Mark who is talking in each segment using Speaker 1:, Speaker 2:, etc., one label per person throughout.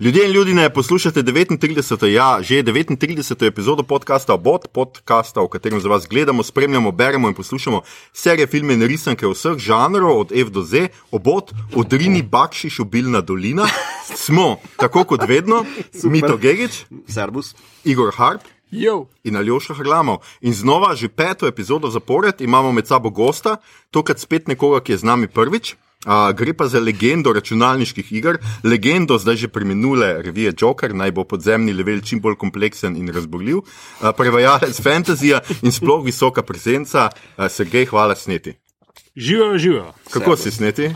Speaker 1: Ljudje in ljudje, poslušate 39. ja, že 39. epizodo podcasta Obot, podcasta, v katerem za vas gledamo, spremljamo, beremo in poslušamo serije, filme in risanke vseh žanrov, od F do Z, Obot, od Rini Bakšiš, Obilna dolina. Smo, tako kot vedno, Mito Gigič,
Speaker 2: Servus.
Speaker 1: Igor Harp.
Speaker 3: Jo.
Speaker 1: In Aljoša Hrlamov. In znova, že peto epizodo zapored, imamo med sabo gosta, tokrat spet nekoga, ki je z nami prvič. Uh, gre pa za legendo računalniških iger, legendo zdaj že preminule revije Joker, naj bo podzemni level čim bolj kompleksen in razborljiv, uh, prevajalec fantazija in sploh visoka prezenca, uh, Sergej, hvala sneti.
Speaker 3: Živijo, živijo.
Speaker 1: Kako si sneti?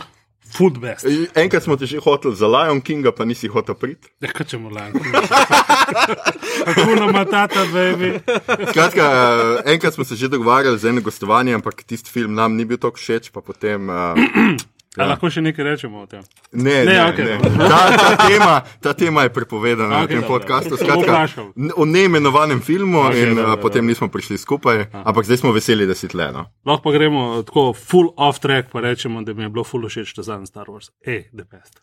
Speaker 3: Food best.
Speaker 1: Enkrat smo te že hoteli za Lion Kinga, pa nisi hotel priti.
Speaker 3: Ja, kaj če mu lajam? Kako nam matata, baby?
Speaker 1: Skratka, uh, enkrat smo se že dogovarjali za eno gostovanje, ampak tisti film nam ni bil tako všeč, pa potem. Uh,
Speaker 3: Ja. lahko še nekaj rečemo o tem?
Speaker 1: Ne, ne,
Speaker 3: Ne, okej,
Speaker 1: ne.
Speaker 3: dobro.
Speaker 1: Ta, ta, tema, ta tema je prepovedana okay,
Speaker 3: Okej,
Speaker 1: tem podkastu. Skratka, o neimenovanem filmu okay, in
Speaker 3: dobro,
Speaker 1: potem
Speaker 3: dobro.
Speaker 1: nismo prišli skupaj, ampak zdaj smo veseli, da si tle. No.
Speaker 3: Lahko pa gremo tako full off track, pa rečemo, da mi je bilo full všeč ta zadnji Star Wars. Ej, the best.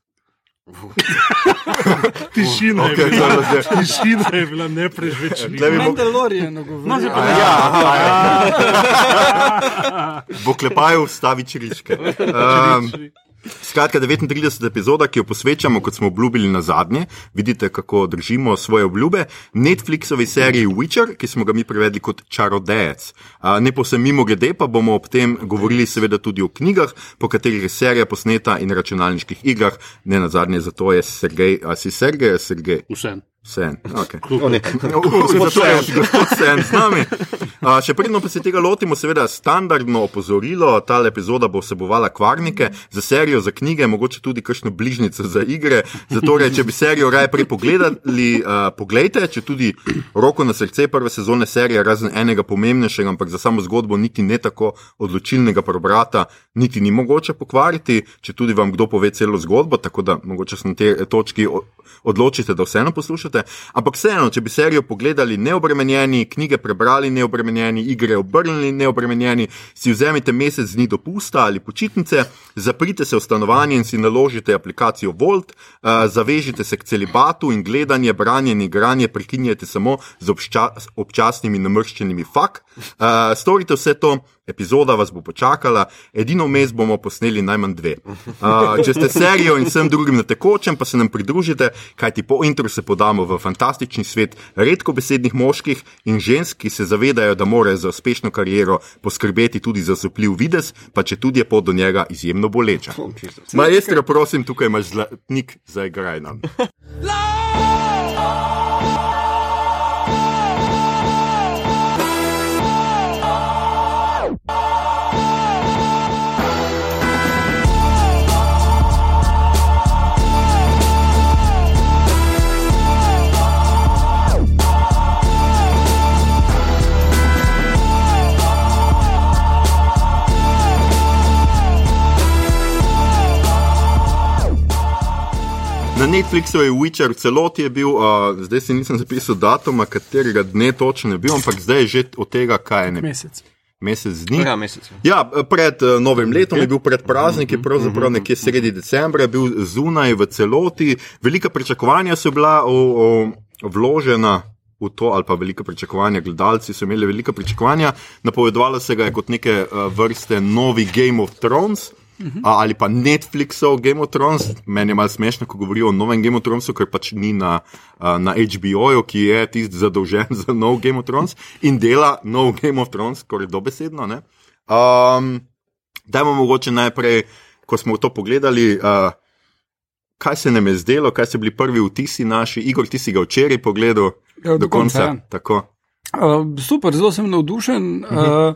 Speaker 3: Tišina je
Speaker 1: Okej,
Speaker 3: bila,
Speaker 1: zdaj.
Speaker 3: tišina je bila neprežvečljiva.
Speaker 1: Bi mo-
Speaker 4: Mandalorian
Speaker 3: No,
Speaker 4: govori.
Speaker 3: zdaj pa
Speaker 1: A
Speaker 3: ne.
Speaker 1: Ja, aha, ja. v oklepaju vstavi čiričke. Um, Skratka, 39. epizoda, ki jo posvečamo, kot smo obljubili na zadnje, vidite, kako držimo svoje obljube, Netflixovi seriji Witcher, ki smo ga mi prevedli kot čarodejec. Ne povsem mimo grede, pa bomo ob tem govorili seveda tudi o knjigah, po katerih je serija posneta in računalniških igrah, ne na zadnje, zato je Sergej, a si Sergej, a Sergej.
Speaker 3: Vse.
Speaker 1: Sen, okay. Sen, gospod Sen, z nami. A, še predno pa se tega lotimo, seveda, standardno opozorilo. Ta epizoda bo vsebovala kvarnike za serijo, za knjige, mogoče tudi kakšno bližnjico za igre. Zato, če bi serijo raje prej pogledali, uh, poglejte, če tudi roko na srce prve sezone serije, razen enega pomembnejšega, ampak za samo zgodbo niti ne tako odločilnega prebrata, niti ni mogoče pokvariti, če tudi vam kdo pove celo zgodbo, tako da mogoče se na tej točki odločite, da vseeno poslušate. Ampak vseeno, če bi serijo pogledali neobremenjeni, knjige prebrali neobremenjeni, igre obrnili neobremenjeni, si vzemite mesec dni dopusta ali počitnice, zaprite se v stanovanje in si naložite aplikacijo Volt, uh, zavežite se k celibatu in gledanje, branje in igranje prekinjate samo z obča občasnimi namrščenimi fak. Uh, storite vse to. Epizoda vas bo počakala, edino vmes bomo posneli najmanj dve. Uh, če ste serijo in vsem drugim na tekočem, pa se nam pridružite, kajti po intro se podamo v fantastični svet redkobesednih moških in žensk, ki se zavedajo, da morajo za uspešno kariero poskrbeti tudi za zopljiv videz, pa če tudi je pot do njega izjemno boleča. Maestro, prosim, tukaj imaš zlatnik za igraj Netflixu je Witcher v celoti je bil, uh, zdaj si nisem zapisal datuma, katerega dne točno je bil, ampak zdaj je že od tega, kaj je ne,
Speaker 4: Mesec.
Speaker 1: mesec dni.
Speaker 2: Ja, mesec.
Speaker 1: Ja, pred uh, novim letom je bil pred prazniki, pravzaprav nekje sredi decembra je bil zunaj v celoti. Velika pričakovanja so bila o, o, vložena v to, ali pa velika pričakovanja, gledalci so imeli velika pričakovanja. Napovedovalo se ga je kot neke uh, vrste novi Game of Thrones. A, ali pa Netflixov Game of Thrones. Meni je malo smešno, ko govorijo o novem Game of Thronesu, ker pač ni na, na HBO-ju, ki je tisti zadolžen za nov Game of Thrones in dela nov Game of Thrones, skoraj dobesedno. ne. Um, dajmo mogoče najprej, ko smo to pogledali, uh, kaj se nam je zdelo, kaj so bili prvi vtisi naši. Igor, ti si ga včeraj pogledal
Speaker 4: Ja,
Speaker 1: do,
Speaker 4: do konca,
Speaker 1: konca.
Speaker 4: ja.
Speaker 1: Tako.
Speaker 4: Uh, super, zelo sem navdušen.
Speaker 1: Uh -huh.
Speaker 4: Uh,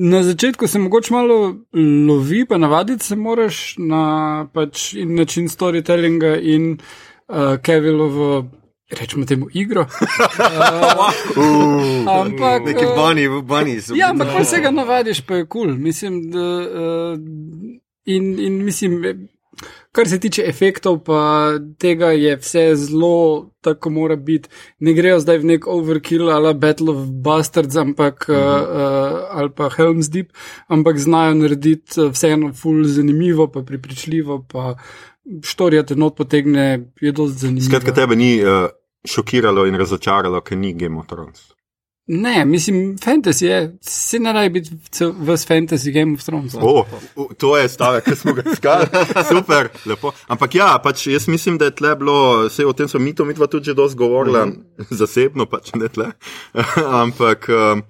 Speaker 4: na začetku se mogoče malo lovi, pa navaditi se moraš na pač, in način storytellinga in uh, Kevilovo. Rečemo temu igro. Uh, ampak.
Speaker 2: Neki
Speaker 4: eh,
Speaker 2: bunny, bunny so.
Speaker 4: Ja, ampak ko se ga navadiš, pa je kul. Cool. Mislim, da. Uh, in, in mislim, kar se tiče efektov, pa tega je vse zelo tako mora biti. Ne grejo zdaj v nek overkill ali Battle of Bastards, ampak, mm -hmm. uh, uh, ali pa Helm's Deep, ampak znajo narediti vseeno full zanimivo, pa pripričljivo, pa štorija te not potegne, je dosti zanimivo.
Speaker 1: Skratka, tebe ni uh, šokiralo in razočaralo, ker ni Game of Thrones.
Speaker 4: Ne, mislim, fantasy je, se ne rabi biti v fantasy Game of Thrones.
Speaker 1: O, to je stavek, ki smo ga iskali. Super, lepo. Ampak ja, pač jaz mislim, da je tle bilo, vse o tem smo mi to mitva tudi že dosti govorila, mm -hmm. zasebno pač ne tle. ampak um,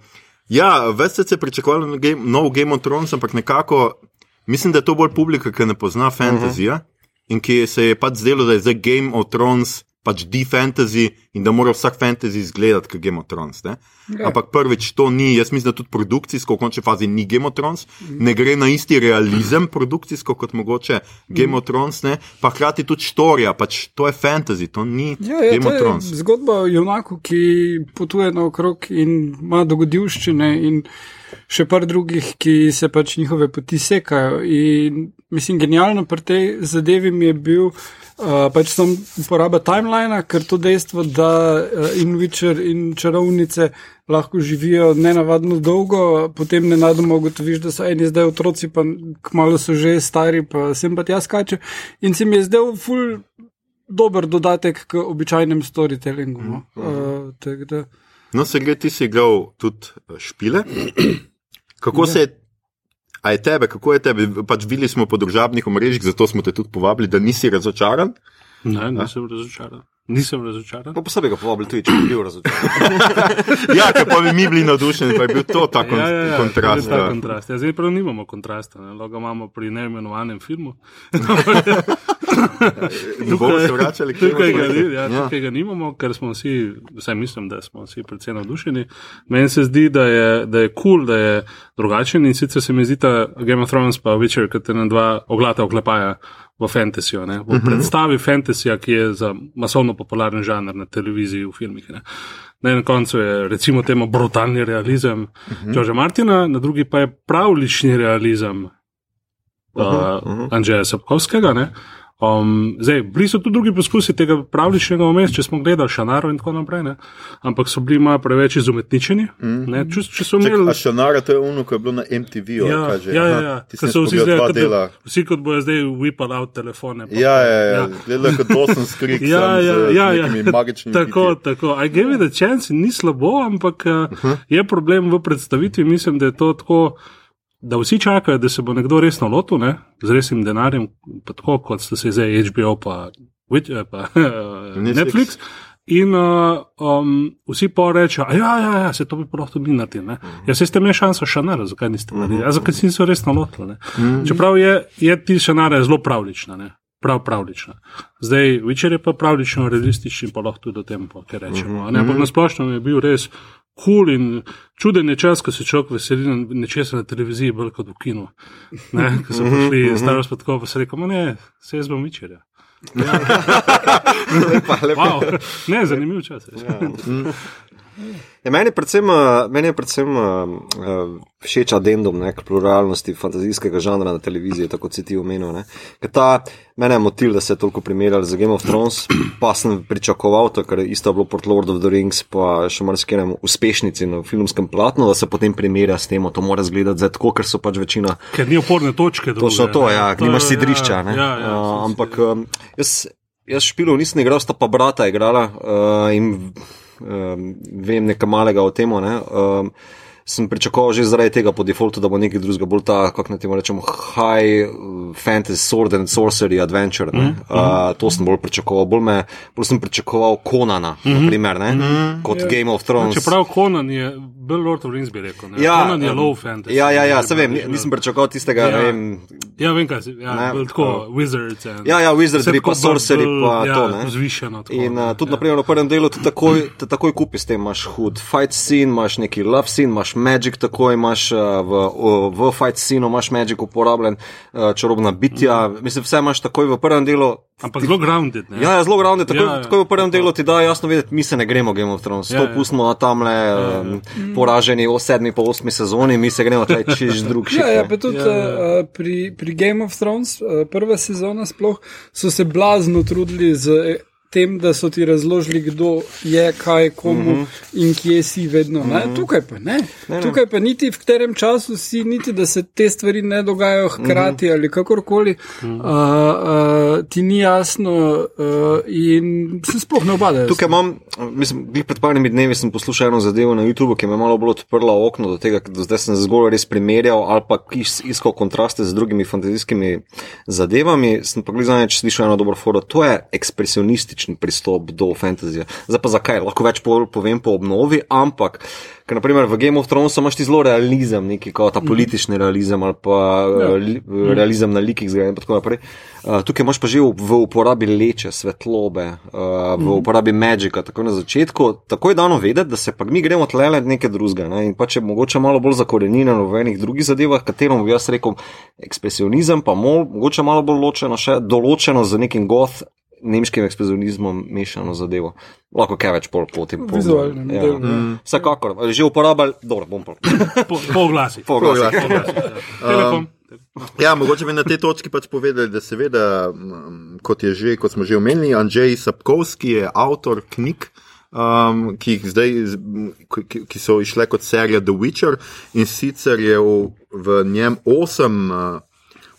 Speaker 1: ja, več se je pričakovalo game, nov Game of Thrones, ampak nekako mislim, da je to bolj publika, ki ne pozna fantasyja mm -hmm. in ki se je pač zdelo, da je zdaj Game of Thrones pač di-fantasy in da mora vsak fantasy izgledati kot Game of Thrones. Ne? Ja. Ampak prvič to ni, jaz mislim, da tudi produkcijsko, v končni fazi ni Game of Thrones, ne gre na isti realizem produkcijsko kot mogoče Game of Thrones, ne? pa hkrati tudi štorija, pač to je fantasy, to ni ja, ja, Game of Thrones.
Speaker 4: Zgodba o junaku, ki potuje naokrog in ima dogodivščine in še par drugih, ki se pač njihove poti sekajo. In mislim, genialno pri tej zadevi mi je bil. Uh, pač sem uporabljal timeline, ker to dejstvo, da uh, in Witcher in čarovnice lahko živijo nenavadno dolgo, potem ne nadoma ugotoviš, da so eni zdaj otroci, pa kmalo so že stari, pa sem pa tja skače. In se mi je zdel ful dober dodatek k običajnem storytellingu. No, uh,
Speaker 1: no se gre, ti si igral tudi špile. Kako ja. se je A je tebe, kako je tebe? Pač videli smo po družabnih omrežjih, zato smo te tudi povabili, da nisi razočaran.
Speaker 3: Ne, nisem razočaran. Nisem razočaran.
Speaker 2: Pa posebej ga povabili tudi, če bi bil razočaran.
Speaker 1: ja, ker pa bi mi bili navdušeni, pa je bil to ta kon ja, ja, ja, kontrast.
Speaker 3: Ta kontrast. Ja, zdaj prav nimamo kontrasta, logo imamo pri neimenovanem filmu.
Speaker 1: tukaj, se vračali,
Speaker 3: tukaj, ga, ja, ja. tukaj ga nimamo, ker smo vsi, vsaj mislim, da smo vsi predvsem navdušeni. Meni se zdi, da je kul, da, je cool, da je drugačen in sicer se mi zdi ta Game of Thrones pa Witcher, kot te na dva oglata oklepaja v fantasyju, v uh mhm. -huh. predstavi fantasyja, ki je za masovno popularen žanr na televiziji, v filmih. Ne. Na enem koncu je recimo temu brutalni realizem Čoža uh -huh. Martina, na drugi pa je pravlični realizem uh, uh -huh. uh, Andreja Sapkovskega. Ne. Um, zdaj, bili so tudi drugi poskusi tega pravličnega omesta, če smo gledali Šanaro in tako naprej, ne? ampak so bili malo preveč izumetničeni. Mm -hmm. če, če imeli...
Speaker 1: Šanara, to je ono, ko je bilo na MTV.
Speaker 3: Ja, kaže, ja, ja, ja. so vsi zdaj, kot, da, vsi kot bojo zdaj whipali out telefone.
Speaker 1: Pa, ja, ja, ja. ja. gledali kot Dawson Skrik. ja, ja, ja, ja.
Speaker 3: tako, tako. I gave it a chance, ni slabo, ampak uh eh, -huh. je problem v predstavitvi. Mislim, da je to tako da vsi čakajo, da se bo nekdo resno lotil, ne? z resnim denarjem, tako kot ste se zdaj HBO pa, eh, pa Netflix. In uh, um, vsi pa rečejo, da ja, ja, ja, se to bi lahko mi naredili. Uh -huh. Ja, se ste imeli šanso šanara, zakaj niste naredili? Uh -huh. ja, zakaj si se resno lotili? Uh -huh. Čeprav je, je ti šanara zelo pravlična. Ne? Prav pravlična. Zdaj, večer je pa pravlično, realističen, pa lahko tudi o tem, kar rečemo. -huh. Ampak na splošno je bil res kul in čuden je čas, ko se človek veseli nečesa na televiziji, bolj kot v kinu. Ne, ko so prišli mm -hmm. starost, pa se rekel, ne, se jaz bom večerja. Ja. lepa, lepa. Wow. Ne, zanimiv čas. Ja.
Speaker 2: Ja, meni je predvsem, eh, meni je predvsem uh, všeč adendum k pluralnosti fantazijskega žanra na televiziji, tako si ti omenil. Mene je motil, da se je toliko primerjal z Game of Thrones, pa sem pričakoval, to, kar je isto bilo pod Lord of the Rings, pa še marsikaj uspešnici na filmskem platnu, da se potem primerja s tem, to mora zgledati zdaj tako, ker so pač večina.
Speaker 3: Ker ni oporne točke.
Speaker 2: Točno to, ja, to nimaš sidrišča. Ja, ja, ja, uh, ampak um, jaz, jaz špilov nisem igral, sta pa brata igrala. Uh, um, vem nekaj malega o tem. Ne? Um, sem pričakoval že zaradi tega po defaultu, da bo nekaj drugega, bolj ta, kako naj temu rečemo, high fantasy, sword and sorcery adventure. Mm -hmm. uh, to sem bolj pričakoval, bolj, me, bolj sem pričakoval Konana, mm -hmm. naprimer, ne? Mm -hmm. kot yeah. Game of Thrones.
Speaker 3: Čeprav Konan je bil Lord of Rings, bi rekel. Ne? Ja, Konan je low fantasy.
Speaker 2: Ja, ja, ja se vem, nisem pričakoval tistega, ja. ne vem.
Speaker 3: Ja, vem, kaj si, ja, ne, bil tako, uh, Wizards. And,
Speaker 2: ja, ja, Wizards, pa Sorcery, pa
Speaker 3: ja,
Speaker 2: to, ne.
Speaker 3: Zvišeno. Tako,
Speaker 2: in uh, tudi, ja. naprimer, v prvem delu te takoj, te takoj kupi s tem, imaš hud fight scene, imaš neki love scene, imaš magic, tako imaš uh, v, v fight scene, imaš magic uporabljen, uh, čarobna bitja, mm. mislim, vse imaš takoj v prvem delu.
Speaker 3: Ampak zelo grounded. Ne?
Speaker 2: Ja, ja zelo grounded. Tako, ja, ja. tako v prvem delu ti da jasno vedeti, mi se ne gremo Game of Thrones. Ja, to ja. pustimo na tamle, ja, ja. Um, poraženi v sedmi, pa osmi sezoni, mi se gremo čez drug šik.
Speaker 4: Ja, ja, pa tudi ja, ja. Uh, pri, pri Game of Thrones, uh, prva sezona sploh, so se blazno trudili z tem, da so ti razložili, kdo je, kaj, komu mm -hmm. in kje si vedno. Mm -hmm. Tukaj pa ne. ne. Tukaj pa niti v katerem času si, niti da se te stvari ne dogajajo hkrati mm -hmm. ali kakorkoli, mm -hmm. uh, uh, ti ni jasno uh, in se sploh ne obadajo.
Speaker 2: Tukaj imam, mislim, pred parimi dnevi sem poslušal eno zadevo na YouTubu, ki me je malo bolj odprla okno do tega, da zdaj sem zgolj res primerjal ali pa iskal kontraste z drugimi fantazijskimi zadevami. Sem pa gledal, če slišal eno dobro foro, to je ekspresionistično specifičen pristop do fantasy. Zdaj pa zakaj? Lahko več povem po obnovi, ampak. Ker, naprimer, v Game of Thrones imaš ti zelo realizem, neki kot ta mhm. politični realizem ali pa li, realizem na likih zgradb in tako naprej. Uh, tukaj imaš pa že v, v uporabi leče, svetlobe, uh, v mm. uporabi magika, tako na začetku. Tako je dano vedeti, da se pa mi gremo tlele nekaj drugega. Ne? In pa če mogoče malo bolj zakorenjeno v enih drugih zadevah, katerom bi jaz rekel ekspresionizem, pa mol, mogoče malo bolj ločeno, še določeno z nekim goth nemškim eksplozionizmom mešano zadevo. Lahko kaj več pol poti.
Speaker 4: Vizualno. Ja.
Speaker 2: Mm. Vsekakor, že uporabljal, dobro, bom pa.
Speaker 3: Poglasi.
Speaker 2: Poglasi.
Speaker 1: Um, ja, mogoče bi na tej točki pač povedali, da seveda, kot, že, kot smo že omenili, Andrzej Sapkovski je avtor knjig. Um, ki, zdaj, ki, ki so išle kot serija The Witcher, in sicer je v, v njem osem uh,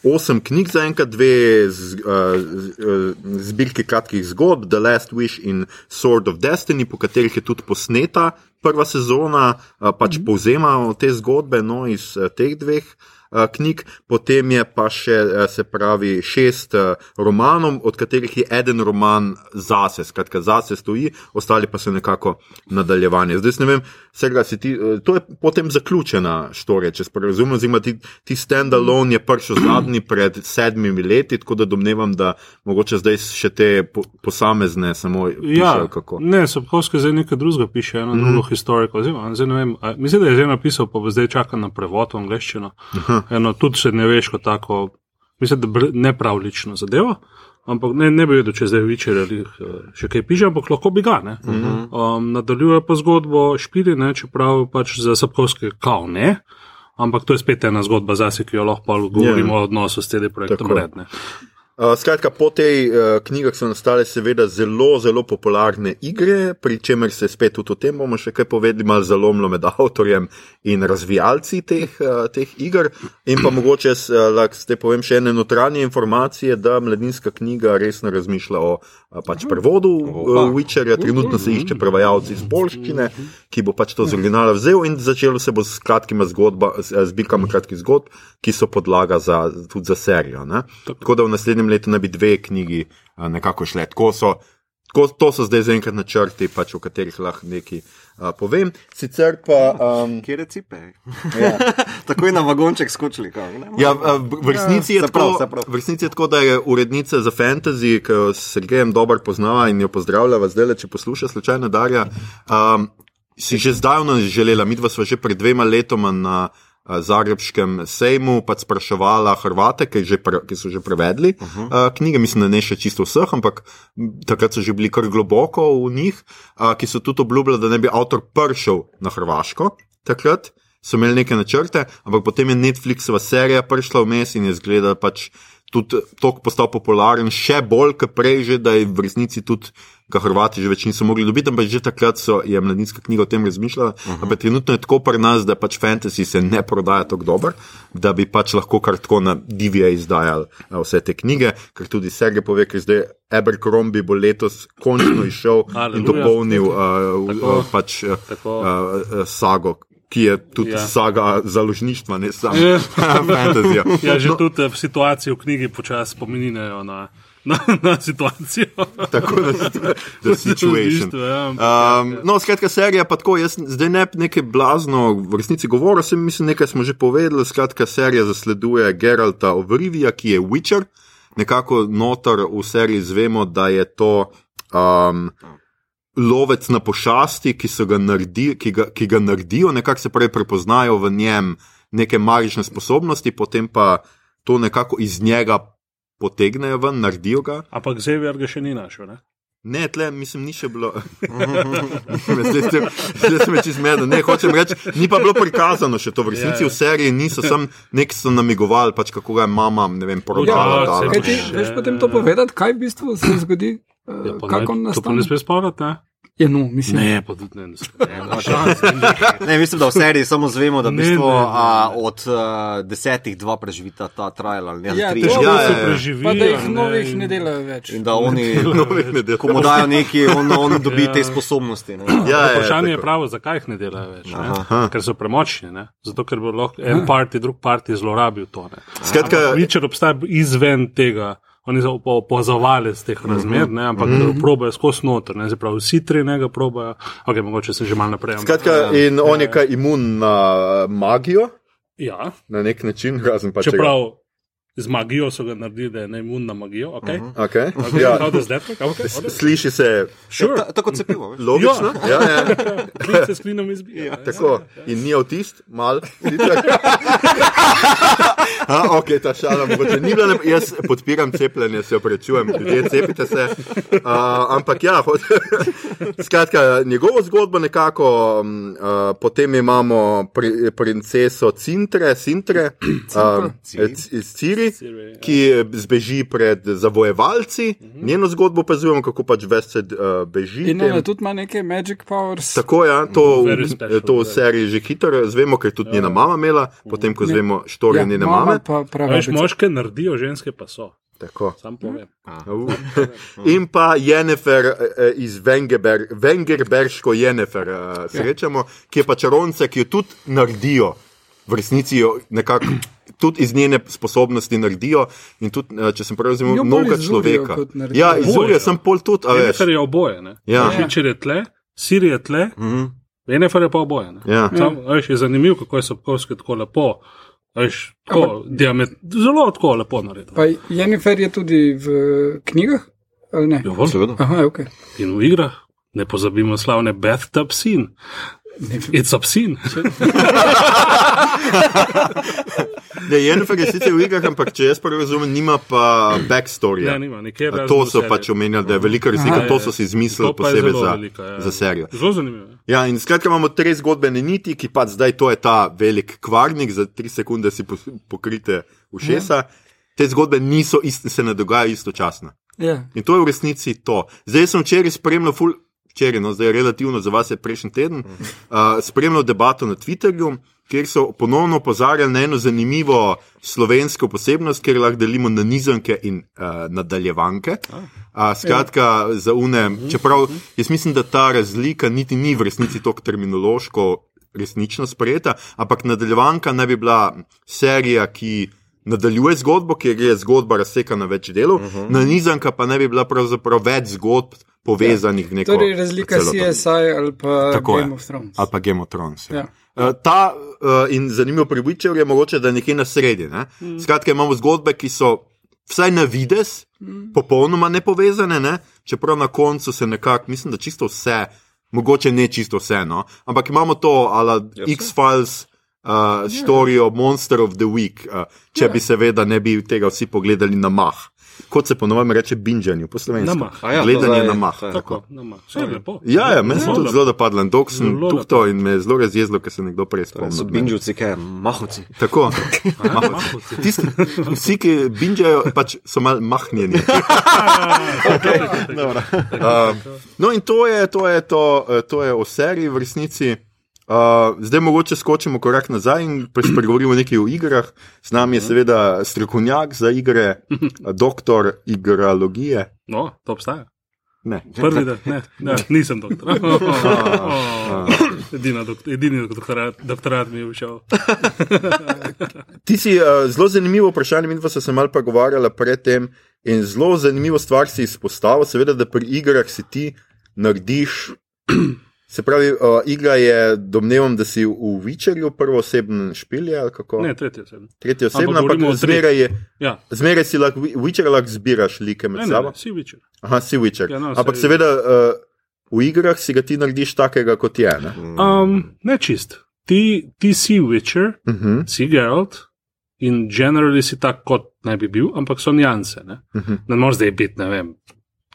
Speaker 1: osem knjig za enkrat, dve z, uh, z, zbirke kratkih zgodb, The Last Wish in Sword of Destiny, po katerih je tudi posneta prva sezona, uh, pač mm -hmm. povzema te zgodbe no, iz uh, teh dveh. Eh, knjig, potem je pa še, eh, se pravi, šest eh, romanov, od katerih je eden roman zase, skratka, zase stoji, ostali pa so nekako nadaljevanje. Zdaj, ne vem, vsega si ti, to je potem zaključena štorija, če sporazumem, oziroma ti, ti stand-alone je prišel zadnji pred sedmimi leti, tako da domnevam, da mogoče zdaj še te po, posamezne samo.
Speaker 3: Ja, kako. Ne, Sobkovski zdaj nekaj drugega piše, eno mm. drugo historiko, oziroma, zdaj ne vem, mislim, da je zdaj napisal, pa zdaj čakal na prevod v angleščino. Aha eno tudi se ne veš, kot tako, mislim, da ne pravlično zadevo. Ampak ne, ne bi vedel, če zdaj večer ali eh, še kaj piše, ampak lahko bi ga. Uh mhm. -huh. um, nadaljuje pa zgodbo špili, ne, čeprav pač za Sapkovske kao ne. Ampak to je spet ena zgodba zase, ki jo lahko govorimo yeah. Ja. o odnosu s tem projektom.
Speaker 1: Uh, skratka, po tej uh, knjigi so nastale seveda zelo, zelo popularne igre, pri čemer se spet tudi o tem bomo še kaj povedali, malo zalomlo med avtorjem in razvijalci teh, uh, teh iger. In pa mogoče uh, lahko ste povem še ene notranje informacije, da mladinska knjiga resno razmišlja o pač prevodu uh, Witcherja, trenutno se išče prevajalci iz polščine, ki bo pač to z originala vzel in začelo se bo s kratkimi zbirkami kratkih zgodb, ki so podlaga za, tudi za serijo. Ne? Tako da v naslednjem letu naj bi dve knjigi nekako šle. Tako so, tako, to so zdaj zaenkrat načrti, pač, o katerih lahko nekaj uh, povem. Sicer pa. Um,
Speaker 2: Kje recipe? Ja. tako je na vagonček skočili.
Speaker 1: Ja, v, resnici ja, tako, v resnici je tako, da je urednica za fantasy, ki jo Sergejem dobro poznava in jo pozdravlja, zdaj le, če posluša slučajno Darja. Um, Si že zdavno želela, mi dva smo že pred dvema letoma na Zagrebskem sejmu pač spraševala Hrvate, ki, pre, ki so že prevedli uh -huh. uh, knjige, mislim, da ne še čisto vseh, ampak takrat so že bili kar globoko v njih, uh, ki so tudi obljubljali, da ne bi avtor prišel na Hrvaško. Takrat so imeli neke načrte, ampak potem je Netflixova serija prišla vmes in je zgledala pač tudi tako postal popularen, še bolj kot prej, že, da je v resnici tudi, kar Hrvati že več niso mogli dobiti, ampak že takrat so, je mladinska knjiga o tem razmišljala. Uh -huh. Ampak trenutno je tako pri nas, da pač fantasy se ne prodaja tako dobro, da bi pač lahko kar tako na DVA izdajali vse te knjige, ker tudi Sergej pove, ker zdaj Abercrombie bo letos končno išel in dopolnil uh, uh, pač, uh, uh, sago ki je tudi ja. saga založništva, ne samo ja. fantazija.
Speaker 3: Ja, že no. tudi v situaciji v knjigi počasi spominjajo na, na, na situacijo.
Speaker 1: tako da je situation. Ja. Um, no, skratka, serija pa tako, jaz zdaj ne nekaj blazno v resnici govoril, sem mislim, nekaj smo že povedali. Skratka, serija zasleduje Geralta Ovrivija, ki je Witcher. Nekako notor v seriji zvemo, da je to. Um, lovec na pošasti, ki, ga, naredi, ki, ga, ki ga naredijo, nekako se prej prepoznajo v njem neke magične sposobnosti, potem pa to nekako iz njega potegnejo ven, naredijo ga.
Speaker 3: Ampak Zevijar ga še ni našel. Ne?
Speaker 1: Ne, tle, mislim, ni še bilo. Zdaj se mi čez medo. Ne, hočem reči, ni pa bilo prikazano še to v resnici ja, ja. v seriji, niso sam nek so namigovali, pač kako ga je mama, ne vem, poročala.
Speaker 4: Ja, kaj ti veš potem to povedati, kaj v bistvu se zgodi? Ja, kako nas
Speaker 3: to ne spet spomniti, ne?
Speaker 4: Je, no, mislim.
Speaker 3: Ne, pa tudi ne. Ne,
Speaker 2: ne mislim, da v seriji samo zvemo, da ne, ne, a, od uh, desetih dva preživita ta trial. Ne,
Speaker 4: ja,
Speaker 2: tri,
Speaker 4: ja, ja, ja. Pa da jih novih ne delajo več.
Speaker 2: In da oni, ko mu dajo neki, on, on dobi ja. te sposobnosti.
Speaker 3: Ja, ja, vprašanje je pravo, zakaj jih ne delajo več. Ne? Ker so premočni, ne? zato ker bo lahko en parti, drug parti zlorabil to. Skratka, Vičer obstaja izven tega oni so opazovali z teh razmer, ne, ampak mm -hmm. probojajo skozi noter, ne, pravi, vsi tri njega probojajo, ok, mogoče se že malo naprej.
Speaker 1: Skratka, ampak, in on je kaj imun na magijo?
Speaker 3: Ja.
Speaker 1: Na nek način, razen pa če.
Speaker 3: Čeprav z magijo so ga naredili, da je neimun na magijo. Okay? Uh
Speaker 1: -huh. okay. okay. ja. okay. Sliši se
Speaker 2: sure. ta, tako cepivo.
Speaker 1: Logično. Ja, ja. ja.
Speaker 3: Klic se s plinom izbija. Ja,
Speaker 1: tako. In ni avtist, mal. A, ok, ta šala mogoče ni bila. Ne... Jaz podpiram cepljenje, se oprečujem, ljudje cepite se. Uh, ampak ja, hod... skratka, njegovo zgodbo nekako, uh, potem imamo pri, princeso Cintre, Cintre, uh, iz Ciri ki zbeži pred zavojevalci, uh -huh. njeno zgodbo opazujemo, kako pač Vesed uh, beži.
Speaker 4: In ona tudi ima neke magic powers.
Speaker 1: Tako je, ja, to, special, to v seriji že hitro zvemo, ker je tudi uh, njena mama imela, potem ko zvemo štorije ja, njene mame.
Speaker 3: Veš, moške naredijo, ženske pa so.
Speaker 1: Tako.
Speaker 3: Sam povem.
Speaker 1: Uh. In pa Jennifer uh, iz Vengerberško Jennifer uh, srečamo, ki je pa čarovnica, ki jo tudi naredijo. V resnici jo nekako tudi iz njene sposobnosti naredijo. In tudi, eh, če sem prav razumel, mnogo človeka. Ja, izurijo sem pol tudi.
Speaker 3: Enefer je oboje. Ja. Če je tle, Siri je tle, mm -hmm. Enefer je pa oboje.
Speaker 1: Ja.
Speaker 3: Sam, veš, je zanimivo, kako je Sapkovski tako lepo. Veš, tako, diamet, zelo tako lepo naredil.
Speaker 4: Pa Jennifer je tudi v knjigah? Ja,
Speaker 3: seveda.
Speaker 4: Okay.
Speaker 3: In v igrah. Ne pozabimo slavne bathtub scene. It's obscene.
Speaker 1: Ne, Jennifer je sicer v igrah, ampak če jaz prav razumem, nima pa backstory.
Speaker 3: Ja, nima,
Speaker 1: to so pač omenjali, da je velika razlika, to so si izmislili posebej za, velika, ja. za serijo.
Speaker 3: Zelo zanimivo.
Speaker 1: Ja, in skratka imamo tri zgodbene niti, ki pa zdaj to je ta velik kvarnik, za tri sekunde si pokrite ušesa. Ja. Te zgodbe niso iste, se ne dogajajo istočasno.
Speaker 4: Ja.
Speaker 1: In to je v resnici to. Zdaj sem včeraj spremljal včeraj, no zdaj relativno za vas je prejšnji teden, uh, spremljal debato na Twitterju, kjer so ponovno opozarjali na eno zanimivo slovensko posebnost, ker lahko delimo na nizanke in uh, nadaljevanke. Uh, skratka, za une, čeprav jaz mislim, da ta razlika niti ni v resnici tako terminološko resnično sprejeta, ampak nadaljevanka naj bi bila serija, ki. Nadaljuje zgodbo, ker je zgodba razsekana na več delov, uh -huh. na nizanka pa ne bi bila pravzaprav več zgodb, povezanih ja. v neko.
Speaker 4: Torej, razlika CSI ali pa Tako Game je. of Thrones.
Speaker 1: Ali pa Game of Thrones. Ja. Ja. Uh, ta uh, in zanimivo pri Witcheru je mogoče, da je nekje na sredi. Ne? Mm. Skratka, imamo zgodbe, ki so vsaj na vides mm. popolnoma nepovezane, ne? čeprav na koncu se nekako, mislim, da čisto vse, mogoče ne čisto vse, no? ampak imamo to, ali ja, X-Files. Uh, story yeah. of Monster of the Week, uh, če yeah. bi seveda ne bi tega vsi pogledali na mah kot se ponovno reče, binžanju, po slovenski.
Speaker 3: Ja,
Speaker 1: Gledanje na mah.
Speaker 3: Tako, na mah.
Speaker 1: Ja, ja, meni se tudi zelo dopadlo. Dok sem tukto in me je zelo razjezlo, ker se nekdo prej spomni.
Speaker 2: So binžuci, kaj, mahovci.
Speaker 1: Tako, mahovci. Tisti, vsi, ki binžajo, pač so mal mahnjeni. uh, no in to je, to je, to, to je o seriji v resnici. Uh, zdaj mogoče skočimo korak nazaj in spregovorimo nekaj o igrah. Z nami je seveda strokovnjak za igre, doktor igralogije.
Speaker 3: No, to obstaja.
Speaker 1: Ne.
Speaker 3: Prvi, da ne, ne, nisem doktor. Edina dok, edini doktorat, doktorat mi je všel.
Speaker 1: Ti si uh, zelo zanimivo vprašanje, mi smo se malo pogovarjali predtem. In zelo zanimivo stvar si izpostavil, seveda, da pri igrah si ti narediš. Se pravi, uh, igra je, domnevam, da si v Witcherju prvo osebno špilje ali kako?
Speaker 3: Ne, tretji osebno.
Speaker 1: Tretji osebno, ampak, ampak zmeraj, je, ja. zmeraj si lahko, Witcher lahko zbiraš like med sabo.
Speaker 3: Si Witcher.
Speaker 1: Aha, si Witcher. Ja, no, ampak se seveda uh, v igrah si ga ti narediš takega, kot je. Ne,
Speaker 3: um, ne čist. Ti, ti si Witcher, uh mhm. -huh. si Geralt. In generally si tak, kot naj bi bil, ampak so nijanse. Ne, uh -huh. ne moreš zdaj biti, ne vem,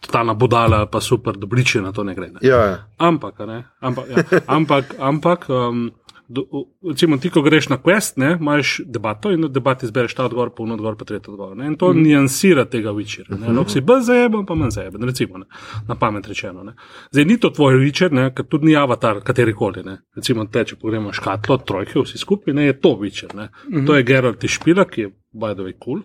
Speaker 3: totalna budala, pa super, dobriče na to ne gre. Ne.
Speaker 1: Ja, ja.
Speaker 3: Ampak, ne, ampak, ja, ampak, ampak um, do, recimo, ti, ko greš na quest, ne, imaš debato in v debati zbereš ta odgovor, polno odgovor, pa tretji odgovor. Ne, in to mm. nijansira tega večera. Lahko si bolj zajeben, pa manj zajeben, recimo, ne, na pamet rečeno. Ne. Zdaj ni to tvoj večer, ker tudi ni avatar katerikoli. Ne. Recimo, te, če pogledamo škatlo, trojke, vsi skupaj, ne, je to večer. Mm -hmm. To je Geralt Špila, ki je by the way, cool.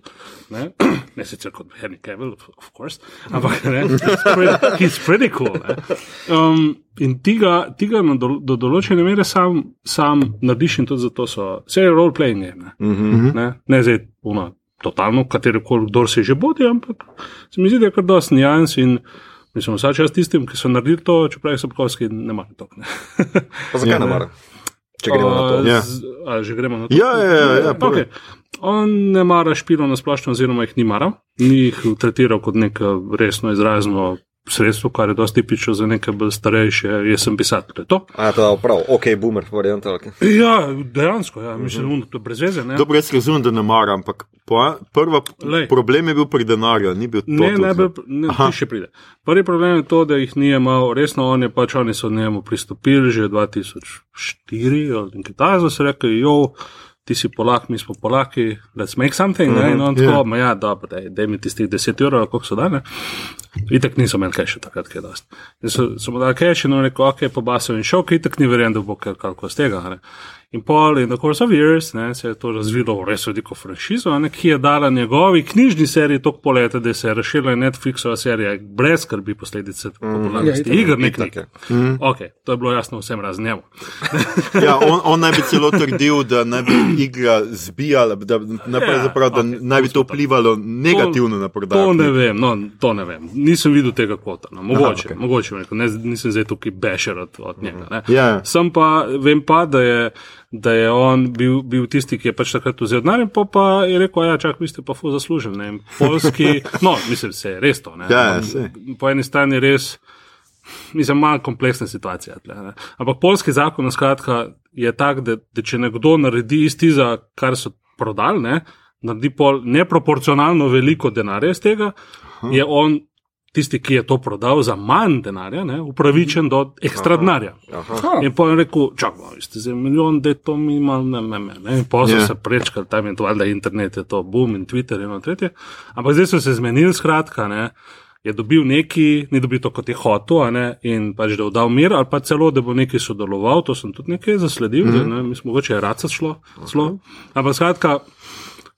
Speaker 3: Ne, ne sicer kot Henry Cavill, of course, ampak ne, he's pretty, he's pretty cool. Um, in tega, tega do, do določene mere sam, sam narediš in tudi zato so vse role-playing game. Ne, mm -hmm. ne, ne zdaj puno, totalno, katero koli, kdo se že bodi, ampak se mi zdi, da je kar dosti nijans in mislim, vsak čas tistim, ki so naredili to, čeprav so pokovski, ne marajo to.
Speaker 2: Zakaj ja, ne marajo? Če gremo na to.
Speaker 3: Ja. Ali že gremo na to?
Speaker 1: Ja, ja, ja. ja
Speaker 3: okay. On ne mara špilo na splošno, oziroma jih ni mara, ni jih tretiral kot neko resno izrazno sredstvo, kar je dosti tipično za neke bolj starejše. Jaz sem pisatelj, to je to.
Speaker 2: A, to je prav, ok, boomer, variant. Okay.
Speaker 3: Ja, dejansko, ja, mislim, uh -huh. da je to brez veze.
Speaker 1: Dobro, jaz razumem, da ne mara, ampak prvi problem je bil pri denarju, ni bil to.
Speaker 3: Ne, ne, bil, ne ti še pride. Prvi problem je to, da jih ni imel resno, on je pač oni so njemu pristopili že 2004 ali nekaj takega, so rekli, jo ti si polak, mi smo polaki, let's make something. Mm -hmm, in on yeah. tako, ja, dobro, da mi tistih 10 ur, koliko so dane. Itek nisem imel cache takrat, kaj dost. Sem mu dal cache in on rekel, ok, pobasel in šel, itek ni verjel, da bo kar kako z tega. Ne. In pol in the course of years ne, se je to razvilo v res veliko franšizo, ne, ki je dala njegovi knjižni seriji toliko poleta, da se je razširila Netflixova serija brez skrbi posledice mm. popularnosti mm, ja, igr, nekaj. Mm. Ok, to je bilo jasno vsem razen njemu.
Speaker 1: ja, on, on naj bi celo trdil, da naj bi igra zbijala, da, naprej, ja, da okay, naj bi to vplivalo negativno
Speaker 3: to,
Speaker 1: na prodajo.
Speaker 3: To ne vem, no, to ne vem. Nisem videl tega kvota. No. Mogoče, Aha, okay. mogoče ne, nisem zdaj tukaj bešer od, od njega. Mm. Yeah. Sem pa, vem pa, da je da je on bil, bil tisti, ki je pač takrat vzel denar, pa, pa je rekel: Ja, čak, vi ste pa fu zaslužen. Polski, no, mislim, se je res to.
Speaker 1: Ja,
Speaker 3: po eni strani res. Mislim, malo kompleksna situacija. Tle, Ampak polski zakon skratka, je tak, da, da če nekdo naredi isti za kar so prodali, ne, naredi pol neproporcionalno veliko denarja iz tega, Aha. je on tisti, ki je to prodal za manj denarja, ne, upravičen do ekstra denarja. In potem je rekel, čakaj, ste za milijon, da je to minimalno, ne, ne, ne. Pozor yeah. Ja. se prečkal, tam je to, ali da je internet, je to boom in Twitter in tretje. Ampak zdaj so se zmenili, skratka, ne. Je dobil neki, ni dobil to, kot je hotel, in pač da je dal mir, ali pa celo, da bo neki sodeloval, to sem tudi nekaj zasledil, mm -hmm. da, ne, mislim, mogoče je raca šlo. Okay. Ampak skratka,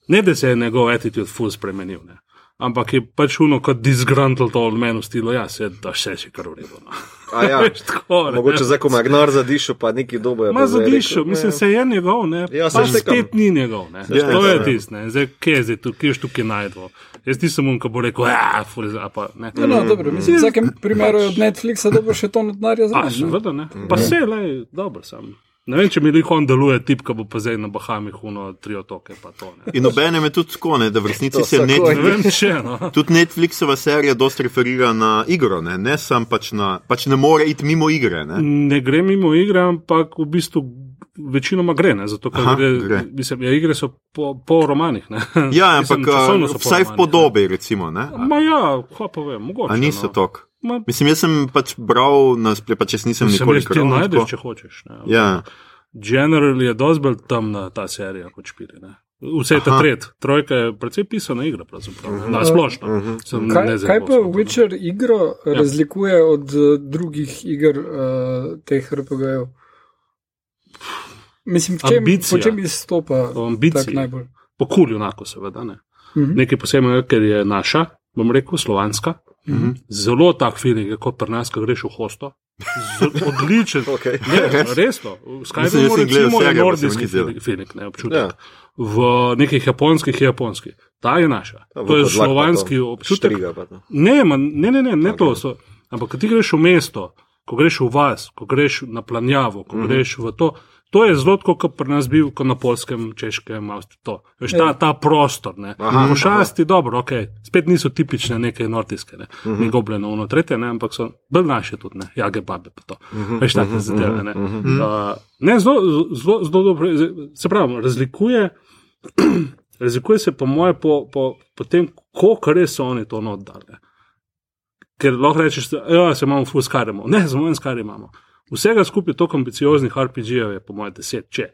Speaker 3: ne da se je njegov attitude full spremenil. Ne ampak je pač uno kot disgruntled old man v stilu, ja, se da še še kar uredo. No.
Speaker 2: Ja, tako, mogoče za komagnar zadišel, pa neki dobo je.
Speaker 3: Ma zadišel, mislim, ja. se je njegov, ne. Ja, pa spet ni njegov, ne. Ja, to je tisto, ne. Zdaj, kje je zdaj, kje je tukaj najdvo. Jaz nisem on, ko bo rekel, ja, fuli, a pa ne.
Speaker 4: No, no, dobro, mislim, v vsakem primeru od Netflixa dobo še to notnarja
Speaker 3: za. A, seveda, ne. Pa se, lej, dobro sam. Ne vem, če mi jih on deluje, tip, ki bo pa zdaj na Bahamih, uno, tri otoke. To,
Speaker 1: In obene je tudi tako, ne, da v resnici se
Speaker 3: Netflix, še, no.
Speaker 1: tudi Netflixova serija dosti referira na igro, ne, ne sam pač na, pač ne more iti mimo igre. Ne,
Speaker 3: ne gre mimo igre, ampak v bistvu. Večinoma gre, ne? zato ker Aha, gre, gre. Mislim, ja, igre so po, po romanih. Ne?
Speaker 1: Ja, ampak vsaj v podobi, recimo.
Speaker 3: Ma ja, pa vem, mogoče.
Speaker 1: A niso no. tok. Ma, Mislim, jaz sem pač bral na spletu, če nisem nikoli
Speaker 3: videl. Ti najdeš, če hočeš. Ne,
Speaker 1: ja.
Speaker 3: Generally je dosti bolj temna ta serija kot špili. Ne. Vse je ta tret, trojka je precej pisana igra, pravzaprav. Uh -huh. Na splošno. Uh -huh.
Speaker 4: Kaj, kaj pa Witcher igro ja. razlikuje od uh, drugih iger uh, teh RPG-jev? Mislim, v čem, po čem izstopa najbolj?
Speaker 3: Po kulju, enako seveda. Ne. Uh -huh. Nekaj posebnega, ker je naša, bom rekel, slovanska. Mm -hmm. Zelo tak feeling, kot pri nas, ko greš v hosto. Odličen. okay. ne, resno, skajpo je recimo nordijski feeling, ne občutek. Ja. V nekih japonskih je japonski. Ta je naša. Ja, to je slovanski občutek. Ne, man, ne, ne, ne, ne okay. to. So, ampak, ko ti greš v mesto, ko greš v vas, ko greš na planjavo, ko mm -hmm. greš v to, To je zelo kot pri nas bil, kot na polskem, češkem, avstrijskem. Veš, ta, ta prostor. Pošasti, dobro, ok, spet niso tipične neke nordijske, ne, uh -huh. ni gobljeno, ono tretje, ne, ampak so bolj naše tudi, ne, jage babe pa to. Uh -huh. Veš, take zadeve. Ne, uh -huh. uh, ne zelo, zelo, zelo dobro, se pravi, razlikuje, razlikuje se po moje po, po, po tem, koliko res so oni to oddali. ker lahko rečeš, da ja, se imamo full skarimo. Ne, samo en skar imamo. Vsega skupaj toliko ambicioznih RPG-jev je, po mojem, deset, če.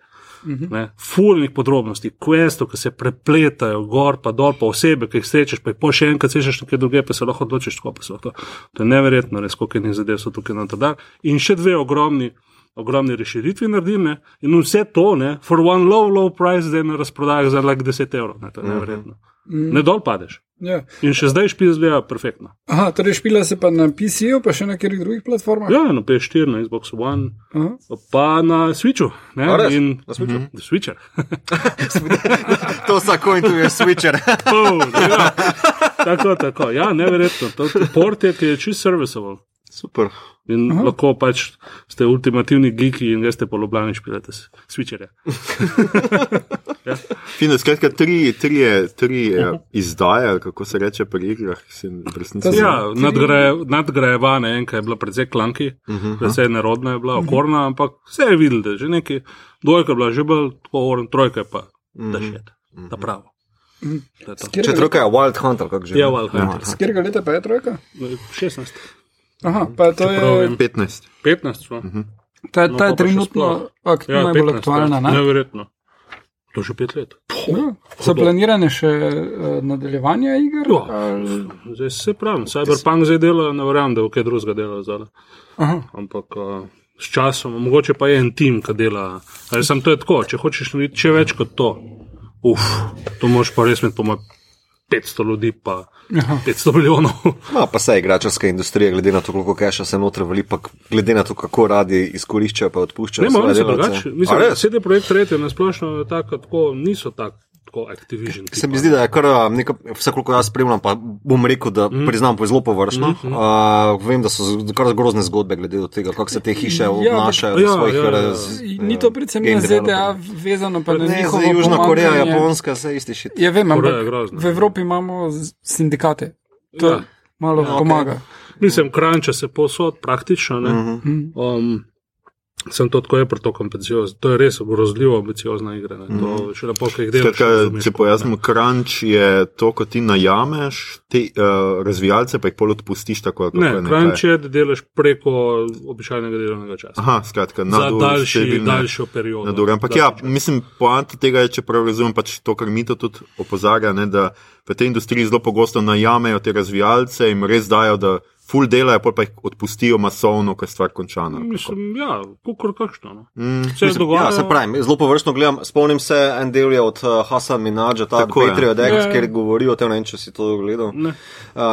Speaker 3: Mhm. Fulnih podrobnosti, questov, ki se prepletajo, gor pa dol, pa osebe, ki jih srečeš, pa jih po še enkrat srečeš nekje druge, pa se lahko odločiš, kako pa so to. To je neverjetno, res, koliko je njih zadev so tukaj na to dan. In še dve ogromni, ogromni reširitvi naredim, ne? in vse to, ne, for one low, low price, zdaj na razprodajah za like 10 evrov, ne, to je neverjetno. Mm. Ne dol padeš.
Speaker 4: Ja.
Speaker 3: In še zdaj špil zgleda perfektno.
Speaker 4: Aha, torej špila se pa na PC-ju, pa še na katerih drugih platformah?
Speaker 3: Ja, na PS4, na Xbox One, Aha. pa na Switchu. Ne?
Speaker 2: In na Switchu.
Speaker 3: Mm -hmm. Switcher.
Speaker 2: to vsako in tu je Switcher.
Speaker 3: oh, ja. Tako, tako. Ja, neverjetno. To je port, ki je čist serviceable.
Speaker 2: Super.
Speaker 3: In Aha. lahko pač ste ultimativni geeki in greste po Ljubljani špilate switcherje.
Speaker 1: ja. Fino, skratka, tri, tri, tri ja, izdaje, kako se reče pri igrah.
Speaker 3: Ja, nadgrajevane, enka je bila predvsej klanki, uh -huh. predvsej nerodna je bila, okorna, ampak vse je videl, da je že neki, dvojka je bila že bolj, tako oren, trojka je pa, da še je, da pravo.
Speaker 2: Če trojka je Wild Hunter, kako že?
Speaker 3: Ja, Wild Hunter.
Speaker 4: Z katerega leta pa je trojka?
Speaker 3: 16.
Speaker 4: Aha, pa to je
Speaker 1: 15.
Speaker 3: 15 uh -huh.
Speaker 4: Ta, ta no, je trenutno ak, ja, najbolj 15, aktualna. Ne?
Speaker 3: Neverjetno. To že pet let.
Speaker 4: Ja. So planirane še uh, nadaljevanje iger?
Speaker 3: Ja. Ali... Zdaj se pravi, Cyberpunk zdaj dela, ne verjamem, da bo kaj drugega dela zdaj. Ampak uh, s časom, mogoče pa je en tim, ki dela. Ali sem to je tako, če hočeš narediti še več kot to. Uf, to moš pa res imeti po mojem 500 ljudi, pa Aha. 500 milijonov.
Speaker 2: no, pa se igračarska industrija, glede na to, koliko keša se noter vali, pa glede na to, kako radi izkoriščajo, pa odpuščajo.
Speaker 3: Ne, malo se drugače. Mislim, da sedaj projekt tretje na splošno tako, tako niso tako tako Activision.
Speaker 2: Se mi zdi, da je kar nekaj, vse koliko jaz spremljam, pa bom rekel, da mm. priznam, pa je zelo površno. Mm -hmm. uh, vem, da so kar grozne zgodbe glede tega, kako se te hiše ja, obnašajo. Ja, svojih, ja, ja.
Speaker 4: Raz, Ni to predvsem na ZDA vezano, pa ne
Speaker 2: za Južna Koreja, Japonska, vse isti šit.
Speaker 4: Ja, vem, ampak v Evropi imamo sindikate. To ja. malo ja, pomaga. Okay.
Speaker 3: Mislim, kranča se posod praktično. Mm -hmm. um, Sem to tako je pri to ambiciozno. To je res grozljivo ambiciozna igra. Mm. To še lepo, kaj delaš.
Speaker 1: Če pojasnim, crunch je to, ko ti najameš te uh, razvijalce, pa jih pol odpustiš tako.
Speaker 3: Ne, crunch je, da delaš preko običajnega delovnega časa.
Speaker 1: Aha, skratka,
Speaker 3: na daljši, daljšo periodo.
Speaker 1: Nadur. Ampak ja, mislim, poanta tega je, če prav razumem, pač to, kar mi to tudi opozarja, ne, da v tej industriji zelo pogosto najamejo te razvijalce in res dajo, da ful delajo, pa jih odpustijo masovno, ko je stvar končana.
Speaker 3: Mislim, ja, kukor kakšno. No.
Speaker 2: Mm. Se, ja, se pravi, zelo površno gledam. Spomnim se en del je od uh, Hasan Minadža, ta Patriot Dex, ja, ja. kjer govori o tem, ne vem, če si to gledal. Uh,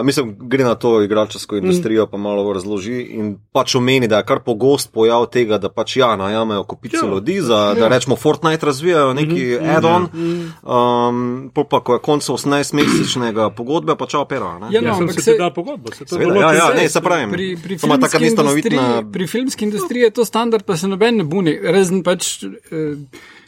Speaker 2: mislim, gre na to igračarsko industrijo, mm. pa malo razloži in pač omeni, da je kar pogost pojav tega, da pač ja, najamejo kupico ja. ljudi, za, ja. da rečemo Fortnite razvijajo neki mm -hmm. add-on, ja. um, pa ko je konc 18-mesečnega pogodbe, pa čau opera.
Speaker 3: Ja, no, ja, sem se dal pogodbo, se to
Speaker 2: določi. Ja, ja, ne, se pravi.
Speaker 4: Pri, pri, filmski industriji, pri filmski industriji je to standard, pa se noben ne buni. Razen pač, eh,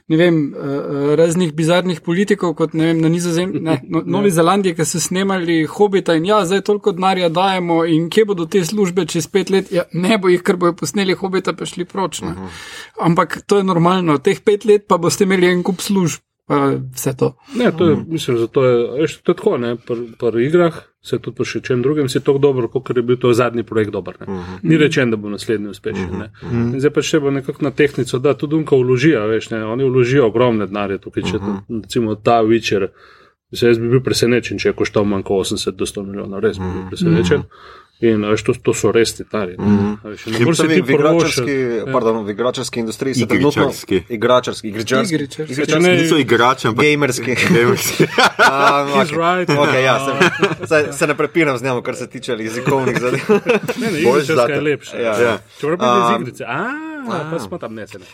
Speaker 4: ne vem, eh, raznih bizarnih politikov, kot ne vem, na nizozemskem, ne, no, Novi Zelandiji, ki so snemali hobita in ja, zdaj toliko denarja dajemo in kje bodo te službe čez pet let, ja, ne bo jih, ker bojo posneli hobita, pa šli proč. Ne. Mhm. Ampak to je normalno, teh pet let pa boste imeli en kup služb. Vse to.
Speaker 3: Ne, to je, mislim, zato je, veš, to je tako, ne, pri, pri igrah se tudi še čem drugem, si tako dobro, kot je bil to zadnji projekt dober. Uh mhm. -huh. Ni rečen, da bo naslednji uspešen. Uh -huh. Zdaj pa še bo nekako na tehnico, da tudi Dunka vložijo, veš, ne, oni vložijo ogromne denarje tukaj, če uh -huh. recimo ta večer, jaz bi bil presenečen, če je koštal manj kot 80 do 100 milijonov, res bi bil presenečen. Uh -huh. In veš, to, to so res titari. Mm.
Speaker 2: Ne moreš se ti igračarski, ja. pardon, v igračarski industriji se trenutno igračarski, igračarski,
Speaker 1: igračarski, igračarski, niso igrači, ampak
Speaker 2: gamerski. gamerski. um, okay. right, okay, ja, se, se, se ne prepiram z njim, kar se tiče jezikovnih zadev.
Speaker 3: ne, ne, igračarska je lepša. Ja. Ja. Če moram biti iz igrice. Ah. Pa smo tam nesene.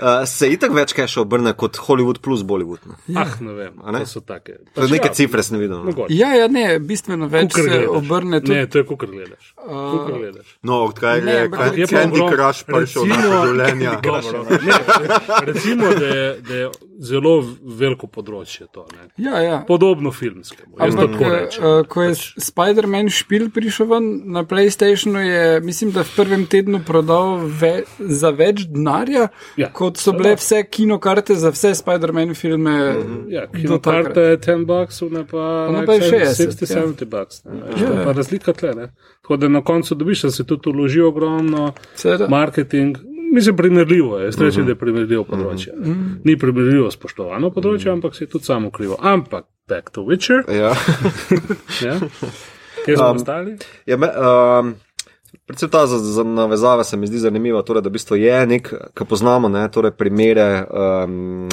Speaker 2: uh, se itak več kaj še obrne kot Hollywood plus Bollywood?
Speaker 3: Ne? Ja. Ah, ne vem. Ne? To so take.
Speaker 2: Pač neke ja, cifre sem videl.
Speaker 4: No. Ja, ja, ne, bistveno več kukr se gledaš. obrne.
Speaker 3: Tudi... Ne, to je kukr gledaš. Uh, gledaš.
Speaker 1: No, odkaj je Candy Crush prišel na življenje.
Speaker 3: Recimo, da je, da je zelo veliko področje. To,
Speaker 4: ja, ja.
Speaker 3: Podobno filmskemu.
Speaker 4: Ampak, uh, ko je pač. Spider-Man špil prišel ven na PlayStationu, je mislim, da v prvem tednu prodal ve za več denarja, ja, kot so bile vse kinokarte za vse Spider-Man filme.
Speaker 3: Mhm. Ja, kinokarte je 10 bucks, ne pa,
Speaker 4: ne pa 60,
Speaker 3: 60-70 ja. bucks. Ja. Pa razlika tle. Ne? Tako da na koncu dobiš, da se tudi uloži ogromno Seda. marketing. Mislim, primerljivo je, reči, uh -huh. da je primerljivo področje. Uh -huh. Ni primerljivo spoštovano področje, uh -huh. ampak se je tudi samo krivo. Ampak, back to Witcher.
Speaker 2: Ja.
Speaker 3: ja. Kje smo um, ostali?
Speaker 2: Ja, me, um, predvsem ta za, za navezave se mi zdi zanimiva, torej, da v bistvu je nek, ki poznamo ne, torej primere, um,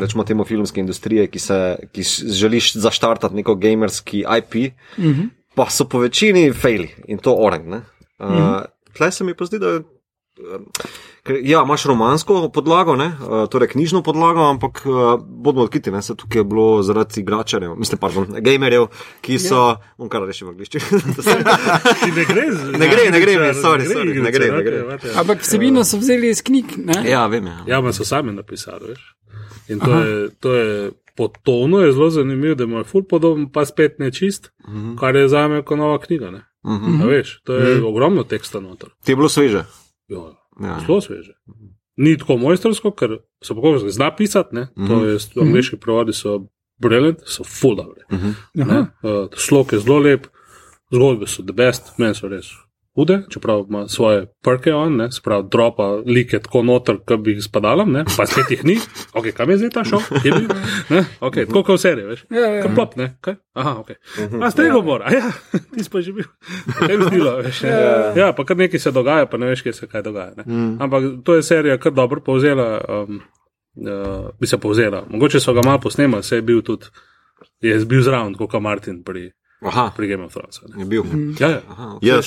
Speaker 2: rečemo temu filmske industrije, ki, se, ki želiš zaštartati neko gamerski IP, uh -huh. pa so po večini faili in to orang. Uh, uh -huh. Tleh se mi pa zdi, da Ja, imaš romansko podlago, ne? Eh, torej knjižno podlago, ampak eh, bomo odkriti, da se tukaj je bilo zaradi igračarjev, mislim, pardon, gamerjev, ki so. Ja. On kar reče v angliščini.
Speaker 3: ne gre,
Speaker 2: ne gre, ne gre, sorry, sorry, ne gre. Ne gre.
Speaker 4: Ampak vsebino so vzeli iz knjig. Ne?
Speaker 2: Ja, vem. Ja,
Speaker 3: ja pa so sami napisali, veš. In to je, to je po tonu je zelo zanimivo, da ima ful podoben, pa spet nečist, uh mhm. -huh. kar je za me kot nova knjiga. Uh -huh. Veš, to je uh mhm. -huh. ogromno teksta noter.
Speaker 2: Ti je bilo sveže.
Speaker 3: Ja, ja. zelo sveže. Ni tako mojstrsko, ker so pokožni zna pisati, ne? to mhm. je, v angliški prevodi so brilliant, so full dobro. Uh -huh. uh, slog je zelo lep, zgodbe so the best, meni so res hude, čeprav ima svoje prke on, ne, sprav dropa like tako noter, kot bi jih spadala, ne, pa spet jih ni. Ok, kam je zdaj ta šel? Ne, ok, tako kot v seriji, veš. Ja, ja. Kam plop, ne, kaj? Aha, ok. A ste ga bor, a ja, ti si pa že bil. Tem zdilo, veš. Ja, ja, pa kar nekaj se dogaja, pa ne veš, kje se kaj dogaja. Ne. Mm. Ampak to je serija kar dobro povzela, um, uh, bi se povzela. Mogoče so ga malo posnemali, se je bil tudi, je bil zraven, kot Martin pri. Aha. pri Game of Thrones.
Speaker 2: Je bil.
Speaker 3: Mm. Ja, ja.
Speaker 1: Aha, okay. ja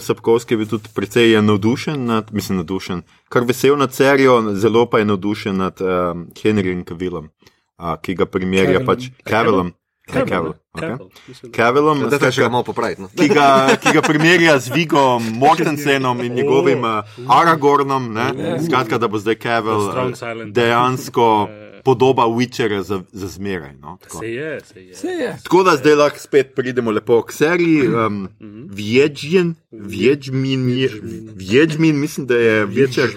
Speaker 1: Sapkovski je, je bil tudi precej navdušen, nad, mislim, navdušen, kar vesel nad serijo, zelo pa je navdušen nad um, Henryjem Kavillom, uh, ki ga primerja pač Kavillom.
Speaker 2: Kavillom, da se ga malo popraviti. No.
Speaker 1: Ki, ki ga primerja z Vigom Mortensenom in njegovim uh, Aragornom, skratka, da bo zdaj Kavill uh, dejansko. Yeah podoba Witchera za, za zmeraj. No,
Speaker 3: se je, se je.
Speaker 4: Se je.
Speaker 1: Tako da zdaj lahko spet pridemo lepo k seriji. Um, Vječmin, Vječmin, mislim, da je Witcher.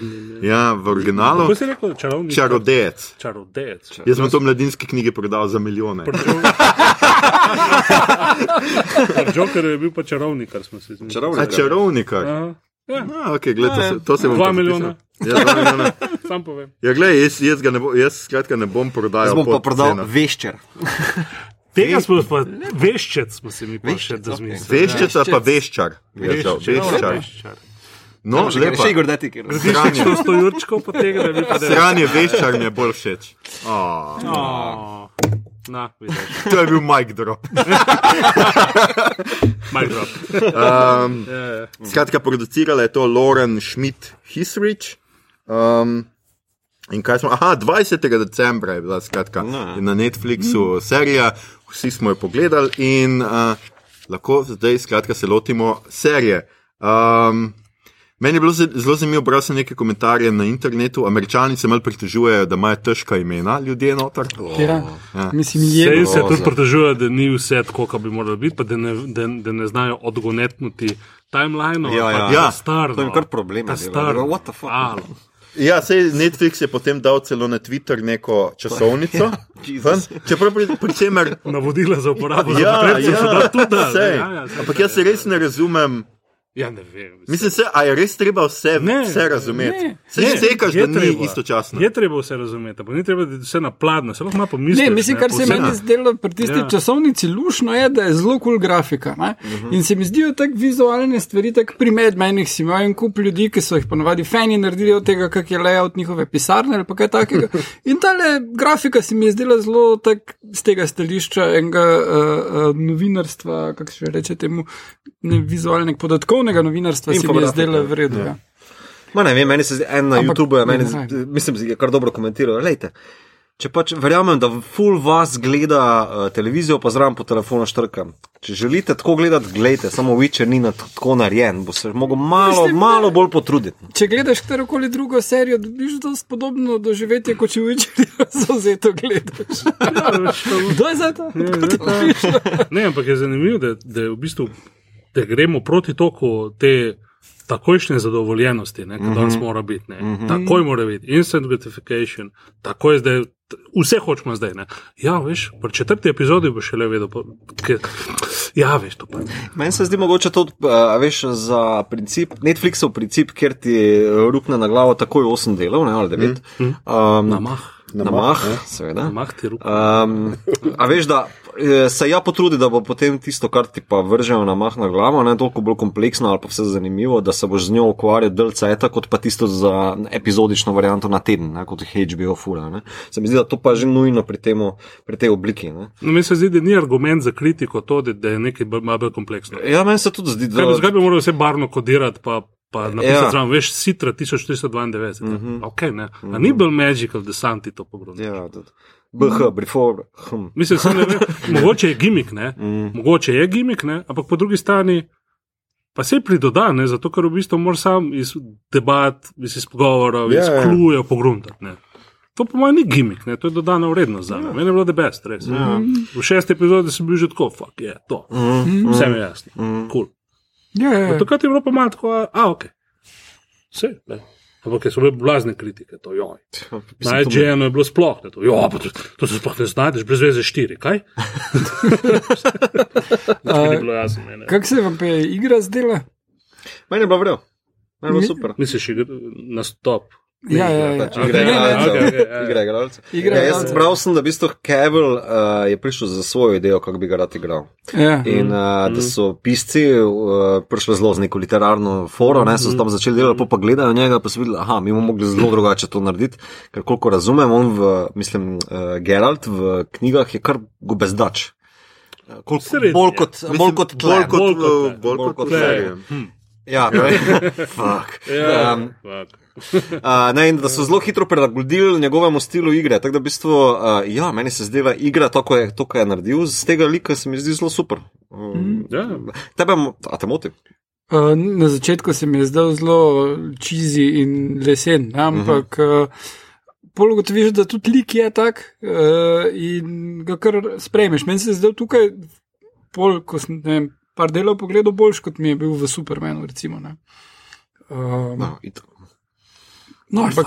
Speaker 1: Ja, v originalu.
Speaker 3: Kako si rekel, čarovnik?
Speaker 1: Čarodejec.
Speaker 3: Čarodejec.
Speaker 1: Jaz sem to mladinske knjige prodal za milijone.
Speaker 3: Joker je bil pa čarovnik, kar smo se
Speaker 1: zmedili. Čarovnik. Čarovnik. Ja. No, okay, gled, to, se, to se
Speaker 3: bom Dva milijona.
Speaker 1: Ja, dva milijona.
Speaker 3: Sam povem.
Speaker 1: Ja, gled, jaz, jaz, ne bo, jaz skratka ne bom prodajal.
Speaker 2: Jaz bom pa prodal cena. veščer.
Speaker 3: Tega smo pa veščec, smo se mi pa še da
Speaker 1: zmislili. Veščec pa veščar. Veščar. No,
Speaker 2: že lepo. Še Igor, da ti
Speaker 3: kjer. To sto jurčkov potegne, da bi pa.
Speaker 1: Sranje veščar mi je bolj všeč.
Speaker 3: Oh. Oh. Na,
Speaker 1: to je bil Mike Drop.
Speaker 3: Mike Drop.
Speaker 1: um, yeah, yeah. Skratka, producirala je to Lauren Schmidt Hisrich. Um, in kaj smo? Aha, 20. decembra je bila skratka, no. na Netflixu serija, vsi smo jo pogledali in uh, lahko zdaj skratka, se lotimo serije. Um, Meni je bilo zelo zanimivo, bral sem nekaj komentarjev na internetu. Američani se malo pritožujejo, da imajo težka imena ljudje noter.
Speaker 4: Oh. Ja. Ja. Mislim,
Speaker 3: je, se tudi pritožujejo, da ni vse tako, kot bi moralo biti, pa da ne, da, da ne znajo odgonetnuti timeline.
Speaker 2: Ja, ja.
Speaker 1: ja.
Speaker 2: Star, to je kar problem.
Speaker 1: Ja, sej Netflix je potem dal celo na Twitter neko časovnico. Ja, Čeprav pri, pri čemer.
Speaker 3: Navodila za uporabo.
Speaker 1: Ja, ja, ja, tudi, ja, ja, ampak jaz se res ne razumem.
Speaker 3: Ja, ne vem.
Speaker 1: Mislim, se, a je res treba vse, ne, vse razumeti? Ne, se ne, sekaš, da ni istočasno.
Speaker 3: Je treba vse razumeti, pa ni treba, da je vse napladno, se lahko malo pomisliš.
Speaker 4: Ne, mislim, kar se meni zdelo pri tisti ja. časovnici lušno je, da je zelo kul cool grafika. Uh mhm. -huh. In se mi zdijo tako vizualne stvari, tako pri medmenih si imajo en kup ljudi, ki so jih ponovadi fani naredili od tega, kak je layout njihove pisarne ali kaj takega. In ta grafika se mi je zdela zelo tak z tega stališča enega uh, uh, novinarstva, kako se reče temu, ne vizualnega podatkov strokovnega novinarstva se mi je zdelo v redu. Ja.
Speaker 2: Ja. Ne vem, meni se zdi, en na YouTubu je, meni, mislim, da je kar dobro komentiral. Lejte, Če pač verjamem, da full vas gleda uh, televizijo, pa zraven po telefonu štrkam. Če želite tako gledati, gledajte, samo Witcher ni na tako narejen, bo se lahko malo, Mislim, malo bolj potruditi.
Speaker 4: Če gledaš katerokoli drugo serijo, dobiš dosti podobno doživetje, kot če Witcher zauzeto gledaš. Kdo je za to?
Speaker 3: Ne, ampak je zanimivo, da, da, v bistvu, da gremo proti toku te takojšnje zadovoljenosti, ki mm -hmm. danes mora biti. Mm -hmm. Takoj mora biti, instant gratification, takoj zdaj, vse hočemo zdaj. Ne? Ja, veš, pri četrti epizodi boš še le vedel. Ker, ja, veš, to pa.
Speaker 2: Meni se zdi mogoče to, veš, za princip, Netflixov princip, ker ti rupne na glavo takoj 8 delov, ne, ali 9. Mm
Speaker 3: -hmm. um, na mah.
Speaker 2: Na mah, seveda.
Speaker 3: Na mah ti ruke.
Speaker 2: Um, a veš, da eh, se ja potrudi, da bo potem tisto, kar ti pa vržejo na mah na glavo, ne toliko bolj kompleksno ali pa vse zanimivo, da se boš z njo ukvarjal delce eta, kot pa tisto za epizodično varianto na teden, ne, kot jih HBO fura. Ne. Se mi zdi, da to pa že nujno pri, temo, pri tej obliki. Ne.
Speaker 3: No, mi se zdi, da ni argument za kritiko to, da je nekaj malo bolj kompleksno.
Speaker 2: Ja, meni se tudi zdi, da.
Speaker 3: Zakaj bi moral vse barno kodirati? Pa pa napisati, ja. zraven, veš, Citra 1492. Mm -hmm. okay, mm -hmm. Ni bil Magical, da sam ti to pogledal.
Speaker 2: Ja, BH, before.
Speaker 3: Hm. Mislim, da je mogoče je gimik, ne? Mm. mogoče je gimik, ne? ampak po drugi strani pa se pridoda, ne? zato ker v bistvu moraš sam iz debat, iz pogovorov, yeah, iz kluje yeah. pogruntati. To po mojem ni gimik, ne? to je dodana vrednost za me. Yeah. Meni je bilo da best, res. Yeah. V šesti epizodi sem bil že tako, fuck je yeah, to. Mm. Vse mi je jasno, mm. cool.
Speaker 4: Ja, ja, ja.
Speaker 3: Takrat je bilo pa malo tako, a ok. Vse, ne. Ampak so bile blazne kritike, to joj. Najžejeno je bilo sploh, to, jo, to, to se sploh ne znajdeš, brez veze štiri, kaj?
Speaker 4: Kako se vam je igra zdela?
Speaker 2: Meni je bilo vrelo, meni je bilo super.
Speaker 3: Misliš, na stop.
Speaker 4: Ja, ja, ja.
Speaker 2: Pač igra igralcev. Ja, jaz bral sem, da v bistvu Kevin uh, je prišel za svojo idejo, kako bi ga rad igral.
Speaker 4: Ja.
Speaker 2: In uh, da so pisci uh, prišli zelo z neko literarno foro, ne, so tam začeli delati, pa gledajo njega, pa so videli, aha, mi bomo mogli zelo drugače to narediti. Ker koliko razumem, on v, mislim, uh, Geralt v knjigah je kar gobezdač. Bolj kot bolj kot bolj kot bolj kot tle. Ja, torej, fuck.
Speaker 3: Ja, um, fuck.
Speaker 2: Uh, ne, da so zelo hitro prilagodili njegovemu stilu igre. Tako da, v bistvu, uh, ja, meni se zdi, da igra to, kar je, je naredil, z tega lika se mi zdi zelo super. Um,
Speaker 3: mm. ja.
Speaker 2: Tebe, a te moti?
Speaker 4: Uh, na začetku se mi je zdel zelo čizi in lesen, ne, ampak uh -huh. uh, pologo ti veš, da tudi lik je tak uh, in ga kar sprejmeš. Meni se je zdel tukaj, pol, ko sem ne vem, par delov pogledal, boljš kot mi je bil v Supermanu. Recimo,
Speaker 2: um, no,
Speaker 4: No, ampak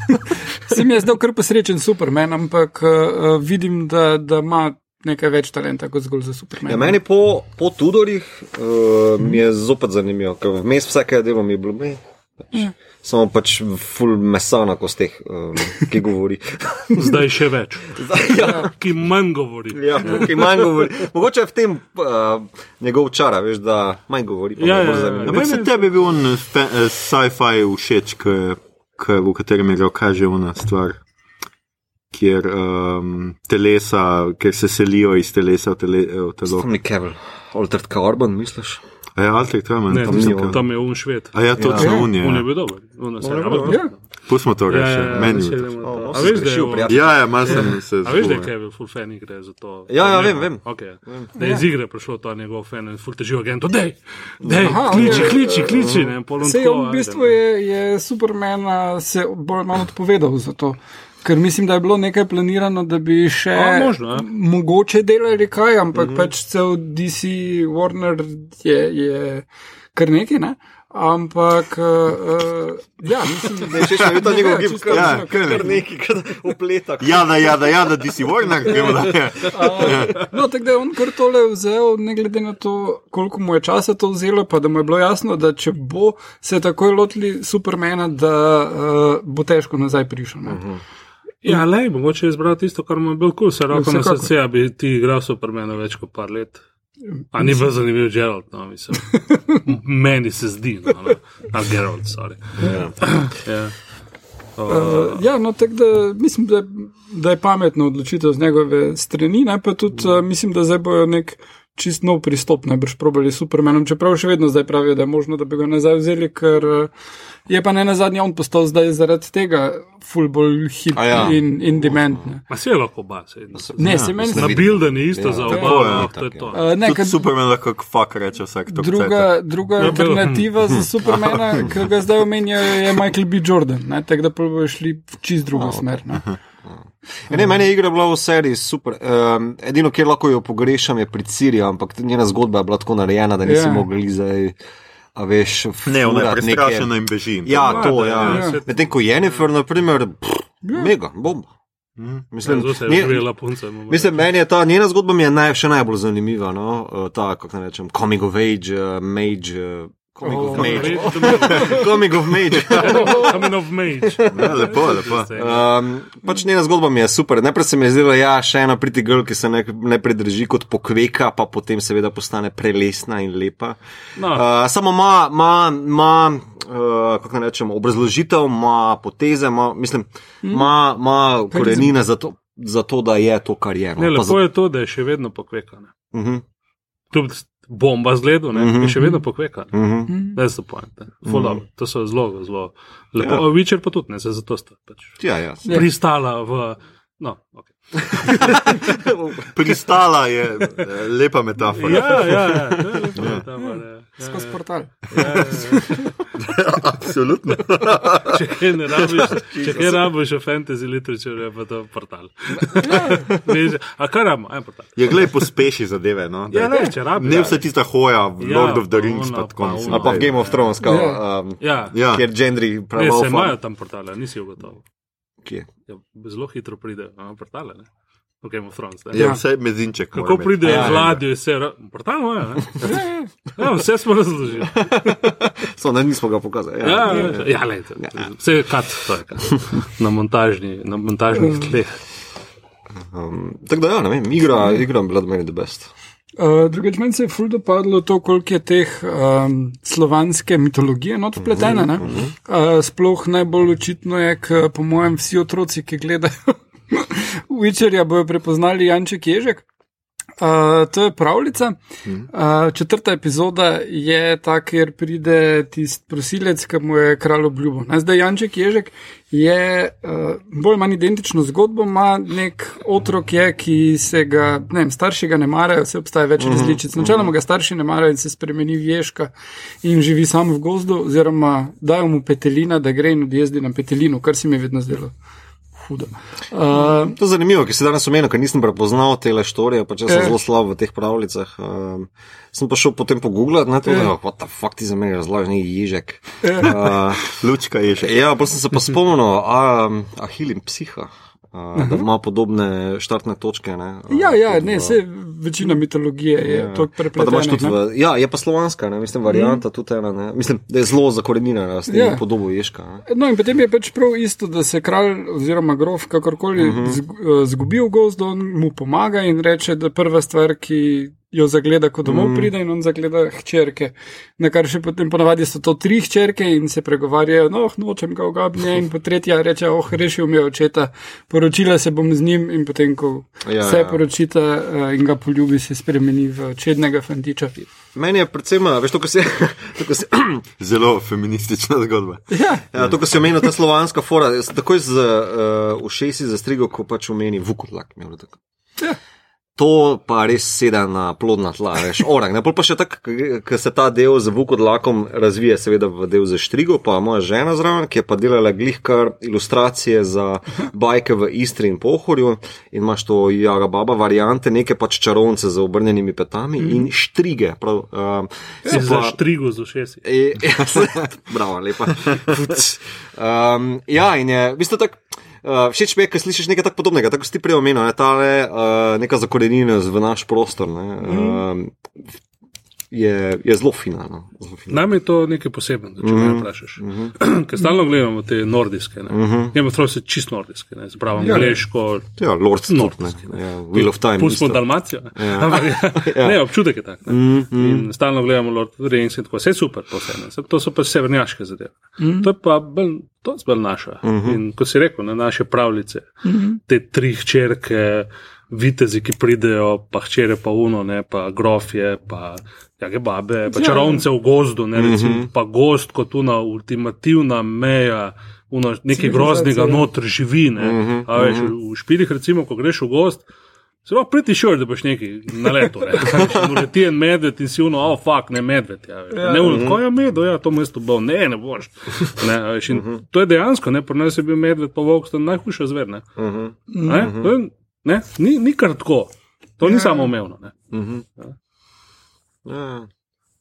Speaker 4: se mi je zdel kar posrečen Superman, ampak uh, vidim, da, da ima nekaj več talenta kot zgolj za Superman.
Speaker 2: Ja, meni po, po Tudorih uh, mi je zopet zanimivo, ker vmes vsake delo mi je bilo. Me, pač. ja. Samo pač full mesa na kosteh, um, ki govori.
Speaker 3: Zdaj še več. Zdaj, ja. Ki manj govori.
Speaker 2: Ja, ki manj govori. Mogoče je v tem uh, njegov čar, veš, da manj govori.
Speaker 1: Ja, ja, ja, ja. Ampak se tebi bil on sci-fi všeč, ker v katerem je kaže ona stvar, kjer um, telesa, ker se selijo iz telesa v, tele, v telo.
Speaker 2: To ni Kevin, Altered Carbon, misliš?
Speaker 1: A je Altered Carbon,
Speaker 3: ne, tam, tam, tam je un šved.
Speaker 1: A ja, točno
Speaker 3: ja.
Speaker 1: un je.
Speaker 3: Un je bil dober.
Speaker 1: Pustimo to reči,
Speaker 3: ja, ja,
Speaker 1: meni
Speaker 3: je.
Speaker 2: A veš, da je
Speaker 1: prijatelj? Ja, ja, malo sem se
Speaker 3: zgodil. A veš, da je Kevin full fan igre za to?
Speaker 2: Ja, ja, vem, vem.
Speaker 3: Okay. vem. Da je iz igre prišel to njegov fan in full težijo agent. Dej, dej, kliči, kliči, kliči.
Speaker 4: Vse v bistvu je, je Superman se bolj malo odpovedal za to. Ker mislim, da je bilo nekaj planirano, da bi še
Speaker 3: A, možno,
Speaker 4: mogoče delali kaj, ampak mm -hmm. pač cel DC Warner je, je kar nekaj. Ne? Ampak, uh, ja, mislim,
Speaker 2: da je še vedno ta njegov gib, ja, kar nekaj, kar upleta.
Speaker 1: Ja, da, ja, da, ja, da, ti si vojna, gremo da.
Speaker 4: uh, no, tako da je on kar tole vzel, ne glede na to, koliko mu je časa to vzelo, pa da mu je bilo jasno, da če bo se takoj lotili Supermana, da uh, bo težko nazaj prišel. Uh -huh.
Speaker 3: Ja, le, mogoče je izbral tisto, kar mu je bilo kul, se roko na srce, da bi ti igral Supermana več kot par let. A ni bil zanimiv Gerald, no, mislim. Meni se zdi, no, no. a Gerald, sorry. Ja. ja.
Speaker 4: Uh, ja, no, tako da mislim, da, da je pametno odločitev z njegove strani. Ne, pa tudi uh, mislim, da zdaj bojo nek čist nov pristop, najbrž probali Supermanom, čeprav še vedno zdaj pravijo, da je možno, da bi ga nazaj vzeli, ker uh, je pa ne na zadnje on postal zdaj zaradi tega fullball hit ja. in, in dement.
Speaker 3: Ma se je lahko bas.
Speaker 4: Ne, se meni
Speaker 3: zdi. Na builden je isto ja, za oba. Ja, to je to. Uh,
Speaker 1: ne, kad, Superman lahko fuck reče vsak to.
Speaker 4: Druga, druga ja, alternativa za Supermana, ki ga zdaj omenjajo, je Michael B. Jordan, tako da pa bojo šli v čist drugo oh, smer. Ne.
Speaker 2: Ja, ne, meni je igra bila v seriji super. Um, edino, kjer lahko jo pogrešam, je pri Siriji, ampak njena zgodba je bila tako narejena, da nisi yeah. mogli zdaj. A veš,
Speaker 1: ne, ona je prestrašena in beži.
Speaker 2: Ja, to je. Ja. ja. Medtem ko Jennifer, na primer, pff, ja. mega, bomba.
Speaker 3: Mm. Mislim, ja, nje, punca,
Speaker 2: mislim, meni je ta njena zgodba mi je naj, še najbolj zanimiva. No? Uh, ta, kako naj rečem, coming of age, uh, mage. Uh, Coming of Mage. Coming of Mage.
Speaker 3: Coming of Mage.
Speaker 1: Ja, lepo, lepo.
Speaker 2: Um, pač njena zgodba mi je super. Najprej se mi je zdela, ja, še ena priti girl, ki se ne, ne pridrži kot pokveka, pa potem seveda postane prelesna in lepa. No. Uh, samo ima, ima, ima uh, kako naj rečem, obrazložitev, ima poteze, ima, mislim, ima, ima korenine za to, za to, da je to, kar je.
Speaker 3: No. Ne, lepo za... je to, da je še vedno pokvekana. Uh mhm. -huh bomba zgledu, ne, mm -hmm. še vedno pokveka. Mm -hmm. Ne, so pointe. Mm -hmm. To so zelo, zelo lepo. Ja. Witcher pa tudi ne, se zato sta pač
Speaker 2: ja, ja.
Speaker 3: pristala v. No, okay.
Speaker 1: Pristala je eh, lepa metafora.
Speaker 3: Ja, ja, ja. lepa ja. metafora. Ja.
Speaker 4: Skozi portal.
Speaker 3: Ja, ja,
Speaker 1: ja. Absolutno.
Speaker 3: če kaj ne rabiš, če kaj rabiš v fantasy literaturi, je pa to portal. A kar ramo, en portal.
Speaker 1: Je glej, pospeši zadeve. No?
Speaker 3: Ja, ne, če rabiš.
Speaker 1: Ne vse tista hoja, ja, Lord of the Rings, pa tako naprej.
Speaker 2: Ali pa v Game of Thrones, kao, ja. um, ja. Ja. kjer gendri pravijo.
Speaker 3: Ne, se imajo tam portale, nisi ugotovil.
Speaker 2: Kje?
Speaker 3: Ja, zelo hitro pride na portale. Ne? V Game of Thrones.
Speaker 1: Ja, vse mezinček.
Speaker 3: Kako pride v ladjo, je vse, portalno je. Ja, vse smo razložili.
Speaker 2: Samo da nismo ga pokazali.
Speaker 3: Ja, ja, ja, ja lejte. Ja. Vse je kat, to je kat. Na, montažni, na montažnih tleh.
Speaker 2: Um, tako da, ja, ne vem, igra, igra Blood Money the Best.
Speaker 4: Uh, Drugič, meni se je ful dopadlo to, koliko je teh um, slovanske mitologije not vpletene. Uh, sploh najbolj očitno je, k, po mojem, vsi otroci, ki gledajo Witcherja bojo prepoznali Janček Ježek. Uh, to je pravljica. Uh, četrta epizoda je ta, kjer pride tisti prosilec, ki mu je kralj obljubil. Zdaj, Janček Ježek je uh, bolj ali manj identično zgodbo, ima nek otrok, je, ki se ga, ne vem, starši ga ne marajo, vse obstaja več mhm, različic. Načeloma mhm. ga starši ne marajo in se spremeni v ježka in živi samo v gozdu, oziroma dajo mu petelina, da gre in odjezdi na petelino, kar se mi je vedno zdelo hudo.
Speaker 2: Uh, to je zanimivo, ker si danes omenil, ker nisem prepoznal te leštore, pa če sem eh. zelo slab v teh pravljicah. Um, sem pa šel potem pogooglati, ne to, da je ta fakt za me razlagal, ni ježek.
Speaker 1: Uh, Lučka ježek.
Speaker 2: Ja, pa sem se pa spomnil, a, a hilim psiha. Uh, da ima podobne štartne točke. Ne,
Speaker 4: uh, ja, ja ne, vse večina mitologije je ja. to prepletena.
Speaker 2: Ja, je pa slovanska, ne, mislim, varianta mm. tudi ena. Ne, mislim, da je zelo zakorenjena, s tem ja. podobo ješka. Ne.
Speaker 4: No in potem je pač prav isto, da se kralj oziroma grof kakorkoli uh mhm. -huh. zgubi v gozdu, on mu pomaga in reče, da prva stvar, ki jo zagleda, ko domov mm. pride in on zagleda hčerke. Na kar še potem ponavadi so to tri hčerke in se pregovarjajo, no, nočem ga ogabnje in po tretja reče, oh, rešil mi je očeta, poročila se bom z njim in potem, ko ja, se ja. poročita uh, in ga poljubi, se spremeni v čednega fantiča.
Speaker 2: Meni je predvsem, veš, to, ko se. To, ko se
Speaker 1: Zelo feministična zgodba.
Speaker 4: Ja,
Speaker 2: ja to, ko si omenil ta slovanska fora, takoj z uh, ušesi zastrigo, ko pač omeni vukutlak. Ja to pa res sedi na plodna tla, veš, orang. Ne, pa še tako, ker se ta del z vukodlakom razvije, seveda v del za štrigo, pa moja žena zraven, ki je pa delala glihkar ilustracije za bajke v Istri in Pohorju in imaš to jaga baba variante, neke pač čarovnice z obrnjenimi petami mm. in štrige. Prav,
Speaker 3: uh, ja, za štrigo z ušesi.
Speaker 2: E, ja, bravo, lepa. Um, ja, in je, v bistvu tako. Uh, všeč mi je, ker slišiš nekaj tako podobnega, tako si ti prej omenil, ne, ta uh, neka zakorenina v naš prostor. Ne, uh, je, je zelo fina. No?
Speaker 3: Nam je to nekaj posebnega, če mm -hmm. me vprašaš. Mm -hmm. Ker stalno gledamo te nordijske. Ne mm -hmm. vem, se čist nordijske, ne zbravo ja, angliško.
Speaker 2: Ja, Lord Stop, ne. Ja, Wheel of Time.
Speaker 3: Pustimo Dalmacijo. Ne? Ja. ja. ne, občutek je tak. Mm -hmm. Stalno gledamo Lord Rings in tako. Vse je super, posebno. To so pa severnjaške zadeve. Mm -hmm. To je pa bolj. To je zbolj naša. Uh mhm. -huh. In ko si rekel, na naše pravljice, uh mhm. -huh. te tri črke, vitezi, ki pridejo, pa hčere, pa uno, ne, pa grofje, pa jake babe, pa ja, čarovnice v gozdu, ne, recimo, mm -hmm. pa gost kot una ultimativna meja. Uno, nekaj groznega noter živi. Ne. Uh -huh, veš, uh -huh. V špilih, recimo, ko greš v gost, zelo priti šel, da boš nekaj na leto. Ne leti en medved in si uno, oh, fuck, ne medved. Ja, ja, ne, uh -huh. ko je medved, ja, to mesto bo, ne, ne boš. Ne, veš, uh -huh. To je dejansko, ne, pri nas je bil medved, pa vok, to je najhujša zver. Ne. Uh -huh. ne, uh -huh. ne, ni, ni kar tako, to ni ja. samo umevno. Uh -huh. ja.
Speaker 2: Ja.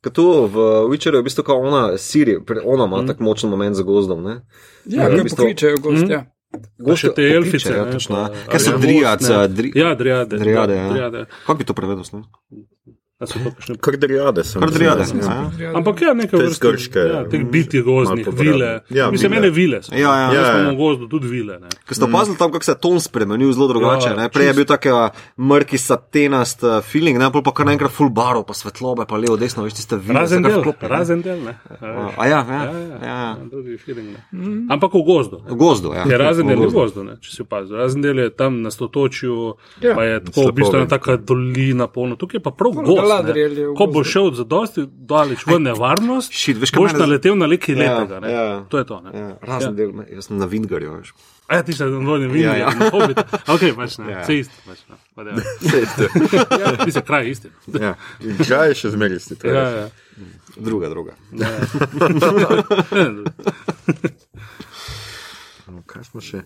Speaker 2: Tu v Witcheru je v bistvu kot ona, Siri, ona ima mm. tako močen moment za gozdom. Ne?
Speaker 4: Ja, ki v bistvu kličejo gost. Mm. Ja.
Speaker 3: Gošte te elfice. Ja,
Speaker 2: točno. Kaj so driade?
Speaker 3: Ja, driade.
Speaker 2: Driade, ja. Kako bi to prevedel?
Speaker 1: Kar drijade sem.
Speaker 2: Kar drijade.
Speaker 3: Ampak ja, nekaj vrst.
Speaker 1: Grške.
Speaker 3: Ja, teh biti gozdnih, vile. Ja, Mislim, mene vile. Ja, ja. Ja, ja. gozdu tudi vile.
Speaker 2: Ker ste opazili tam, kako se je ton spremenil zelo drugače. Ja, Prej je bil tak mrki satenast uh, feeling, ne, pa kar naenkrat full baro, pa svetlobe, pa levo, desno, veš, tiste vile.
Speaker 3: Razen del, razen del, ne.
Speaker 2: A ja, ja. ja,
Speaker 3: mm. Ampak v gozdu.
Speaker 2: V gozdu, ja.
Speaker 3: Je razen del v gozdu, ne, če si opazil. Razen del je tam na stotočju, pa je tako v bistvu ena taka dolina polno. Tukaj je pa prav gozd ladrili. Ko bo šel za dosti daleč v nevarnost,
Speaker 2: Shit, veš,
Speaker 3: boš naletel na nekaj ja, lepega. Ne? Ja, to je to.
Speaker 2: Ja, razen ja. del, jaz sem na Vingarju.
Speaker 3: A ja, ti si na Vingarju, ja, ja. na Hobbitu. Ok, pač ne, ja. vse isto. Pač, no. Vse isto. ja, ti si kraj isti.
Speaker 1: ja. Kraj je še zmeraj isti.
Speaker 2: Ja, ja. Druga, druga. Ja.
Speaker 1: Kaj smo še?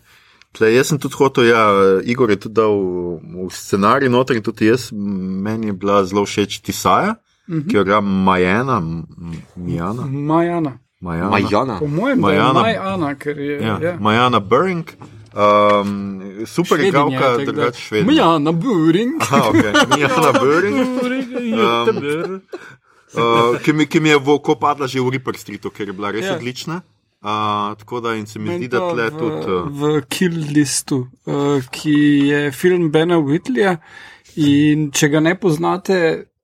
Speaker 1: Tle, jaz sem tudi hotel, ja, Igor je tudi dal v scenarij noter in tudi jaz, meni je bila zelo všeč Tisaja, mm -hmm. ki jo igra Majana. Majana.
Speaker 4: Majana.
Speaker 2: Majana. Majana.
Speaker 4: Po mojem je Majana, ker je.
Speaker 1: Ja, ja. Majana Burring. Um, super je gavka, drugače švedska.
Speaker 4: Majana Burring.
Speaker 1: Aha, okay. Majana Burring. um, uh, ki, mi, ki mi je v oko padla že v Ripper Streetu, ker je bila res ja. odlična. Uh, tako da in se mi zdi, da tle
Speaker 4: v,
Speaker 1: tudi. Uh...
Speaker 4: V Kill Listu, uh, ki je film Bena Whitleya. In če ga ne poznate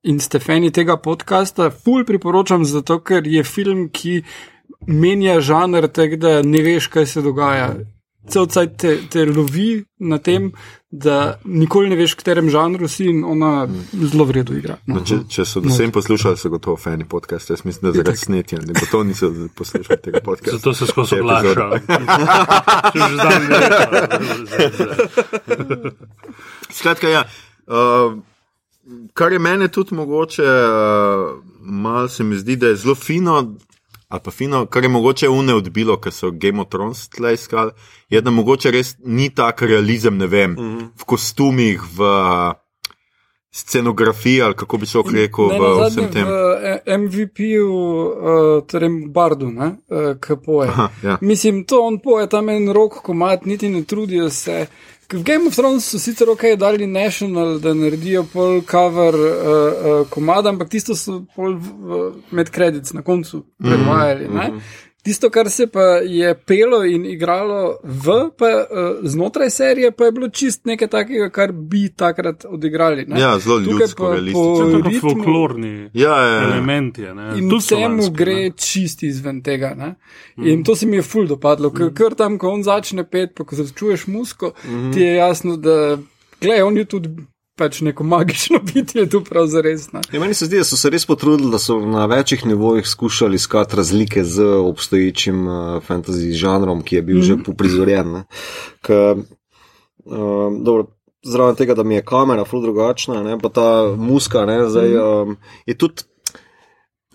Speaker 4: in ste fani tega podcasta, ful priporočam, zato ker je film, ki menja žanr, tako da ne veš, kaj se dogaja cel cel te, te lovi na tem, da nikoli ne veš, v katerem žanru si in ona zelo vredno igra.
Speaker 1: No. No, če, če so vsem poslušali, so gotovo fani podcast, jaz mislim, da zaradi snetja, ne bo to niso poslušali tega podcasta.
Speaker 3: Zato se skozi oglašajo.
Speaker 1: Skratka, ja. Uh, kar je meni tudi mogoče, uh, malo se mi zdi, da je zelo fino, ali pa fino, kar je mogoče une odbilo, ker so Game of Thrones tle iskali, je da mogoče res ni tak realizem, ne vem, mm -hmm. v kostumih, v scenografiji ali kako bi se okrekel v vsem tem.
Speaker 4: V MVP-ju, uh, torej Bardu, uh, ki poje. Aha, ja. Mislim, to on poje tam en rok, komat, niti ne trudijo se. V Game of Thrones so sicer ok, dali National, da naredijo pol cover uh, uh, komada, ampak tisto so pol med kredits na koncu predvajali. Mm -hmm. Tisto, kar se pa je pelo in igralo v, pa, uh, znotraj serije, pa je bilo čist nekaj takega, kar bi takrat odigrali. Ne?
Speaker 1: Ja, zelo ljudsko,
Speaker 3: realistično. Kot folklorni
Speaker 1: ja, ja, ja.
Speaker 3: elementi.
Speaker 4: In vsemu gre ne? čist izven tega. Mm. In to se mi je ful dopadlo, ker mm. tam, ko on začne pet, pa ko začuješ musko, mm. ti je jasno, da. Glej, on je tudi pač neko magično bitje, tu prav za res.
Speaker 2: Ja, meni se zdi, da so se res potrudili, da so na večjih nivojih skušali iskati razlike z obstoječim uh, fantasy žanrom, ki je bil mm že poprizorjen. Uh, Zraven tega, da mi je kamera ful drugačna, ne, pa ta muska, ne, zdaj, um, je tudi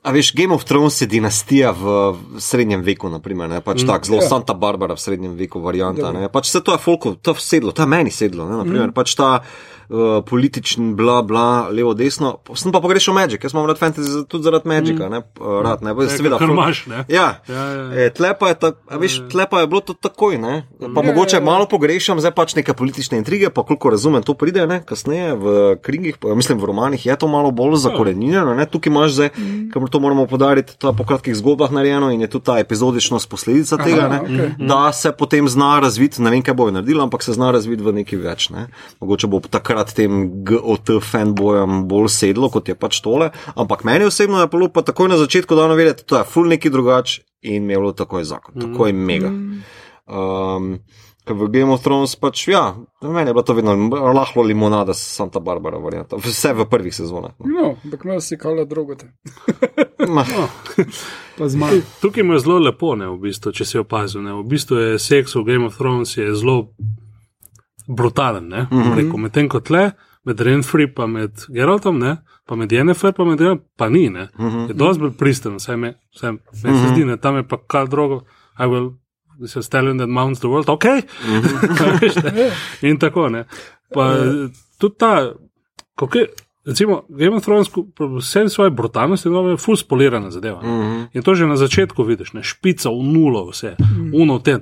Speaker 2: A veš, Game of Thrones je dinastija v srednjem veku, naprimer, ne, pač mm, tako zelo ja. Santa Barbara v srednjem veku, varianta. Ne, pač se to je folko, to je sedlo, to je meni sedlo, ne, naprimer, mm. pač ta uh, politični, bla, bla, levo, desno. Sem pa pogrešal Magic, jaz sem rad fantasy tudi zaradi Magica, mm. ne, uh, rad, ne,
Speaker 3: boš seveda. Kar imaš, ne.
Speaker 2: Ja, ja, ja, ja. E, tlepa je, ta, a veš, ja. tlepa je bilo to takoj, ne, pa ja, mogoče ja, ja. malo pogrešam, zdaj pač neke politične intrige, pa koliko razumem, to pride, ne, kasneje v knjigih, mislim, v romanih je to malo bolj zakorenjeno, ne, tukaj imaš zdaj, mm. kamor to moramo podariti, to je po kratkih zgodbah narejeno in je tudi ta epizodičnost posledica tega, Aha, ne, okay. da se potem zna razviti, ne vem, kaj bo naredila, ampak se zna razviti v neki več, ne, mogoče bo takrat tem GOT fanbojem bolj sedlo, kot je pač tole. Ampak meni osebno je bilo pa takoj na začetku dano vedeti, da je full neki drugač in je bilo takoj zakon, mm. takoj mega. Um, v Game of Thrones pač, ja, meni je bilo to vedno lahko limonada Santa Barbara, varianta. vse v prvih sezonah.
Speaker 4: No, ampak no, si kala drugote.
Speaker 3: no. Tukaj je zelo lepo, ne, v bistvu, če si opazil. Ne. V bistvu je seks v Game of Thrones zelo brutalen. Mm -hmm. Medtem ko tle, med Renfri pa med Geraltom, ne, pa med Jennifer, pa med Geraltom, pa ni. Mm -hmm. Je dosti bolj pristen, vse me, vse me mm -hmm. se zdi, ne, tam je pa kar drugo. Se stalin, da mounts the world, ok. Mm -hmm. in tako ne. Pa tudi ta, kako je, recimo, Game of Thrones, vse svoje brutalnosti, je full spolirana zadeva. Mm -hmm. In to že na začetku vidiš, ne, špica v nulo, vse, mm -hmm. uno, te,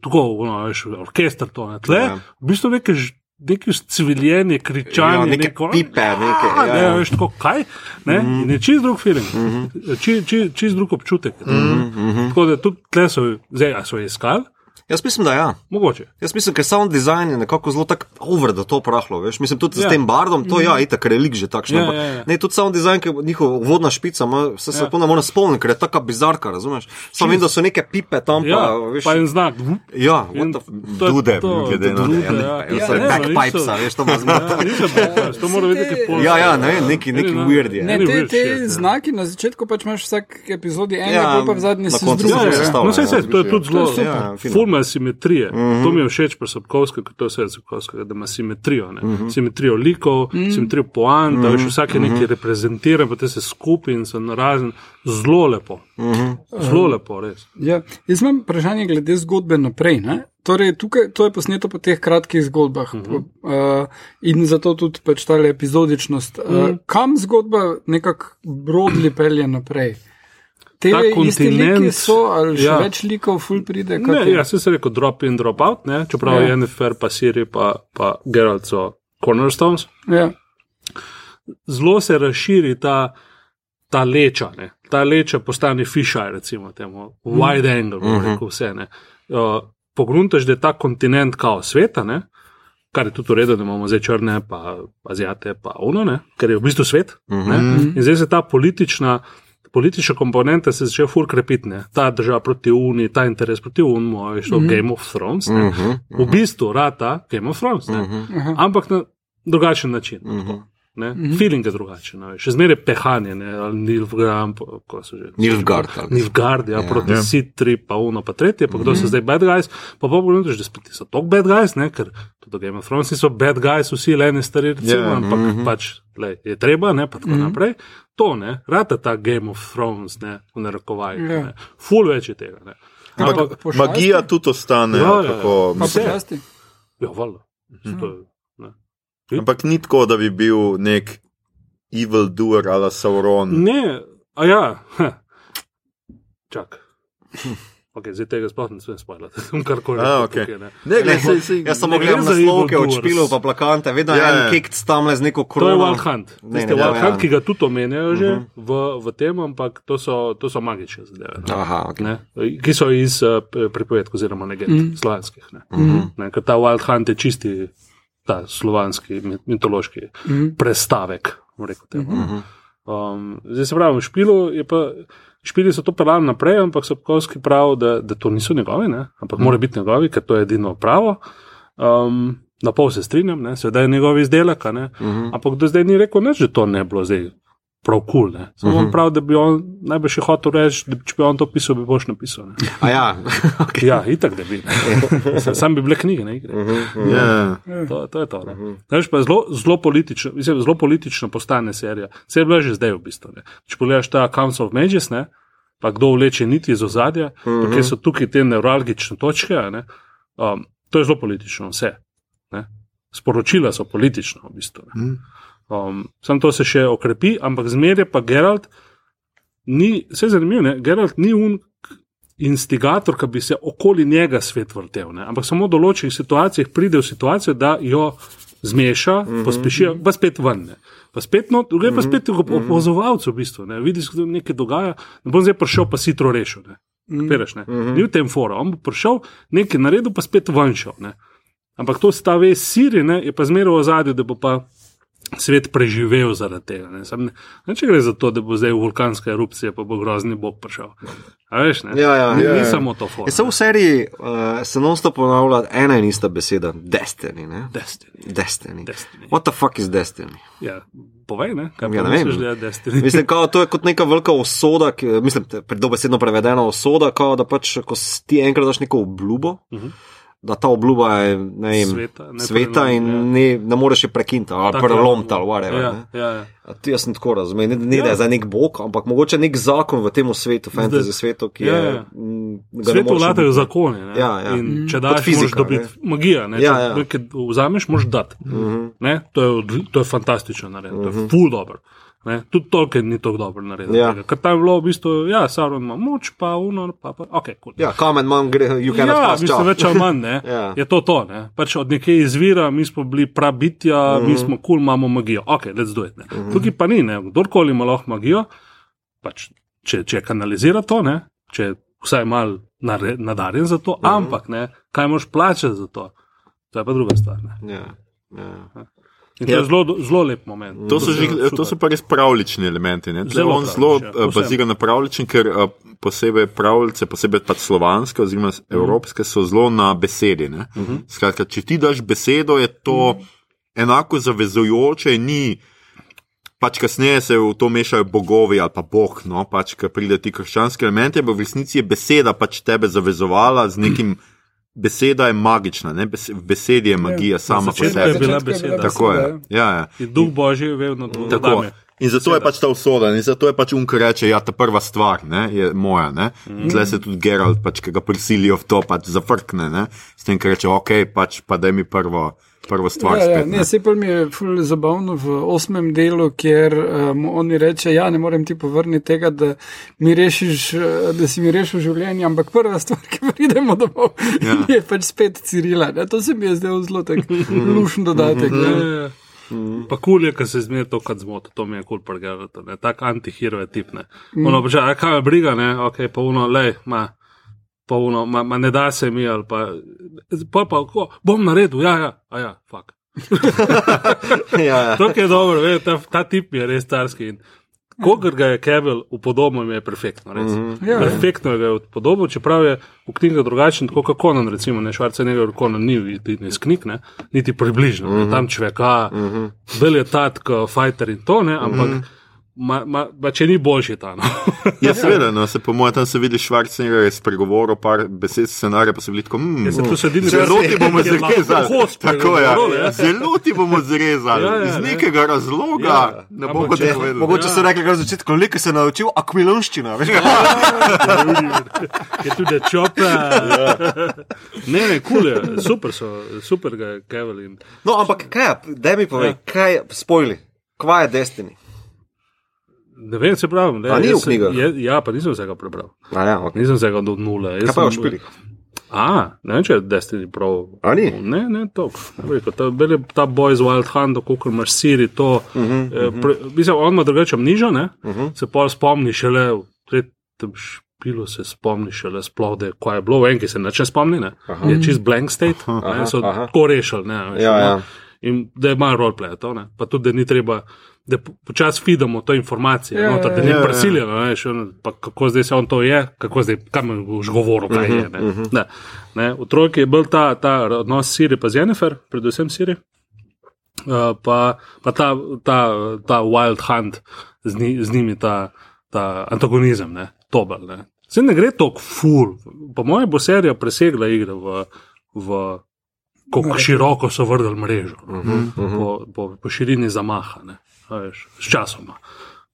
Speaker 3: tako, veš, orkester to, ne, tle, v bistvu nekaj neki civiljeni, kričanje, ja,
Speaker 2: neke
Speaker 3: neko,
Speaker 2: pipe, nekaj. Ja,
Speaker 3: ne, ja. veš, tako, kaj, ne? Mm -hmm. Je čist drug film, mm -hmm. čist či, či drug občutek. Mm -hmm. Tako da tudi tle so, zdaj, so iskali.
Speaker 2: Jaz mislim, da ja.
Speaker 3: Mogoče.
Speaker 2: Jaz mislim, ker sound design je nekako zelo tak over, da to prahlo, veš. Mislim, tudi ja. s tem bardom, to mm -hmm. ja, itak, ker je lik že takšen. Ja, ja, ja. Ne, tudi sound design, ker njihova vodna špica, ma, se se ja. pona mora spomniti, ker je taka bizarka, razumeš. Samo vem, da so neke pipe tam,
Speaker 3: ja, pa, veš. Pa en znak.
Speaker 2: Ja, in
Speaker 1: to, dude, glede na
Speaker 2: to. Ja, ja, ja, backpipes, veš, to ima zmak.
Speaker 3: Ja, to mora biti neki pol.
Speaker 2: Ja, ja, ne, neki, neki weird je.
Speaker 4: Ne, te, te znaki na začetku pač imaš vsak epizodi enega, pa v zadnji se združijo.
Speaker 3: No, se, se, to je tudi zelo, fulma simetrije. -hmm. To mi je všeč pri Sobkovskem, ker to vse Sobkovskega, da ima simetrijo. Mm -hmm. Simetrijo likov, mm -hmm. simetrijo poant, da mm -hmm. veš vsak je nekaj mhm. reprezentiran, pa te se skupaj in so narazen. Zelo lepo. Mm -hmm. Zelo lepo, res.
Speaker 4: Ja. Jaz imam vprašanje glede zgodbe naprej. Torej, tukaj, to je posneto po teh kratkih zgodbah uh -huh. uh, in zato tudi pač ta epizodičnost. Uh, uh -huh. Kam zgodba nekako brodli pelje naprej? Te kontinenti so, ali še ja. več likov, ful pride.
Speaker 3: Ne, ja, se je rekel drop in drop out, ne? čeprav ja. je NFR, pa Siri, pa, pa Geralt so cornerstones.
Speaker 4: Ja.
Speaker 3: Zelo se razširi ta, ta leča, ne? ta leča postane fisheye, recimo temu, wide mm. angle, mm -hmm. rekel vse. Uh, Pogruntaš, da je ta kontinent kao sveta, ne? kar je tudi v redu, da imamo zdaj črne, pa azijate, pa uno, ne? ker je v bistvu svet. Mm -hmm. In zdaj se ta politična politične komponente se začnejo fur krepiti, ta država proti Uniji, ta interes proti Uniji, je šlo mm -hmm. Game of Thrones, uh -huh, uh -huh. v bistvu rata Game of Thrones, uh -huh. ampak na drugačen način. Uh -huh. Mm -hmm. Feeling je drugačen, še zmeraj pehanje, ali Nilfgaard, kako se že.
Speaker 2: Nilfgaard.
Speaker 3: Nilfgaard, ja, yeah. proti yeah. Sitri, pa uno, pa tretje, pa mm -hmm. kdo so zdaj bad guys, pa pa pogledaj, da spet so tok bad guys, ne, ker tudi Game of Thrones so bad guys, vsi le ne stari, recimo, yeah. ampak mm -hmm. pač le, je treba, ne, pa tako mm -hmm. naprej. To, ne, rata ta Game of Thrones, ne, v narekovaju, yeah. ne, full več je tega, ne.
Speaker 1: Ampak magija tudi ostane, ja, tako,
Speaker 4: ja, ja.
Speaker 3: Ja, valjda. Mm -hmm.
Speaker 1: Ampak ni tako, da bi bil nek evil doer ali Sauron.
Speaker 3: Ne, a ja, čak. Okay, zdaj tega sploh ne smem spojiti, sem kar koli.
Speaker 1: Okay. Ne, ne, ne,
Speaker 2: ne, ne, jaz samo gledam na sloke, od špilov pa plakante, vedno je en kikt tam le z neko krono.
Speaker 3: To je Wild Hunt. Ne, ne, Wild ja, Hunt, ja. ki ga tudi omenjajo že uh mhm. -huh. v, v tem, ampak to so, to so magične zadeve.
Speaker 2: No. Aha, okay.
Speaker 3: ne, ki so iz uh, pripovedkov oziroma neged, mm. slovanskih. Ne. Mm -hmm. ne, ker ta Wild Hunt je čisti ta slovanski mitološki mm -hmm. prestavek. Mm -hmm. um, zdaj se pravi, v špilu je pa. Špili so to pelali naprej, ampak so Pkovski pravi, da, da to niso njegovi, ne? ampak mm. mora biti njegovi, ker to je edino pravo. Um, na pol se strinjam, seveda je njegov izdelek, mm -hmm. ampak do zdaj ni rekel, ne, da to ne bilo zdaj prav kul. Cool, Samo uh mhm. -huh. prav, da bi on najbolj še hotel reči, da če bi on to pisal, bi boš napisal.
Speaker 2: Ja,
Speaker 3: okay. ja, itak da bi. Sam bi bile knjige, ne igre. Uh -huh, uh -huh. Yeah. To, to je to. Uh -huh. pa zelo, zelo, politično, mislim, zelo politično postane serija. Vse je bilo že zdaj v bistvu. Ne. Če pogledaš ta Council of Mages, ne, pa kdo vleče niti iz ozadja, uh -huh. ker so tukaj te neuralgične točke. Ne, um, to je zelo politično, vse. Ne. Sporočila so politična v bistvu. Uh -huh. Um, Sam to se še okrepi, ampak zmeraj pa Gerald ni, vse zanimivo, ne? Gerald ni un instigator, ki bi se okoli njega svet vrtel, ne? ampak samo v določenih situacijah pride v situacijo, da jo zmeša, mm -hmm. pospeši, pa spet ven. Pa spet, no, druge pa mhm. spet mm -hmm. opozovalcev, v bistvu, ne? vidiš, da nekaj dogaja, ne bom zdaj prišel, pa si tro rešil. Ne? Mm -hmm. Ni v tem foru, on bo prišel, nekaj naredil, pa spet ven šel. Ampak to sta ve, siri, ne? je pa zmeraj v zadju, da bo pa svet preživel zaradi tega. Ne, ne, ne če gre za to, da bo zdaj vulkanska erupcija, pa bo grozni bog prišel. Veš,
Speaker 2: ja, ja,
Speaker 3: ni,
Speaker 2: ja,
Speaker 3: ni
Speaker 2: ja.
Speaker 3: samo to forum.
Speaker 2: Samo v seriji uh, se non-stop ponavlja ena in ista beseda: Destiny.
Speaker 3: Destiny.
Speaker 2: Destiny.
Speaker 3: Destiny.
Speaker 2: What the fuck is Destiny?
Speaker 3: Ja, povej, ne? kaj
Speaker 2: Ja,
Speaker 3: ja,
Speaker 2: ne
Speaker 3: misliš, da je Destiny.
Speaker 2: Mislim, kao, to je kot neka velika osoda, ki, mislim, dobesedno prevedena osoda, kao, da pač, ko si ti enkrat daš neko obljubo, uh -huh. Da ta obljuba je ne vem,
Speaker 3: Sveta, ne
Speaker 2: sveta in
Speaker 3: prelomi, ja.
Speaker 2: ne, ne moreš je prekiniti ali prelomiti ali whatever.
Speaker 3: Ja,
Speaker 2: ne.
Speaker 3: ja, ja.
Speaker 2: A ti jaz sem tako razumel, ne, ne ja. da
Speaker 3: Ja.
Speaker 2: je za nek bog, ampak mogoče nek zakon v tem svetu, fantasy svetu, ki
Speaker 3: Ja,
Speaker 2: je.
Speaker 3: ja.
Speaker 2: mm, ne
Speaker 3: Svetu vladajo zakoni. Ne?
Speaker 2: Ja, ja.
Speaker 3: In če
Speaker 2: Kot
Speaker 3: daš,
Speaker 2: fizika,
Speaker 3: moraš dobiti magija. Ne?
Speaker 2: Ja,
Speaker 3: Če
Speaker 2: ja.
Speaker 3: nekaj vzameš, moraš dati.
Speaker 2: Mhm.
Speaker 3: Ne? To, je, to je fantastično narediti, to je full dobro. Ne? Tudi Tolkien ni tako dobro naredil.
Speaker 2: Ja.
Speaker 3: tega. Ker tam je bilo v bistvu, ja, Sauron ima moč, pa uno, pa, pa ok, cool.
Speaker 2: Ja, kamen manj gre, you cannot
Speaker 3: Ja,
Speaker 2: pass
Speaker 3: mislim, več ali manj, ne.
Speaker 2: Ja.
Speaker 3: Je to to, ne. Pač od nekje izvira, mi smo bili prabitja, mi smo kul, cool, imamo magijo. Ok, let's do it. Ne. Tukaj pa ni, ne. Kdorkoli ima lahko magijo, pač, če, če kanalizira to, ne, če vsaj mal nadarjen za to, ampak ne, kaj moš plačati za to. To je pa druga stvar. Ne.
Speaker 2: Ja, ja.
Speaker 3: In to
Speaker 1: Ja.
Speaker 3: je zelo, zelo lep moment.
Speaker 1: To so, že, to so pa res pravlični elementi. Ne? Zelo, on zelo
Speaker 3: ja, povsem.
Speaker 1: bazira na pravlični, ker a, posebej pravljice, posebej pač slovanske oziroma
Speaker 3: Mhm.
Speaker 1: evropske, so zelo na besedi. Uh -huh. Skratka, če ti daš besedo, je to
Speaker 3: Mhm.
Speaker 1: enako zavezujoče, ni. Pač kasneje se v to mešajo bogovi ali pa bog, no, pač, ki pride ti krščanski elementi, ampak v resnici je beseda pač tebe zavezovala z nekim. Beseda je magična, ne? V besedi je magija sama po
Speaker 3: začetku je
Speaker 1: sebi.
Speaker 3: bila
Speaker 4: je
Speaker 3: beseda.
Speaker 1: Tako je. Ja, ja.
Speaker 3: In duh božji je vedno to.
Speaker 1: Tako. In zato je pač ta usoda, in zato je pač unka reče, ja, ta prva stvar ne, je moja. Mm. Zdaj se tudi Geralt, pač, ki ga prisilijo v to, pač zafrkne, ne, s tem, ker reče, ok, pač pa da mi prvo, prvo stvar
Speaker 4: Ja, ja,
Speaker 1: spet.
Speaker 4: ne,
Speaker 1: Ne.
Speaker 4: se pa mi je ful zabavno v osmem delu, kjer um, oni reče, ja, ne morem ti povrniti tega, da, mi rešiš, eh, da si mi rešil življenje, ampak prva stvar, ki pridemo domov, ja. je pač spet Cirila. Ne? To se mi je zdelo zelo tak lušen dodatek. Ne?
Speaker 3: Ja, Pa kul je, ker se zmeraj to kot zmot, to mi je kul pregelati, ne, tak antihero je tip, ne. Ono, pa že, kaj me briga, ne, ok, pa uno, lej, ma, pa uno, ma, ma ne da se mi, ali pa, pa, pa, ko, bom naredil, ja, ja, a ja, fuk.
Speaker 2: ja, ja.
Speaker 3: To je dobro, ve, ta, ta tip je res starski. In kogar ga je Kebel upodobil, je perfektno. Mm -hmm.
Speaker 4: Ja, ja.
Speaker 3: Perfektno ga je upodobil, čeprav je v knjigah drugačen, tako kot Conan, recimo, ne Švarcenegger, Conan ni niti iz knjig, ne, niti približno, mm -hmm. tam človeka, mm -hmm. bil je tat, kot fighter in to, ne, ampak. Mm -hmm. Ma, ma, ma, če ni boljši ta. No.
Speaker 1: Ja, seveda, no, se po mojem tam se vidi Švarcner je spregovoril par besed scenarija, pa so bili tako, mm,
Speaker 3: Ja, se tu sedi na
Speaker 1: zelo ti bomo zrezali. Tako
Speaker 3: ja.
Speaker 1: zelo ti bomo zrezali.
Speaker 3: Ja, ja,
Speaker 1: Iz
Speaker 3: ne.
Speaker 1: nekega razloga,
Speaker 3: Ja,
Speaker 1: ne bomo
Speaker 3: če-
Speaker 1: povedali.
Speaker 2: Mogoče so rekli, da je začetku, koliko se je naučil akvilonščina. veš.
Speaker 3: je tudi čope. ne, ne, kul je, super so, super ga je Kebel in.
Speaker 2: No, ampak kaj, daj mi povej,
Speaker 3: Ja.
Speaker 2: kaj je, spojili, kva je Destiny?
Speaker 3: Ne vem, se pravi. Ne,
Speaker 2: ni v knjigah?
Speaker 3: Je, ja, pa nisem vsega prebral.
Speaker 2: A ja, okay.
Speaker 3: Nisem vsega do nule.
Speaker 2: Kaj pa je v špilih?
Speaker 3: A, ne vem, če je Destiny prav.
Speaker 2: A ni?
Speaker 3: Ne, ne, to. Ta, ta boj z Wild Hunt, kako imaš Siri, to. Uh
Speaker 2: Mhm,
Speaker 3: -huh, eh, pre, mislim, on ima drugače nižo, ne? Uh -huh. Se pa spomni šele v tretjem špilu, se spomni šele sploh, da kaj je bilo, en, ki se neče spomni, ne? Aha. Je čist blank state, aha, ne, so
Speaker 2: aha.
Speaker 3: tako rešili, ne? Veš,
Speaker 2: Ja,
Speaker 3: no.
Speaker 2: ja.
Speaker 3: In da je malo roleplay, to ne. Pa tudi, da ni treba. Da po- počasi fidamo to informacijo,
Speaker 4: Ja,
Speaker 3: ja, noter, da ni
Speaker 4: ja,
Speaker 3: ja,
Speaker 1: ja.
Speaker 3: prisiljeno, ne, še, ono, pa kako zdaj se on to je, kako zdaj, kam už govoril, kaj je. Ne, ne, ne. V trojki je bil ta, ta odnos Siri pa z Jennifer, predvsem Siri, uh, pa, pa ta, ta, ta Wild Hunt, z, ni, z njimi ta, ta antagonizem, ne, tobel. Ne. Se ne gre tako ful, po mojem bo serija presegla igre v, v kako široko so vrgli mrežo, uh -huh, po, po, po širini zamaha, ne, veš, s časoma.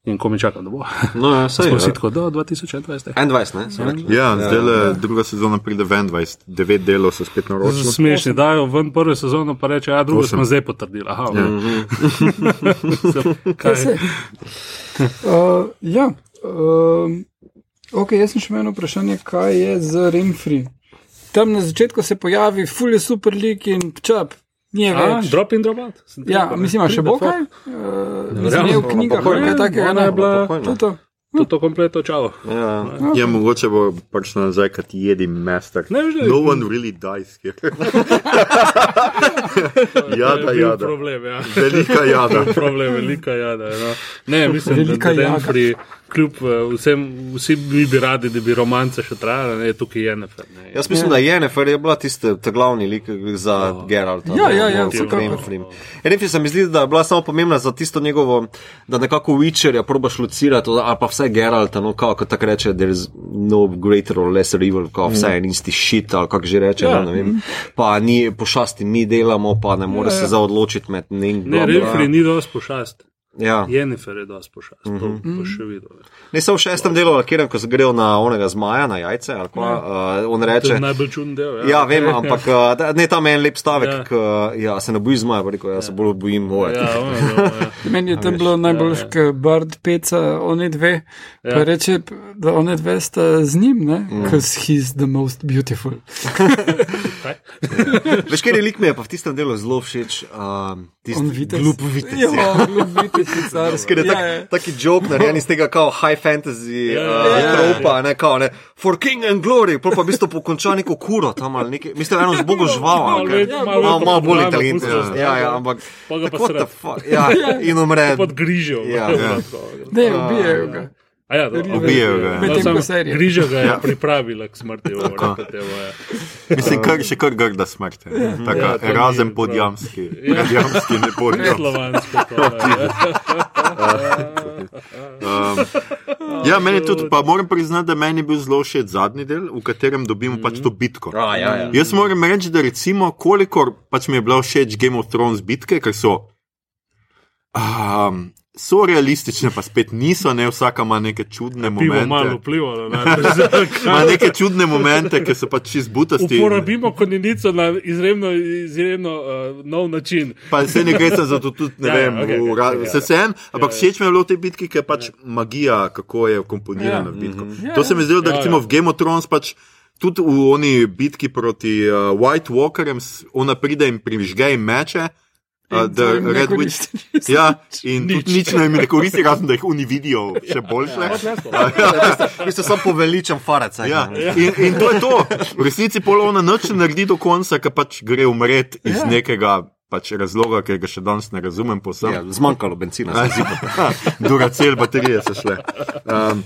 Speaker 3: In ko mi čakam, da bo.
Speaker 2: No, ja, sej,
Speaker 3: Smo
Speaker 2: ja.
Speaker 3: vsi tako do 2021.
Speaker 2: 21, ne? so rekli.
Speaker 1: Ja, zdaj le druga sezona pride 22, devet delov so spet naročili.
Speaker 3: Smešni, dajo ven prvo sezono, pa reče, a drugo
Speaker 1: Osem.
Speaker 3: smo zdaj potrdili. Aha, ja.
Speaker 4: Kaj se? Uh, ja, um, ok, jaz sem še imel eno vprašanje, kaj je z Renfri. Tam na začetku se pojavi, ful je super lik in čap, ni
Speaker 3: A,
Speaker 4: več.
Speaker 3: drop in drop out.
Speaker 4: Ja,
Speaker 3: ne.
Speaker 4: mislim, še bo kaj? Uh,
Speaker 3: Ne
Speaker 4: je v knjigah, ali kaj takega.
Speaker 3: Ona
Speaker 4: ne?
Speaker 3: je bila-
Speaker 2: Pokojna.
Speaker 4: To je to.
Speaker 3: Je kompletno čavo.
Speaker 2: Ja.
Speaker 1: Ja, mogoče bo prišlo nazaj, kad jedi mestak.
Speaker 3: Ne, že-
Speaker 1: No one really dies here. jada,
Speaker 3: Je
Speaker 1: jada.
Speaker 3: Problem, ja.
Speaker 1: Velika jada.
Speaker 3: problem, velika jada. No. Ne, mislim,
Speaker 4: Velika
Speaker 3: da, da
Speaker 4: jada.
Speaker 3: Denfri, kljub eh, vsem, vsi bi, bi radi, da bi romance še trajale, ne, tukaj je Jennifer. Ne.
Speaker 2: Jaz mislim, da je Jennifer je bila tista ta glavni lik za oh. Geralta.
Speaker 4: Ja, ja, ja,
Speaker 2: vsekakor.
Speaker 3: vsekakor.
Speaker 2: Renfri se mi zdi, da je bila samo pomembna za tisto njegovo, da nekako Witcherja probaš locirati, ali pa vse Geralta, no, kako ko tako reče, there is no greater or lesser evil, kao vse je isti shit, ali kako že reče,
Speaker 3: Ja.
Speaker 2: ja. ne vem. Pa ni pošasti, mi delamo, pa ne more
Speaker 3: Ja,
Speaker 2: ja,
Speaker 3: ja.
Speaker 2: se za odločiti med njim.
Speaker 3: Ne, Renfri ni dosti pošast.
Speaker 2: Ja.
Speaker 3: Jennifer je dosti pošast, to bo še videl. Ne.
Speaker 2: Samo v šestem delu, kjer, ko se grejo na onega zmaja, na jajce, kva, uh, on
Speaker 3: To
Speaker 2: reče.
Speaker 3: je najbolj čuden del. Ja,
Speaker 2: Ja, vem, ampak uh, da- ne tam je en lep stavek,
Speaker 3: Ja.
Speaker 2: ja. k, ja, se ne boji zmaja, pa rekel, jaz se bolj bojim moje.
Speaker 3: Ja, ono, ono, ja.
Speaker 4: Meni je tam bilo najbolj,
Speaker 3: ja.
Speaker 4: ker Bard peca one dve,
Speaker 3: Ja.
Speaker 4: pa reče, da one dve sta z njim, ne? Because he's the most beautiful.
Speaker 3: Kaj?
Speaker 2: Veš, kjer je lik mi je pa v tistem delu zelo všeč, um, tisti
Speaker 4: vitez.
Speaker 2: glup vitez.
Speaker 4: Ja, glup vitez, carski.
Speaker 2: Ker je
Speaker 4: Ja, ja.
Speaker 2: taki joke narejen iz tega kao high fantasy
Speaker 3: Ja,
Speaker 2: uh,
Speaker 3: ja, ja.
Speaker 2: ne kao ne, for king and glory, pa v bistvu pokonča neko kuro tam ali nekaj, mislim, eno zbogo žival.
Speaker 3: Malo
Speaker 2: ali
Speaker 3: več-
Speaker 2: kaj.
Speaker 3: malo
Speaker 2: bolj inteligentno.
Speaker 3: pustijo
Speaker 2: Ja, ja, ampak.
Speaker 3: Pa ga pa
Speaker 2: what the
Speaker 3: sredi.
Speaker 2: fuck, Ja, in umre.
Speaker 3: Pod grižo.
Speaker 2: Ja, ja.
Speaker 4: Ne, ubijajo ga.
Speaker 3: Ja.
Speaker 1: Ubijajo ga, ja.
Speaker 3: Grižo ga je ja. pripravila k smrti. Tako.
Speaker 1: Mislim, kar, še kar grda smrt.
Speaker 3: Ja,
Speaker 1: razen
Speaker 3: prav.
Speaker 1: podjamski.
Speaker 3: Ja.
Speaker 1: Podjamski, ne podjamski.
Speaker 3: Slovansko. to, ja.
Speaker 1: Um, ja, meni tudi, pa moram priznati, da meni je bil zelo všeč zadnji del, v katerem dobimo pač to bitko.
Speaker 2: A, ja, ja.
Speaker 1: Jaz moram reči, da recimo, kolikor pač mi je bila všeč Game of Thrones bitke, ker so. Um, So realistične, pa spet niso, ne vsaka ima neke čudne
Speaker 3: Pivo malo
Speaker 1: momente.
Speaker 3: vplivalo.
Speaker 1: Ima neke čudne momente, ki so pač čist butasti.
Speaker 3: Uporabimo konjenico na izjemno, izjemno uh, nov način.
Speaker 1: Pa se ne gre za to tudi, ne
Speaker 3: Ja, ja,
Speaker 1: vem,
Speaker 3: okej,
Speaker 1: v ra-
Speaker 3: ja,
Speaker 1: se
Speaker 3: ja.
Speaker 1: sem, ampak
Speaker 3: Ja, ja.
Speaker 1: všeč mi je bilo v tej bitki, ker je pač magija, kako je komponirana v bitko.
Speaker 4: Ja,
Speaker 1: To se mi zdi, da
Speaker 3: Ja,
Speaker 1: recimo
Speaker 3: ja.
Speaker 1: v Game of Thrones pač. Tudi v oni bitki proti uh, White Walkerjem, s- ona pride in prižge jim meče. Uh,
Speaker 4: jim ne koristi nič.
Speaker 1: Ja, in
Speaker 3: Nič.
Speaker 1: nič ne jim ne koristi, razen da jih oni vidijo še boljše.
Speaker 2: Vi ste samo poveličam farec.
Speaker 1: Ja, in, in to je to. V resnici pol ona noč ne naredi do konca, ker pač gre umret iz
Speaker 4: Ja.
Speaker 1: nekega pač razloga, ki ga še danes ne razumem povsem.
Speaker 2: Ja, zmanjkalo benzina. se zdi.
Speaker 1: Duracel baterije so šle. Um,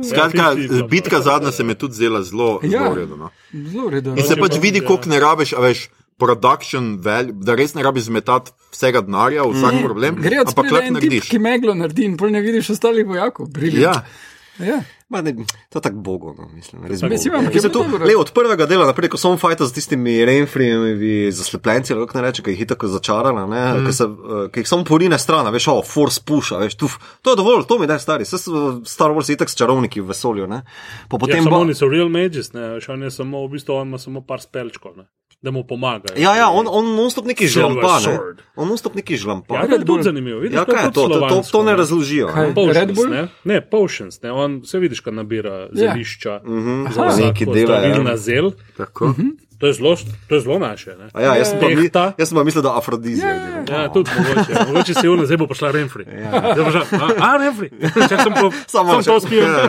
Speaker 1: skratka,
Speaker 3: Ja,
Speaker 1: bitka zadnja se mi je tudi zdela zelo,
Speaker 4: Ja.
Speaker 1: zelo redno. No.
Speaker 4: Zelo redo.
Speaker 1: In se
Speaker 3: Če
Speaker 1: pač
Speaker 3: pa-
Speaker 1: vidi,
Speaker 3: ja.
Speaker 1: koliko ne rabiš, a veš. Production value, da res ne rabiš zmetati vsega denarja, vsak mm. problem,
Speaker 4: Gre od
Speaker 1: ampak
Speaker 4: spredaj
Speaker 1: lahko
Speaker 4: en tip, ki meglo naredi in pol ne vidiš ostalih vojakov. Briljant.
Speaker 1: Ja,
Speaker 4: Ja.
Speaker 2: Ma, ne, to je tako bogo, no, mislim. Res
Speaker 4: Mislim,
Speaker 2: bogo.
Speaker 4: ampak je
Speaker 2: Mislim, to,
Speaker 4: dobro.
Speaker 2: le, od prvega dela naprej, ko sem fajta z tistimi Renfrijevi zaslepljenci, kako ne reče, ki jih je tako začarala, ne, mm. ki, se, uh, ki jih samo porine stran, veš, o, force push, a veš, tuf, to je dovolj, to mi daj stari, vse so Star Wars itak s čarovniki v vesolju, ne. Pa
Speaker 3: Ja,
Speaker 2: potem
Speaker 3: samo
Speaker 2: ba-
Speaker 3: oni so real mages, ne, še on je samo, v bistvu on ima samo par spelčkov, ne, da mu pomagajo.
Speaker 2: Ja, ja, on, on non-stop neki žlampa, ne.
Speaker 3: sword.
Speaker 2: On non-stop neki žlampa.
Speaker 3: Ja,
Speaker 2: Ja,
Speaker 3: to je tudi zanimivo. Vidiš,
Speaker 2: ja kaj je to, to, to, to ne razložijo.
Speaker 4: Kaj?
Speaker 2: Ne?
Speaker 3: Potions,
Speaker 4: Red Bull?
Speaker 3: ne? ne, potions, ne, on vse vidiš, kaj nabira
Speaker 4: Ja.
Speaker 3: zelišča,
Speaker 2: Mhm.
Speaker 3: za
Speaker 2: Aha.
Speaker 3: vsako
Speaker 2: Neki dela, ja.
Speaker 3: zel.
Speaker 1: tako.
Speaker 3: To je zelo, to je zelo naše. Ne?
Speaker 2: A ja, jaz sem pa, mi, jaz sem pa mislil, da afrodizija.
Speaker 3: Ja, tudi mogoče. Mogoče se je ono, zdaj bo prišla Renfri. Ja. Zdaj bo šla, a, a Renfri, čak sem, po,
Speaker 2: Samo
Speaker 3: sem to spil.
Speaker 1: Ja.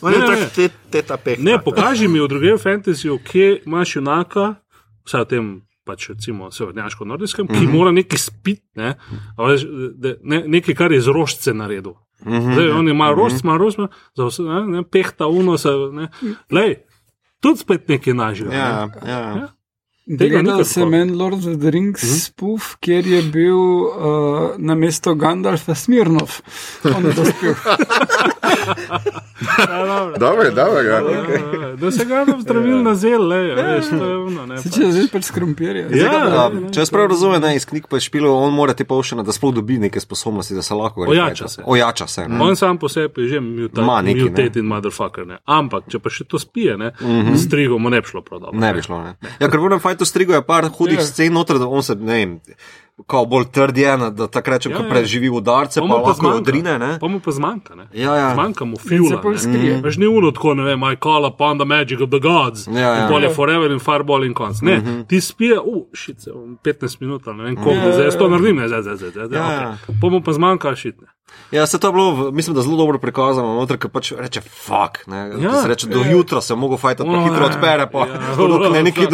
Speaker 1: On je
Speaker 3: Ne, ne.
Speaker 1: te- peh.
Speaker 3: Ne, pokaži mi v drugem fantasyju, kje imaš junaka, vsaj v tem. Pač recimo severnjaško-nordijskem, ki
Speaker 2: Mhm.
Speaker 3: mora nekaj spiti, ne? Veš, da- ne, nekaj, kar je iz rožce naredil.
Speaker 2: Mhm.
Speaker 3: Zdaj, on ima rožce, ima rožce, za vse, ne, ne, pehta uno, se, ne. Lej, tudi spet nekaj nažiga.
Speaker 2: Ja,
Speaker 3: ne.
Speaker 2: ja.
Speaker 3: Tega
Speaker 4: Gledal
Speaker 3: nikar
Speaker 4: sem en Lord of the Rings mm -hmm. spoof, kjer je bil uh, na mesto Gandalfa Smirnov. On je dospel.
Speaker 3: Ja, dobro.
Speaker 1: Dobro, dobro, ja.
Speaker 3: Ja, Da se ga nam zdravil na zel, le, veš, to je ono, ne.
Speaker 4: Se če zdaj pač skrompirja.
Speaker 3: Ja,
Speaker 2: Ja, če jaz prav razumem, ne, iz knjig pa špilo, on mora te povšene, da sploh dobi neke sposobnosti, da se lahko
Speaker 3: Ojača se.
Speaker 2: Ojača se. ne.
Speaker 3: On sam po sebi je že mutated motherfucker. Ne. Ampak, če pa še to spije, ne, mm -hmm. strigo mu ne bi šlo prav dobro.
Speaker 2: Ne bi šlo. Ne. Ja, ker v enem fajtu strigo je par hudih
Speaker 4: Ja.
Speaker 2: scen noter, da on se, ne vem, kao bolj trd je, ne, da tako rečem,
Speaker 3: Ja,
Speaker 2: ko
Speaker 3: ja.
Speaker 2: preživi udarce, pa, pa lahko
Speaker 3: zmanjka.
Speaker 2: odrine, ne.
Speaker 3: Pa mu pa zmanjka, ne.
Speaker 2: Ja, ja.
Speaker 3: Zmanjka mu fjula.
Speaker 4: pol
Speaker 3: ne.
Speaker 4: skrije.
Speaker 3: Veš, ni uno tako, ne vem, I call upon the magic of the gods.
Speaker 2: Ja, ja.
Speaker 3: In pol je forever in fireball in konc. Ne, ti spije, uh, šit, se, 15 minut, ne vem koliko, zdaj jaz to naredim, ne, zdaj, zdaj, zdaj, zdaj,
Speaker 2: Ja,
Speaker 3: okay.
Speaker 2: ja.
Speaker 3: Pa mu pa zmanjka šit. Ne.
Speaker 2: Ja, se to je bilo, mislim, da zelo dobro prikazano, noter, ki pač reče, fuck, ne, ja, se reče, do ja. jutra se mogo fajta, pa hitro odpere, pa ja,
Speaker 3: ne neki.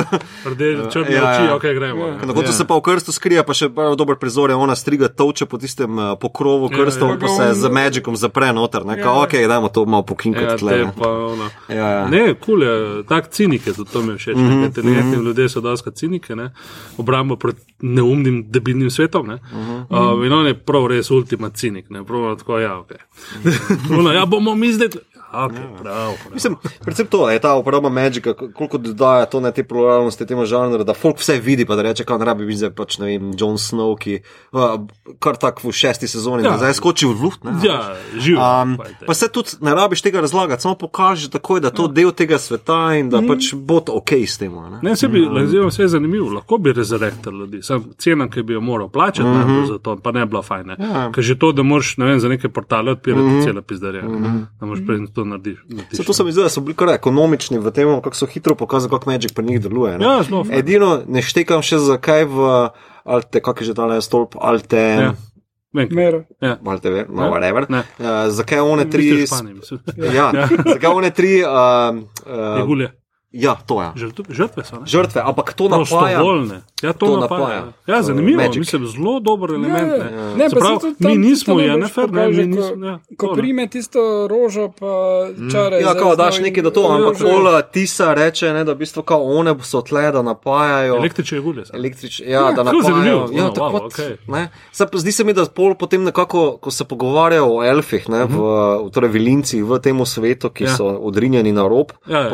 Speaker 3: Rdeči, črni ja, oči, ok, gremo. Ja.
Speaker 2: Na koncu ja. se pa v krstu skrije, pa še dober prizor je ona striga toče po tistem uh, pokrovu krstov, ja, ja. pa se z magicom zapre noter, ne, ja. ok, dajmo to malo pokinkati
Speaker 3: ja, tle. Ja, ja. Ne, kul je, tak cinike, zato mi všeč, mm -hmm. inteligentni mm -hmm. ljudje so doska cinike, ne, obrambo pred neumnim, debilnim svetom, ne. Mm -hmm. uh, in on je prav res ultimat cinik, ne, prav tako, ja, ok. ja, bomo mi zdaj. Okay, ja. prav, prav.
Speaker 2: Mislim, predvsem to je ta uporaba magika, koliko dodaja to na te pluralnosti temu žanru, da folk vse vidi, pa da reče, kaj ne rabi biti zdaj pač ne vem, Jon Snow, ki kar tako v šesti sezoni, ja. zdaj skoči v luft. Ne,
Speaker 3: ja, živi. Um,
Speaker 2: pa se tudi ne rabiš tega razlagati, samo pokaži takoj, da to ja. del tega sveta in da mm. pač bo to ok s tem.
Speaker 3: Ne, ne se bi, mm. zelo vse je zanimivo, lahko bi rezurektor ljudi, sam cena, ki bi jo moral plačati, mm -hmm. za to, pa ne bila fajna. Ja. Ker že to, da moraš, ne vem, za neke portale odpirati mm -hmm. cela pizdarja, mm -hmm. da moraš prej to narediš.
Speaker 2: Zato se mi zdi, da so bili kar ekonomični v tem, kako so hitro pokazali, kako Magic pri njih deluje.
Speaker 3: Ja,
Speaker 2: Edino ne štekam še zakaj v Alte, kak je že ta stolp, Alte. Ja.
Speaker 3: Mer. Ja.
Speaker 2: Malte, ver, no, whatever. Uh, zakaj one tri? Ja, zakaj one tri? Uh,
Speaker 3: uh,
Speaker 2: Ja, to je.
Speaker 3: Žrtve so. Ne?
Speaker 2: Žrtve, ampak to napaja.
Speaker 3: Ja, to, to napaja. Ja, zanimivo, Magic. mislim, zelo dober element. Ne, ne. Ne, prav, mi nismo Jennifer, ne, mi nismo. Ja,
Speaker 4: ko ko prime tisto rožo, pa mm. čare.
Speaker 2: Ja, kao daš nekaj do to, ampak pola tisa reče, ne, da v bistvu kao one so tle, da napajajo.
Speaker 3: Električne gulje.
Speaker 2: Električne, ja, ja, da napajajo. Ja, no, tako, wow, okay. ne. Zdaj, zdi se mi, da pol potem nekako, ko se pogovarjajo o elfih, ne, v, mhm. v torej vilincih v tem svetu, ki ja. so odrinjeni na rob, ja, ja,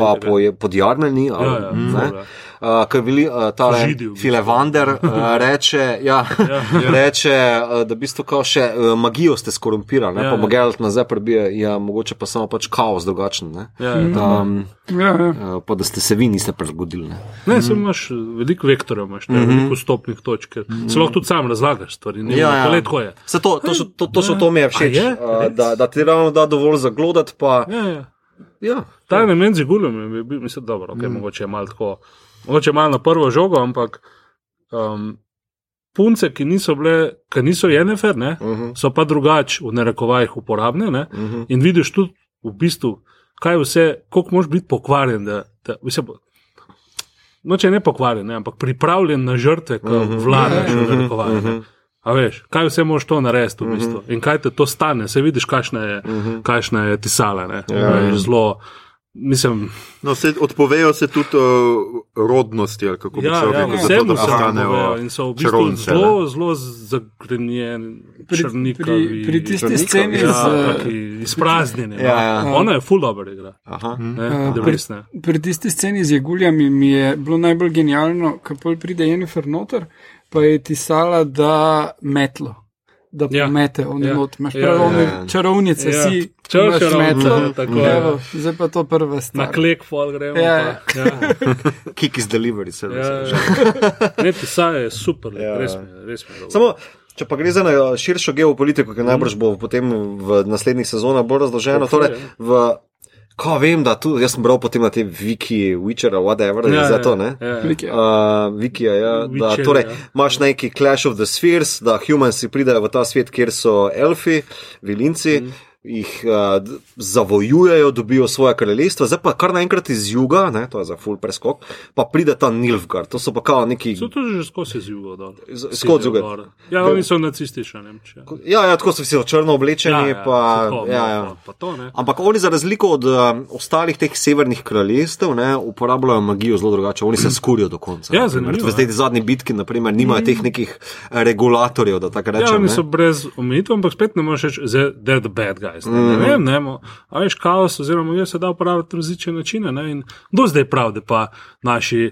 Speaker 2: ja, podjarni jarmeni. Ja, ja, ja, uh, ki je bil uh, ta Filevander, uh, reče, ja, ja, ja. reče uh, da v bistvu kao še uh, magijo ste skorumpirali, ja, pa ja. Mogelt nazaj prebije, ja, mogoče pa samo pač kaos drugačen. Ne? Ja, ja. Um, ja, ja. Uh, pa da ste se vi niste prilagodili. Ne,
Speaker 3: ne mm. imaš veliko vektorjev, imaš ne, mm -hmm. veliko stopnih točk, mm -hmm. se lahko tudi sam razlagaš stvari. Ne, ja, ja. Je.
Speaker 2: Se to, to, to, to, to, to, to mi je všeč, je? Uh, da, da ti ravno da dovolj zaglodati. Pa, ja, ja.
Speaker 3: Ja, ta element z gulom je bil, mislim, dobro, okay, mm. mogoče malo tako mogoče malo na prvo žogo, ampak um, punce, ki niso bile, ki niso jenefer, ne, uh mhm. -huh. so pa drugače v narekovajih uporabne. Ne, uh mhm. -huh. In vidiš tudi v bistvu, kaj vse, koliko moš biti pokvarjen. Da, da, mislim, no, če ne pokvarjen, ne, ampak pripravljen na žrtve, ko uh mhm. -huh. vladaš v narekovajih. Uh -huh. A veš, kaj vse moš to narediti v bistvu? uh -huh. in kaj te to stane, se vidiš, kakšna je, uh -huh. je tisala. Ja. Zelo. Mislim,
Speaker 1: no, se, odpovejo se tudi uh, rodnosti, ali kako bi ja,
Speaker 3: se rekli, ja, da se stanejo in so v bistvu zelo, zelo zagrenjeni, črniki.
Speaker 4: Pri, pri, pri tisti sceni
Speaker 3: ja, z izpraznjeni. Ja, ja. No. Ona je full dobro igra.
Speaker 4: Uh, pri, pri tisti sceni z jeguljami mi je bilo najbolj genialno, kako pride Jennifer Noter, pa je tisala, da metlo da ja. pomete v ja. not. Imaš ja, prav, ja, ja. čarovnice ja. si.
Speaker 3: Čarovnice,
Speaker 4: ja. zdaj pa to prve stvari.
Speaker 3: Na klik, fall gremo. Ja. Ja.
Speaker 2: Kick is delivery, se
Speaker 3: reče. Ne, pisanje je super, ja. res mi je. Res mi je
Speaker 2: Samo, če pa gre za širšo geopolitiko, ki najbrž bo potem v naslednjih sezonah bolj razloženo, torej v Ko vem, da tu, jaz sem bral potem na te wiki, Witcher, whatever, ja, za to, ne? Ja, ja. Uh, wiki, ja. Da, torej, ja. imaš neki Clash of the Spheres, da humanci pridejo v ta svet, kjer so elfi, vilinci. Mm jih uh, zavojujejo, dobijo svoje kraljestvo, zdaj pa kar naenkrat iz juga, ne, to je za full preskok, pa pride ta Nilfgaard, to so pa kao neki.
Speaker 3: So to že skozi iz juga, da.
Speaker 2: Skozi juga.
Speaker 3: Ja, oni so nacistični, Nemčija.
Speaker 2: Ja, ja, tako so vsi črno oblečeni, ja, ja, pa, tako, ja, ja. Pa, to, Ampak oni za razliko od um, ostalih teh severnih kraljestev, ne, uporabljajo magijo zelo drugače, oni se skurijo do konca.
Speaker 3: Ja, zanimivo.
Speaker 2: V zdaj zadnji bitki, naprimer, nimajo mm. teh nekih regulatorjev, da tako rečem. Ja,
Speaker 3: oni so brez omejitev, ampak spet ne moreš reči, da je bad guy guys. Ne, mm -hmm. ne vem, ne, mo, a veš, kaos, oziroma je se da uporabljati različne načine. Ne, in do zdaj prav, da pa naši,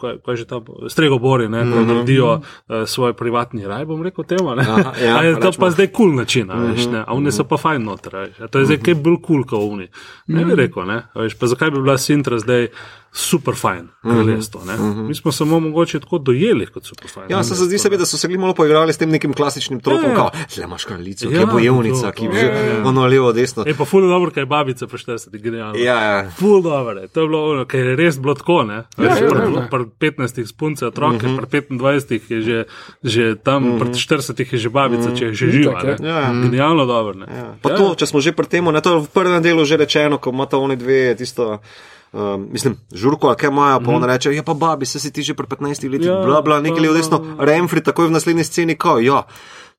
Speaker 3: kaj, kaj že tam, stregobori, ne, mm -hmm. naredijo uh, svoj privatni raj, bom rekel temu. Aha, ja, je to pa zdaj kul cool način, mm -hmm. veš, ne, a oni so pa fajn noter. To je zdaj kaj bolj kul, cool, kot oni. Ne bi rekel, ne, veš, pa zakaj bi bila Sintra zdaj super fajn kraljestvo. Mm -hmm. Mi smo samo mogoče tako dojeli kot super fajn.
Speaker 2: Ja, se zdi se mi, da so se malo poigrali s tem nekim klasičnim tropom, ja, ja. kot le imaš kraljico, ja, ki je bojevnica, ki je. Ja, ja, ja. Ono levo, desno.
Speaker 3: Je pa ful dobro, kaj je babica po 40, genialno.
Speaker 2: Ja, ja.
Speaker 3: Ful dobro, to je bilo ono, ker je res bilo tako, ne.
Speaker 4: Ja, ja,
Speaker 3: pri,
Speaker 4: ja.
Speaker 3: pri 15 spunce otroke,
Speaker 2: Mhm.
Speaker 3: pri 25 je že, že tam, pri 40 je že babica, če je že živa.
Speaker 4: Ja.
Speaker 2: Ja.
Speaker 3: Genialno dobro, ne.
Speaker 2: Ja. Pa to, če smo že pri tem, ne, to je v prvem delu že rečeno, ko imata oni dve tisto. Um, mislim, žurko, kaj imajo, pa mm. on reče: Ja, pa babi, se si ti že pri 15 letih,
Speaker 3: Ja,
Speaker 2: ja, bla, bla, nekaj
Speaker 3: pa-
Speaker 2: levo, desno, Remfri, takoj v naslednji sceni, kao, ja.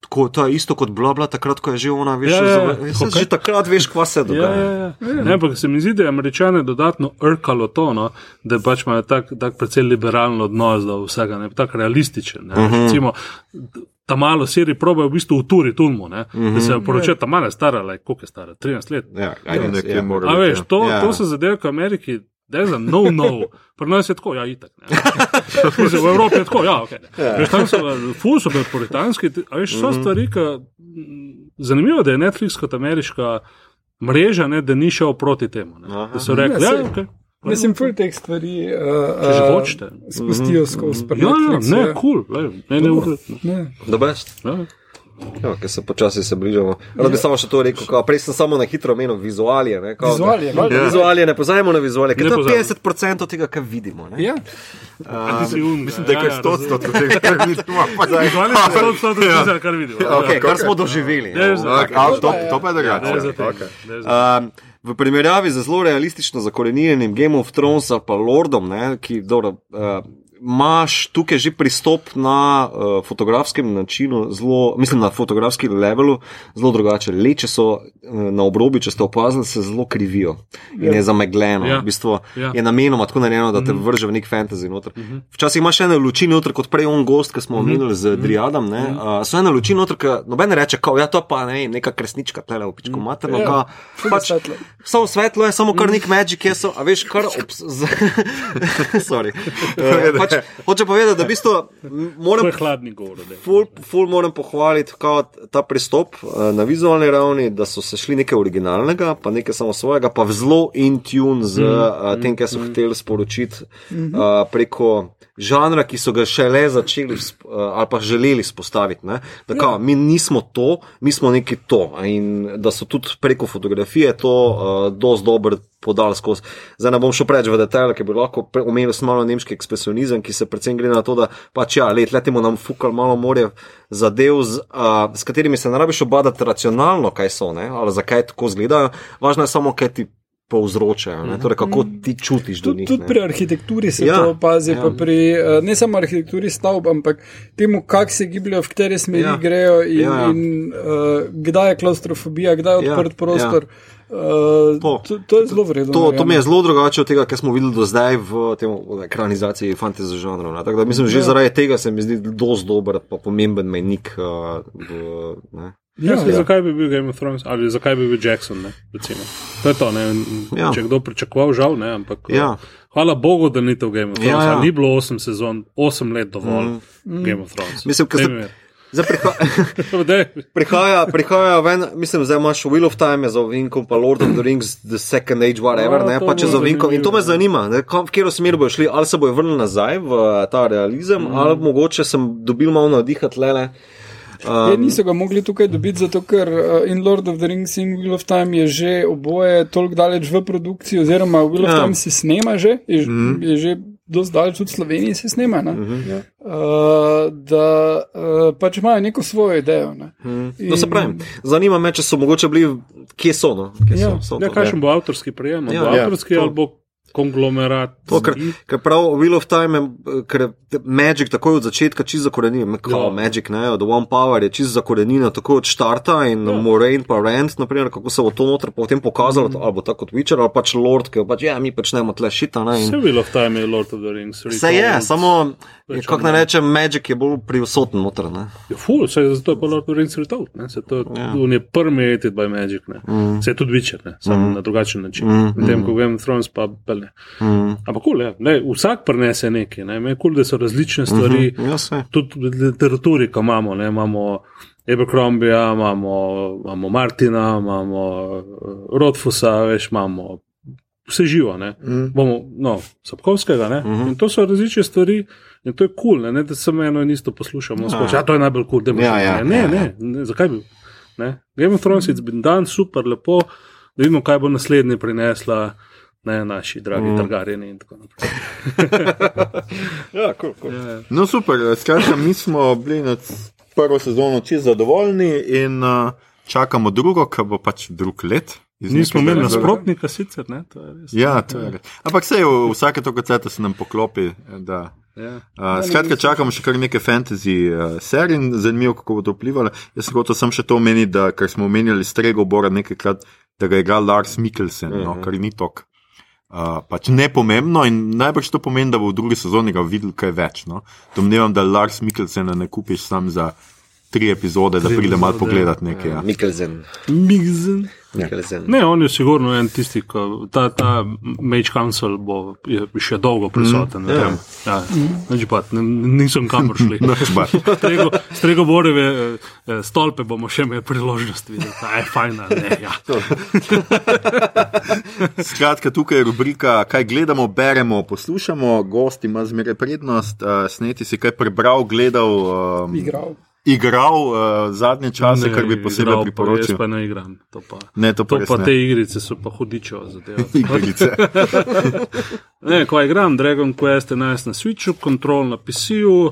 Speaker 2: Tako, to je isto kot bla, bla, takrat, ko je že ona, veš,
Speaker 3: Ja, ja, ja.
Speaker 2: ja,
Speaker 3: Hokej.
Speaker 2: že takrat veš, kva se
Speaker 3: Ja,
Speaker 2: dogaja.
Speaker 3: ja, ja. Ne, ampak se mi zdi, da je američane dodatno rkalo to, no, da pač imajo tak, tak precej liberalen odnos do vsega, ne, tak realističen. Ne, uh -huh. Recimo, ta malo seri probajo v bistvu uturi tulmo, ne, uh -huh. da se poročajo, ta mala stara, like, koliko je stara, 13 let.
Speaker 2: Ja, ja.
Speaker 1: mora
Speaker 3: A
Speaker 1: biti,
Speaker 3: veš,
Speaker 1: ja.
Speaker 3: to,
Speaker 2: Ja.
Speaker 3: to so zadeve, ko v Ameriki. Da je za no, no, pri nas je tako, ja, itak. ne. V Evropi je tako, ja, ok. Veš, tam so, ful so bili puritanski, ti- a veš, so stvari, ki. Zanimivo, da je Netflix kot ameriška mreža, ne, da ni šel proti temu. Ne,
Speaker 2: Aha.
Speaker 3: da so rekli,
Speaker 4: Ja,
Speaker 3: ja, ok.
Speaker 4: Mislim, ful teh stvari uh,
Speaker 3: Če že
Speaker 4: uh,
Speaker 3: hočete.
Speaker 4: spustijo skozi pri
Speaker 3: Ja, ja, ne,
Speaker 4: ja.
Speaker 3: kul, cool, ne, ne, uredno.
Speaker 4: Ne.
Speaker 2: The best.
Speaker 3: Ja.
Speaker 2: Ja, ker se počasi se bližamo. Rad bi samo še to rekel, kao, prej sem samo na hitro omenil vizualije. Ne, kao,
Speaker 4: Vizualije,
Speaker 2: da,
Speaker 4: valjda.
Speaker 2: vizualije, ne pozajemo na vizualije, ker
Speaker 3: Ne
Speaker 2: to je
Speaker 3: pozabimo.
Speaker 2: 50% tega, kar vidimo. Ne.
Speaker 4: Ja.
Speaker 3: Si un,
Speaker 1: Mislim, da je
Speaker 3: ja,
Speaker 1: kar
Speaker 3: ja,
Speaker 1: 100 odstotkov tega, kar vidimo.
Speaker 3: to, to, to, to, kar vidimo. Ja,
Speaker 2: Okay, kar smo doživeli.
Speaker 3: Ja,
Speaker 2: Ja.
Speaker 3: za-
Speaker 1: Ok, a, To to pa je
Speaker 3: Ne,
Speaker 1: drugače.
Speaker 3: ne,
Speaker 2: Um, v primerjavi z zelo realistično zakorenjenim Game of Thrones ali pa Lordom, ne, ki dobro, uh, imaš tukaj že pristop na uh, fotografskem načinu, zelo, mislim na fotografskem levelu, zelo drugače. Leče so uh, na obrobi, če ste opazili, se zelo krivijo in je zamegleno.
Speaker 3: Ja.
Speaker 2: V bistvu
Speaker 3: Ja.
Speaker 2: je namenoma tako narejeno, da te vrže v nek fantasy noter. Včasih imaš ene luči noter, kot prej on gost, ki smo omenili z Driadom. Ne, uh, so ene luči noter, ki noben reče, kao, ja, to pa ne, neka kresnička, tle v pičku materno.
Speaker 4: Ja,
Speaker 2: kao,
Speaker 4: ful je
Speaker 2: pač,
Speaker 4: svetlo.
Speaker 2: Samo svetlo je, samo kar nek magic je, so, a veš, kar obs... Sorry. Uh, pač, hoče povedati, da v bistvu m,
Speaker 3: To
Speaker 2: moram
Speaker 3: je hladni govor.
Speaker 2: Ful, ful moram pohvaliti ta pristop eh, na vizualni ravni, da so se šli nekaj originalnega, pa nekaj samo svojega, pa v zelo in tune z mm, tem, kar so hoteli sporočiti uh, preko žanra, ki so ga šele začeli uh, ali pa želeli spostaviti. Ne? Da kao, mi nismo to, mi smo neki to. In da so tudi preko fotografije to uh, dosti dobro podali skozi. Zdaj ne bom šel preveč v detajle, ker bi lahko omenil malo nemški ekspresionizem, ki se predvsem gre na to, da pač ja, let, letimo nam fukal malo morje zadev, z, uh, s katerimi se ne rabiš obadati racionalno, kaj so, ne? ali zakaj tako izgledajo. Važno je samo, kaj ti povzročajo, ne? torej kako ti čutiš do njih.
Speaker 4: tudi pri arhitekturi se
Speaker 2: Ja,
Speaker 4: ja, to opazi,
Speaker 2: ja.
Speaker 4: ja. pa pri ne samo arhitekturi stavb, ampak temu, kako se gibljajo, v katere smeri
Speaker 2: Ja.
Speaker 4: ja. grejo in,
Speaker 2: Ja,
Speaker 4: ja,
Speaker 2: ja.
Speaker 4: ja. in uh, kdaj je klaustrofobija, kdaj je
Speaker 2: Ja,
Speaker 4: odprt
Speaker 2: ja.
Speaker 4: prostor. Uh,
Speaker 2: To.
Speaker 4: to, to je zelo vredno.
Speaker 2: To, to mi je zelo drugače od tega, kar smo videli do zdaj v tem v ekranizaciji fantasy žanrov. ne. Tako da mislim, že
Speaker 4: Ja.
Speaker 2: zaradi tega se mi zdi dosti dober, pa pomemben menik. Uh, v, ne.
Speaker 3: Ja,
Speaker 4: Ja.
Speaker 3: Zakaj bi bil Game of Thrones ali zakaj bi bil Jackson? Ne, recimo. to je to. Ne,
Speaker 2: Ja.
Speaker 3: Če kdo pričakoval, žal ne. Ampak,
Speaker 2: Ja.
Speaker 3: Hvala Bogu, da ni to Game of Thrones.
Speaker 2: Ja,
Speaker 3: Ja,
Speaker 2: ja.
Speaker 3: ja. Ni bilo 8 sezon, 8 let dovolj mm. Game of Thrones.
Speaker 2: Mislim, priha prihaja, prihaja ven, mislim, zdaj imaš Wheel of Time je za ovinkom, pa Lord of the Rings, The Second Age, whatever,
Speaker 3: Ja,
Speaker 2: ne, pa če za ovinkom. In to me zanima, ne, kam- v katero smer bojo šli, ali se bojo vrnili nazaj v eh, ta realizem, mm. ali mogoče sem dobil malo navdihat lele.
Speaker 4: Ja, niso ga mogli tukaj dobiti, zato ker uh, in Lord of the Rings in Wheel of Time je že oboje toliko daleč v produkciji, oziroma Wheel of
Speaker 2: Ja.
Speaker 4: Time se snema že, je, mm. je že dosti daleč tudi v Sloveniji se snema. Mm -hmm. uh, da uh, pač imajo neko svojo idejo. Ne.
Speaker 2: Mm. No, se pravi, zanima me, če so mogoče bili, kje so. No? Kje
Speaker 4: Ja.
Speaker 2: so, so
Speaker 3: Ja,
Speaker 2: to,
Speaker 3: kakšen bo avtorski prejem?
Speaker 2: Ja,
Speaker 3: Ja, bo
Speaker 2: ja,
Speaker 3: avtorski
Speaker 2: to.
Speaker 3: ali bo konglomerat?
Speaker 2: To, ker, ker prav Wheel of Time je, ker je Magic takoj od začetka čisto zakorenjen.
Speaker 3: Ja.
Speaker 2: Magic, ne, od One Power je čisto zakorenjena takoj od štarta in ja. Moraine pa Rand, naprimer, kako se bo to noter potem pokazalo, mm. ali bo tako kot Witcher, ali pač Lord, ki je pač, ja, mi počnemo tle šita. Ne, in,
Speaker 3: Vse Wheel of Time je Lord of the Rings.
Speaker 2: Vse je, samo,
Speaker 3: Več
Speaker 2: kako
Speaker 3: ali manj.
Speaker 2: rečem, Magic je bolj prisoten noter. Ne.
Speaker 3: Ja, ful, se je zato je pa Lord of the Rings Retold. ne, Se to
Speaker 2: Ja.
Speaker 3: on je permeated by magic. Ne.
Speaker 2: Mm.
Speaker 3: Se je tudi Witcher, ne, samo na drugačen način.
Speaker 2: Mm,
Speaker 3: Medtem ko Game of Thrones pa ne.
Speaker 2: Mm.
Speaker 3: Ampak kul, cool, ne, vsak prenese nekaj. Ne. Je kul, cool, da so različne stvari.
Speaker 2: Ja, vse.
Speaker 3: tudi literaturi, ko imamo, ne, imamo Abercrombija, imamo, imamo Martina, imamo uh, Rodfusa, veš, imamo vse živo, ne.
Speaker 2: Mm.
Speaker 3: Bomo, no, Sapkovskega, ne.
Speaker 2: Mhm.
Speaker 3: In to so različne stvari. In to je kul, cool, ne, ne, da samo eno in isto poslušamo.
Speaker 2: Ja.
Speaker 3: Ja. Ja, to je najbolj kul, cool, da
Speaker 2: Ja, ja,
Speaker 3: ne,
Speaker 2: ja,
Speaker 3: ne, ne, zakaj bi. Ne? Game of Thrones je bil dan super, lepo, da vidimo, kaj bo naslednje prinesla ne, naši dragi mm. trgarjeni in tako naprej.
Speaker 2: ja, cool, cool.
Speaker 1: Yeah. No, super, skratka, mi smo bili na prvo sezono čisto zadovoljni in uh, čakamo drugo, ki bo pač drug let.
Speaker 3: Nismo imeli nasprotnika, sicer ne. To
Speaker 1: ja, to je res. Ampak vse v vsake toliko ceta se nam poklopi. Da. Ja. Uh, skratka, čakamo še kar nekaj fantasy uh, serij in zanimivo, kako bo to vplivalo. Jaz sem hotel še to omeniti, da ker smo omenjali strego Bora nekajkrat, da ga je igral Lars Mikkelsen, uh -huh. no, mhm. kar ni tok. Pač nepomembno in najbrž to pomeni, da bo v drugi sezoni ga videl kaj več. No? Domnevam, da Lars Mikkelsen ne kupiš sam za tri epizode, tri da pride malo pogledati nekaj. Ja.
Speaker 2: Mikkelsen.
Speaker 3: Mikkelsen. Ja. Ne, on je sigurno en tisti, ki ta, ta Mage Council bo še dolgo prisoten. Mm, ja. Ja. Mm. Pa, ne, nisem kamor šli. strego, strego boreve eh, stolpe bomo še imeli priložnost videti. Ta je fajna. Ne, ja.
Speaker 1: Skratka, tukaj je rubrika, kaj gledamo, beremo, poslušamo, gosti ima zmeraj prednost. Uh, sneti si kaj prebral, gledal. Um,
Speaker 4: Igral
Speaker 1: igral uh, zadnje čase, ne, kar bi posebej priporočil.
Speaker 3: Jaz pa ne igram. To pa,
Speaker 1: ne, to pa,
Speaker 3: to pa
Speaker 1: ne.
Speaker 3: te igrice so pa hudičo za te igrice. ne, ko igram Dragon Quest 11 na Switchu, Control na PC-ju.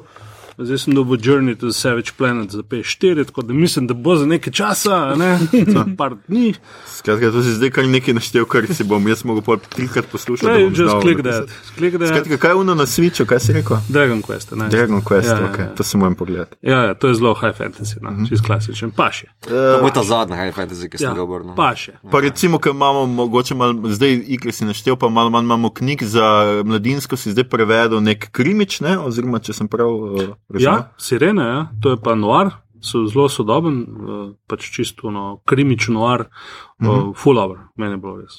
Speaker 3: Zdaj sem dobil Journey to the Savage Planet za P4, tako da mislim, da bo za nekaj časa, ne, za par dni.
Speaker 1: Skratka, to si zdaj kar nekaj naštel, kar si bom jaz mogel trikrat poslušati.
Speaker 3: Ne, just click that. click that.
Speaker 1: Skratka, kaj je ono na Switchu, kaj si rekel?
Speaker 3: Dragon Quest, ne.
Speaker 1: Dragon Quest, ja, ok, ja, ja. to se moram pogledati.
Speaker 3: Ja, ja, to je zelo high fantasy, no, mm -hmm. čist klasičen, paše.
Speaker 2: Uh, to je ta zadnja high fantasy, ki sem ja, ga obrnil. No.
Speaker 3: Paše.
Speaker 1: Pa recimo, ker imamo mogoče malo, zdaj igre si naštel, pa malo manj imamo knjig za mladinsko, si zdaj prevedel nek krimič, ne, oziroma če sem prav uh,
Speaker 3: razumel. Ja, sirene, ja. to je pa noir, so zelo sodoben, uh, pač čisto no, krimič noir, uh, mm -hmm. full hour, meni je bilo res.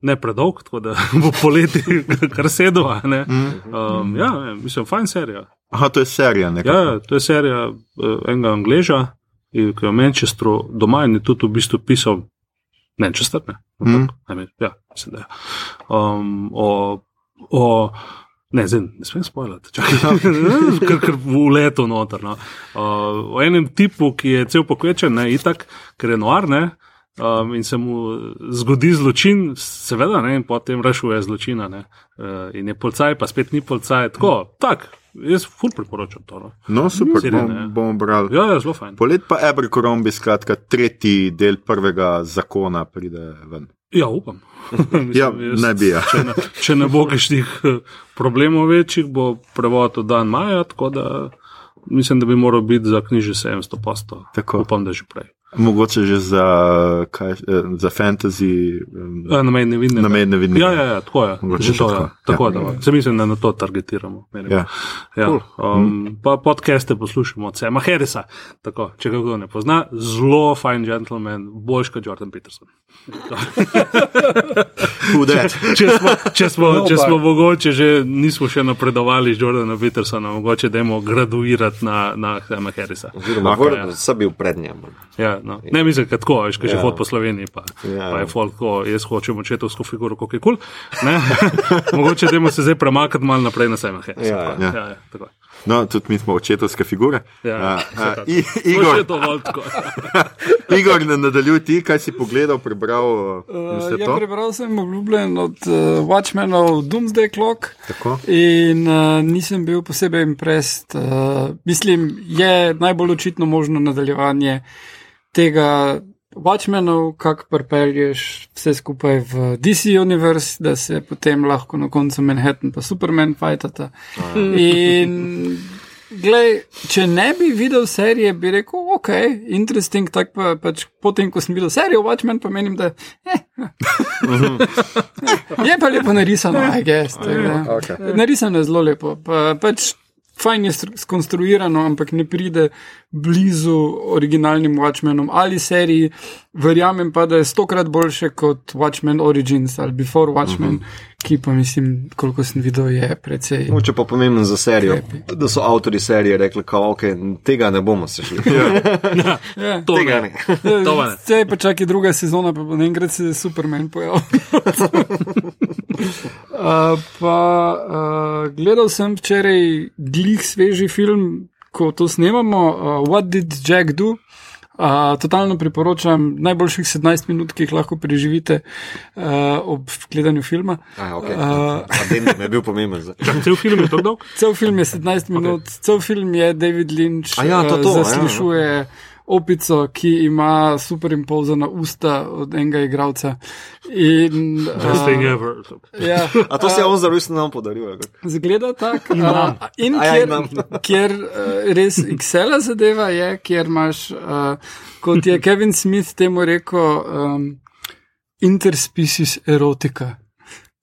Speaker 3: Ne predolg, tako da bo poleti kar sedel. Mm -hmm. um, ja, mislim, fajn serija.
Speaker 1: Aha, to je serija.
Speaker 3: Nekako. Ja, to je serija uh, enega Angleža, ki je v Manchesteru doma in je tudi v bistvu pisal Manchester. Ne, mm -hmm. ja, mislim, da je. Um, o, o Ne, zdaj, ne smem spoilati, ker je v letu noter. No. Uh, o enem tipu, ki je cel pokvečen, ne, itak, ker je noar, ne, um, in se mu zgodi zločin, seveda, ne, in potem rešuje zločina. Ne, uh, in je policaj, pa spet ni policaj. Tako, tak, jaz ful priporočam to. No,
Speaker 1: no super, bom, bomo brali.
Speaker 3: Ja, ja, zelo fajn.
Speaker 1: Polet pa Ebrikorombi, skratka, tretji del prvega zakona pride ven.
Speaker 3: Ja, upam.
Speaker 1: Mislim, ja, ne bi. Ja.
Speaker 3: če, ne, če ne bo kakšnih eh, problemov večjih, bo prevod od dan maja, tako da mislim, da bi moral biti za knjiže 700 postov. Upam, da že prej.
Speaker 1: Mogoče že za, kaj, eh, za fantasy.
Speaker 3: Ja, na mejne vidne.
Speaker 1: Na mejne vidne.
Speaker 3: Ja, ja, ja, tako je. Že to je. Tako ja. da, se mislim, da na to targetiramo. Ja. Ja. Cool. Um, pa podcaste poslušamo od Sema Harrisa. Tako, če ga kdo ne pozna, zelo fajn gentleman, boljš kot Jordan Peterson. če smo, če smo, no, če smo mogoče že nismo še napredovali z Jordanom Petersonom, mogoče dajmo graduirati na, na Sema Harrisa.
Speaker 2: Oziroma, okay, ja. sem bil pred njim.
Speaker 3: Ja, no. Ne, mislim, da tako, veš, že ja. hod po Sloveniji, pa, ja. pa je folk, ko jaz hočem očetovsko figuro, kako je kul. Cool. Mogoče da se zdaj premakniti malo naprej na sebe. Ja, ja. ja, ja,
Speaker 1: no, tudi mi smo očetovske figure.
Speaker 3: Ja,
Speaker 1: uh, uh, Igor, Igor, ne nadaljuj ti, kaj si pogledal, prebral. Uh,
Speaker 4: ja, prebral sem obljubljen od uh, Watchmenov Doomsday Clock.
Speaker 1: Tako.
Speaker 4: In uh, nisem bil posebej imprest. Uh, mislim, je najbolj očitno možno nadaljevanje tega Watchmenov, kako pripelješ vse skupaj v DC Universe, da se potem lahko na koncu Manhattan pa Superman fajtata. In glej, če ne bi videl serije, bi rekel, ok, interesting, tak pa pač potem, ko sem videl serijo Watchmen, pa menim, da eh, je pa lepo narisano, I guess. Okay. Narisano je zelo lepo. Pa, pač, fajn je skonstruirano, ampak ne pride blizu originalnim Watchmenom ali seriji. Verjamem pa, da je stokrat boljše kot Watchmen Origins ali Before Watchmen, uh mhm. -huh. ki pa mislim, koliko sem videl, je precej.
Speaker 2: Moče pa pomembno za serijo, krepi. da so avtori serije rekli, da okay, tega ne bomo se šli.
Speaker 3: ja, ja. Tega ne.
Speaker 4: ne. Zdaj pa čakaj druga sezona, pa bo enkrat se Superman pojavil. Uh, pa uh, gledal sem včeraj glih sveži film, ko to snemamo, uh, What Did Jack Do? Uh, totalno priporočam najboljših 17 minut, ki jih lahko preživite uh, ob gledanju filma.
Speaker 2: Aj, okay. uh, ne bil pomemben.
Speaker 3: Cel film je to dolg?
Speaker 4: Cel film je 17 minut, okay. cel film je David Lynch,
Speaker 2: ja, to, to,
Speaker 4: zaslišuje. Ja, ja opico, ki ima superimpozana usta od enega igralca. In,
Speaker 3: uh,
Speaker 4: ja,
Speaker 2: A to se je on zelo resno nam podaril?
Speaker 4: Zgleda tako. Uh, in ja, kjer, kjer uh, res XL zadeva je, kjer imaš, uh, kot je Kevin Smith temu rekel, um, interspecies erotika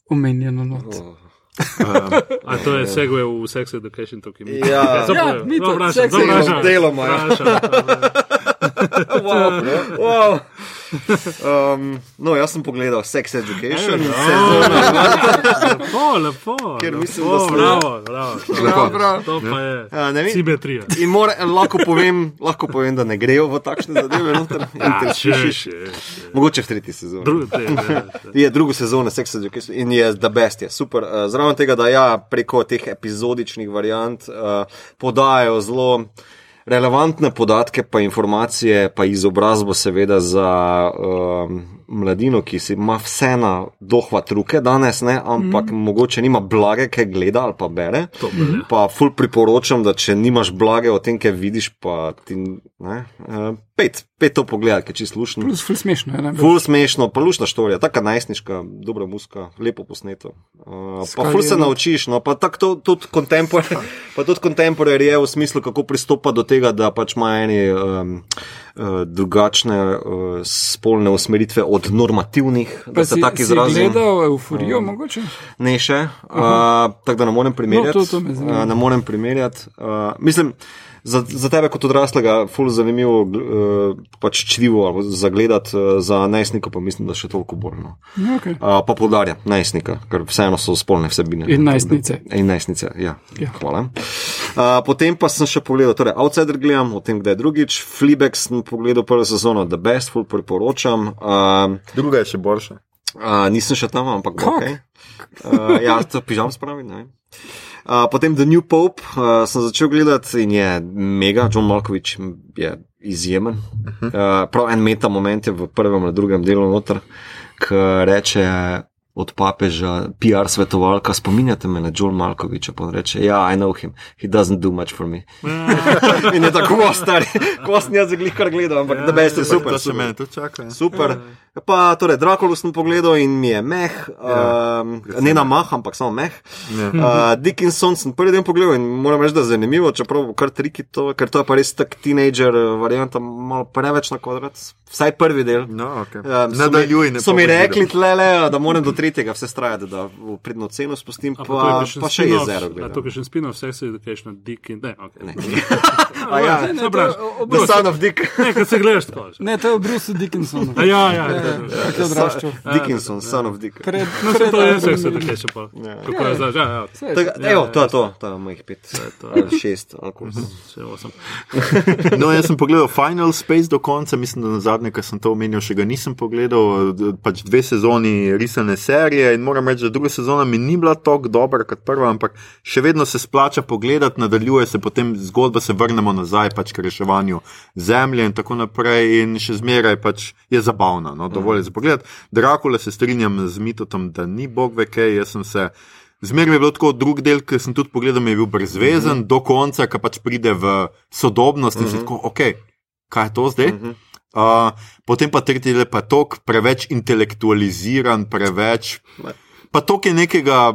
Speaker 4: omenjeno not. Oh.
Speaker 3: Um, a to je segue v sex education, to ki mi je.
Speaker 4: Ja, ja mi to vprašamo.
Speaker 2: Deloma. wow, wow. Um, no, jaz sem pogledal Sex Education.
Speaker 3: Lepo, lepo.
Speaker 2: Ker mislim,
Speaker 3: da smo bravo, bravo, bravo, bravo. To pa je ja, simetrija.
Speaker 2: In mora, lahko, povem, lahko povem, da ne grejo v takšne zadeve.
Speaker 3: Ja, še, še, še.
Speaker 2: Mogoče v tretji sezoni. Drugi, te, te, te. Je druga sezona Sex Education in je the best. Je super. Uh, zraven tega, da ja, preko teh epizodičnih variant uh, podajajo zelo relevantne podatke, pa informacije, pa izobrazbo, seveda, za um, mladino, ki si ima vse na dohvat ruke danes, ne? ampak mm. mogoče nima blage, kaj gleda ali pa bere.
Speaker 3: To.
Speaker 2: Pa ful priporočam, da če nimaš blage o tem, kaj vidiš, pa ti ne. Uh, Pet, pet to pogled, ki je čisto slušno.
Speaker 4: Plus, ful smešno,
Speaker 2: ne? Ful smešno, pa lušna štorija, taka najstniška, dobra muska, lepo posneto. Uh, pa ful se naučiš, no, pa tako tudi kontemporarij, pa tudi kontemporarij je v smislu, kako pristopa do tega, da pač ima eni um, drugačne uh, spolne usmeritve od normativnih,
Speaker 4: pa da
Speaker 2: se tako
Speaker 4: izrazi. Si gledal euforijo, um, mogoče?
Speaker 2: Ne še, uh, tako da ne morem primerjati. No, to, to uh, ne morem primerjati. Uh, mislim, za, za tebe kot odraslega, ful zanimivo uh, pač črivo za gledati, uh, za najstnika pa mislim, da še toliko bolj. No.
Speaker 4: Okay.
Speaker 2: Uh, pa podarja najstnika, ker vseeno so spolne vsebine.
Speaker 4: In najstnice.
Speaker 2: In najstnice, ja. ja. Hvala. Uh, potem pa sem še pogledal, torej Outsider gledam, o tem, kdaj je drugič, Fleabag sem pogledal prvo sezono, The Best, ful priporočam. Uh,
Speaker 1: Druga je še boljša.
Speaker 2: Uh, nisem še tam, ampak ok. Uh, ja, to pižam spravi, ne vem. Uh, potem The New Pope uh, sem začel gledati in je mega, John Malkovič je izjemen. Uh, prav en meta moment je v prvem ali drugem delu noter, ki reče od papeža, PR svetovalka, spominjate me na John Malkoviča, pa reče, ja, I know him, he doesn't do much for me. in je tako, stari, ko sem jaz zaglih kar gledal, ampak da beste super.
Speaker 1: To se meni tudi čaka.
Speaker 2: Super. Pa, torej, Drakulu sem pogledal in mi je meh, ja, um, ne na mah, ampak samo meh. Ja. Uh, Dickinson sem prvi dan pogledal in moram reči, da je zanimivo, čeprav kar triki to, ker to je pa res tak teenager varianta, malo preveč na kvadrat. Vsaj prvi del.
Speaker 1: No, okay. um, Nadaljuj,
Speaker 2: ne. So mi rekli, tle, le, da moram do tretjega vse strajati, da v pridno ceno spustim, pa, pa, pa še jezero.
Speaker 3: Ja, to je še spin-off, vse se education, Dick in ne, ok. Ne.
Speaker 2: A ja, ne, ne, The Son of Dick.
Speaker 3: Ne, kad se gledaš tako.
Speaker 4: Ne, to je Bruce Dickinson.
Speaker 3: A ja, ja.
Speaker 4: Kako je odraščal?
Speaker 2: Dickinson, son of Dick.
Speaker 3: Pred, no, pred, to je vse, vse tako še pa. Kako je zdaj? Ja,
Speaker 2: ja. Evo, to je to, to je mojih pet, šest, ali
Speaker 3: še osem.
Speaker 1: No, jaz sem pogledal Final Space do konca, mislim, da na zadnje, kar sem to omenil, še ga nisem pogledal. Pač dve sezoni risane serije in moram reči, da druga sezona mi ni bila tako dobra kot prva, ampak še vedno se splača pogledati, nadaljuje se potem zgodba, se vrnemo nazaj pač k reševanju zemlje in tako naprej in še zmeraj pač je zabavna. No, dovolj je za pogled. Drakula se strinjam z mitotom, da ni bog ve kaj, jaz sem se. Zmeraj je bilo tako, drug del, ki sem tudi pogledal, je bil brezvezen, mhm. -huh. do konca, ki pač pride v sodobnost in uh -huh. se mhm. tako, ok, kaj je to zdaj? Uh -huh. Uh, potem pa tretji del, pa tok preveč intelektualiziran, preveč. Pa tok je nekega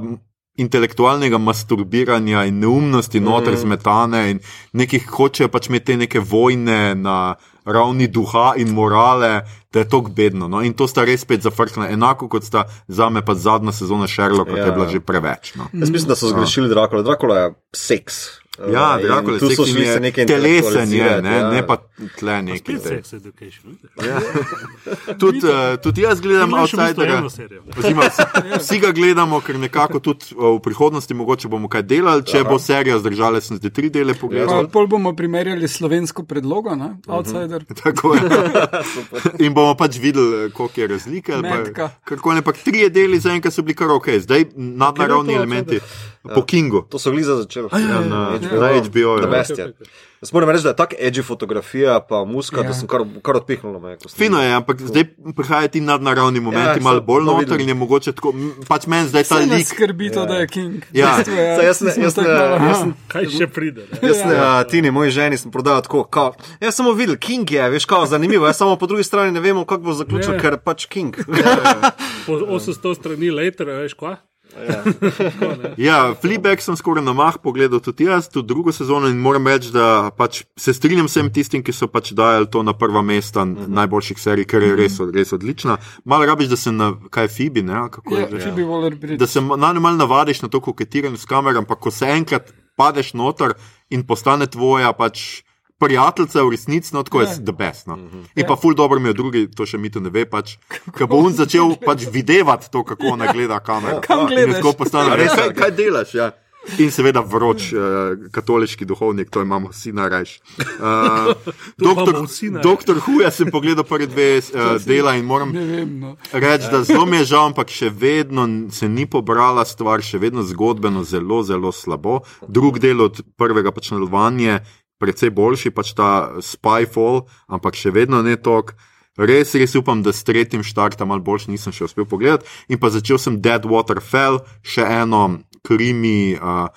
Speaker 1: intelektualnega masturbiranja in neumnosti, -huh. noter zmetane in nekih hočejo pač imeti te neke vojne na ravni duha in morale, da je to bedno. No? In to sta res spet zafrknila, enako kot sta za me pa zadnja sezona Sherlocka, ja. ki je bila že preveč. No?
Speaker 2: Jaz mislim, da so zgrešili Drakula. Drakula je seks.
Speaker 1: Ja, drago je,
Speaker 2: so šli se nekaj
Speaker 1: telesen, je, ne, ja. ne pa tle nekaj. Ja. Tudi uh, tud jaz gledam Outsiderja. Vsi ga gledamo, ker nekako tudi uh, v prihodnosti mogoče bomo kaj delali, če Aha. bo serija zdržala, sem zdaj tri dele pogledal.
Speaker 4: Ja, pol bomo primerjali slovensko predlogo, ne? Mhm. Outsider. Uh -huh.
Speaker 1: Tako je. In bomo pač videli, eh, koliko je razlike. Kako ne, pa tri deli zaenkrat so bili kar ok, zdaj nadnaravni elementi. Ja. Po Kingu.
Speaker 2: To so bili za začetek.
Speaker 1: Ja, na na HBO.
Speaker 2: Moram reči, da je tako edgy fotografija, pa muska, ja. da sem kar, kar odpihnil.
Speaker 1: Fino je, ampak zdaj prihajajo ti nadnaravni momenti, ja, malo bolj no, noter in je mogoče tako. Pač meni zdaj ta lik.
Speaker 4: Skrbi to, ja. da je King.
Speaker 1: Ja,
Speaker 2: ja. jaz ne, jaz ne, jaz ne,
Speaker 3: kaj še pride.
Speaker 2: Jaz ne, ja. Tini, moji ženi sem prodajal tako. Kao, jaz sem videl, King je, veš, kao, zanimivo. Jaz samo po drugi strani ne vemo, kako bo zaključil, ja. ker pač King. Ja,
Speaker 3: ja. Po 800 strani later, veš, kva.
Speaker 1: Ja, ja Fleabag sem skoraj na mah pogledal tudi jaz, tudi drugo sezono in moram reči, da pač se strinjam s tistim, ki so pač dajali to na prva mesta mm -hmm. najboljših serij, ker je res, res odlična. Malo rabiš, da se na kaj Fibi, ne? Kako
Speaker 4: je ja, Fibi
Speaker 1: ja. Da se najmanj navadiš na to koketiranje s kamerom, ampak ko se enkrat padeš noter in postane tvoja pač prijateljica v resnici, no tako je yeah. the best. No. Mm -hmm. In pa ful dobro mi je drugi, to še mi to ne ve, pač, ker bo on začel pač videti to, kako ona gleda kamero.
Speaker 4: Kam gledaš?
Speaker 1: Tako postane, res, kaj, kaj delaš? Ja. In seveda vroč uh, katoliški duhovnik, to imamo vsi na reč. Uh, doktor, doktor Huja sem pogledal prvi dve uh, dela in moram
Speaker 4: no.
Speaker 1: reči, da zelo mi je žal, ampak še vedno se ni pobrala stvar, še vedno zgodbeno zelo, zelo slabo. Drug del od prvega pač nadaljevanja precej boljši, pač ta Spyfall, ampak še vedno ne tok. Res, res upam, da s tretjim štartom malo boljši nisem še uspel pogledati. In pa začel sem Dead Water Fell, še eno krimi. Uh,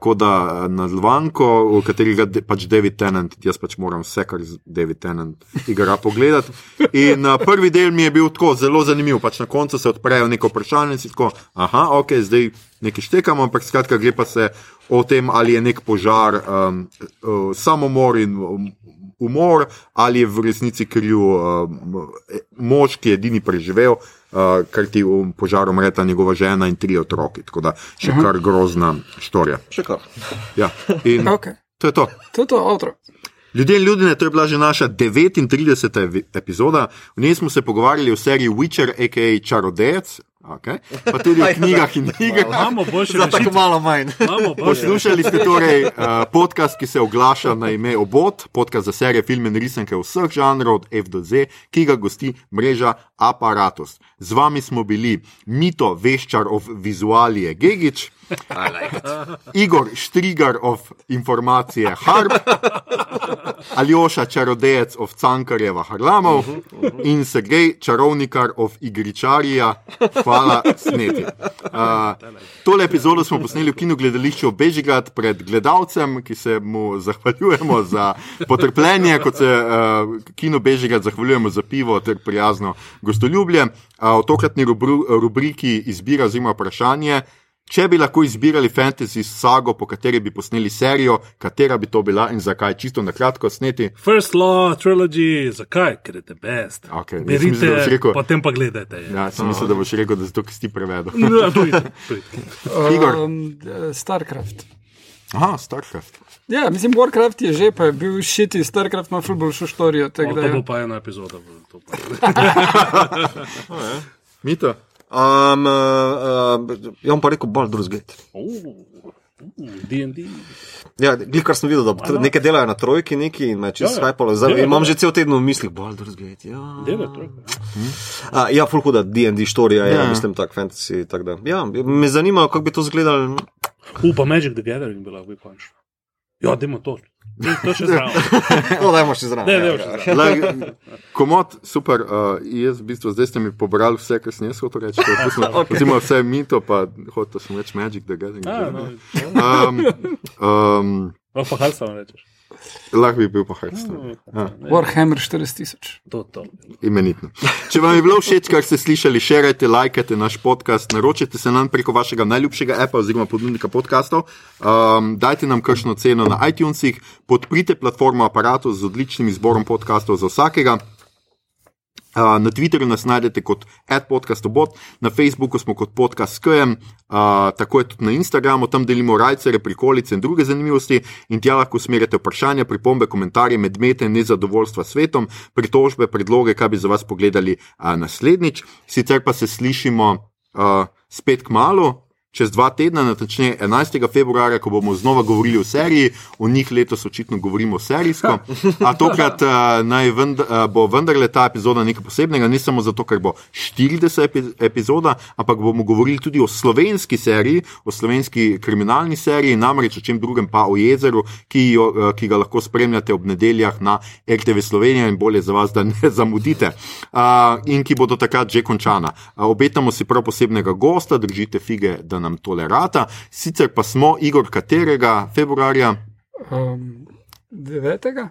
Speaker 1: kot da na Zvanko, v katerega pač David Tennant, jaz pač moram vse, kar z David Tennant igra pogledati. In uh, prvi del mi je bil tako zelo zanimiv, pač na koncu se odprejo neko vprašanje in si tako, aha, ok, zdaj nekaj štekamo, ampak skratka gre pa se o tem, ali je nek požar um, uh, samomor in um, umor, ali je v resnici kriv um, mož, ki je edini preživel uh, ker ti v požaru umreta njegova žena in tri otroki. Tako da še -huh. kar grozna štorija.
Speaker 2: Še kar.
Speaker 1: Ja, in
Speaker 4: okay.
Speaker 1: to je to.
Speaker 4: To je to, otrok.
Speaker 1: Ljudje in ljudje, to je bila že naša 39. epizoda. V njej smo se pogovarjali o seriji Witcher, a.k.a. Čarodejec, Okay. Pa tudi v knjigah in knjigah.
Speaker 3: Imamo boljše
Speaker 2: rešitve. Tako malo manj.
Speaker 1: Poslušali ste torej uh, podcast, ki se oglaša na ime Obot, podcast za serije, filme in risanke vseh žanrov od F do Z, ki ga gosti mreža Apparatus. Z vami smo bili Mito, veščar of vizualije Gigič. Igor, štrigar of informacije, harp, Aljoša, čarodejec of Cankarjeva, Harlamov in Sergej, čarovnikar of igričarija, hvala, sneti. Uh, tole epizodo smo posneli v kinu gledališču Bežigrad pred gledalcem, ki se mu zahvaljujemo za potrpljenje, kot se uh, kino Bežigrad zahvaljujemo za pivo ter prijazno gostoljubje. Uh, v tokratni rubriki izbira oziroma vprašanje. Če bi lahko izbirali fantasy sago, po kateri bi posneli serijo, katera bi to bila in zakaj, čisto na kratko sneti.
Speaker 3: First Law Trilogy, zakaj, ker je te best.
Speaker 1: Okay,
Speaker 3: Berite, rekel, potem pa gledajte.
Speaker 1: Ja, sem mislil, da boš rekel, da zato, ki si prevedel.
Speaker 3: No, to je
Speaker 1: Igor.
Speaker 4: Um, Starcraft.
Speaker 1: Aha, Starcraft.
Speaker 4: Ja, mislim, Warcraft je že, pa je bil šiti, Starcraft ima fulboljšo štorijo.
Speaker 3: To bo pa ena epizoda.
Speaker 1: Mito.
Speaker 2: Um, uh, uh, ja, bom pa rekel Baldur's Gate.
Speaker 3: DND.
Speaker 2: Ja, kar sem videl, da Ano. nekaj delajo na trojki, neki in me čez ja, Skype. Ja. Imam že cel teden v mislih, Baldur's Gate. Ja,
Speaker 3: delajo trojka.
Speaker 2: Hm? Uh, ja, full huda DND storija, ja, ja, mislim, tak fantasy. Tak da. Ja, me zanima, kako bi to izgledalo.
Speaker 3: Upa Magic the Gathering bila, bi pa šlo. Ja, demo to. To še zraven.
Speaker 2: No, dajmo še zraven.
Speaker 1: Komod, super. Uh, jaz, v bistvu, zdaj ste mi pobrali vse, kar sem jaz hotel reči. okay. Vse mito, pa hotel sem reči Magic the Gathering. Ah, no, um, um,
Speaker 3: pa kaj sam rečeš?
Speaker 1: Lahko bi bil pa Hearthstone.
Speaker 4: Ja. Warhammer 4000.
Speaker 1: Imenitno. Če vam je bilo všeč, kar ste slišali, širite, lajkajte naš podcast, naročite se nam preko vašega najljubšega appa oziroma ponudnika podcastov. Um, dajte nam kakšno ceno na iTunesih, podprite platformo aparatu z odličnim izborom podcastov za vsakega. Na Twitterju nas najdete kot adpodcastobot, na Facebooku smo kot podcast SKM, tako je tudi na Instagramu, tam delimo rajce, prikolice in druge zanimivosti. In tja lahko usmerjate vprašanja, pripombe, komentarje, medmete, nezadovoljstva s svetom, pritožbe, predloge, kaj bi za vas pogledali naslednjič. Sicer pa se slišimo spet k malu. Čez dva tedna, natančneje 11. februarja, ko bomo znova govorili o seriji, o njih letos očitno govorimo serijsko. A tokrat uh, vend, uh, bo vendarle ta epizoda nekaj posebnega, ne samo zato, ker bo 40 epi, epizoda, ampak bomo govorili tudi o slovenski seriji, o slovenski kriminalni seriji, namreč o čem drugem pa o jezeru, ki, jo, uh, ki ga lahko spremljate ob nedeljah na RTV Slovenija in bolje za vas, da ne zamudite. Uh, in ki bodo takrat že končana. Uh, obetamo si prav posebnega gosta, držite fige, da nam tole rata. Sicer pa smo, Igor, katerega februarja?
Speaker 4: Um, devetega.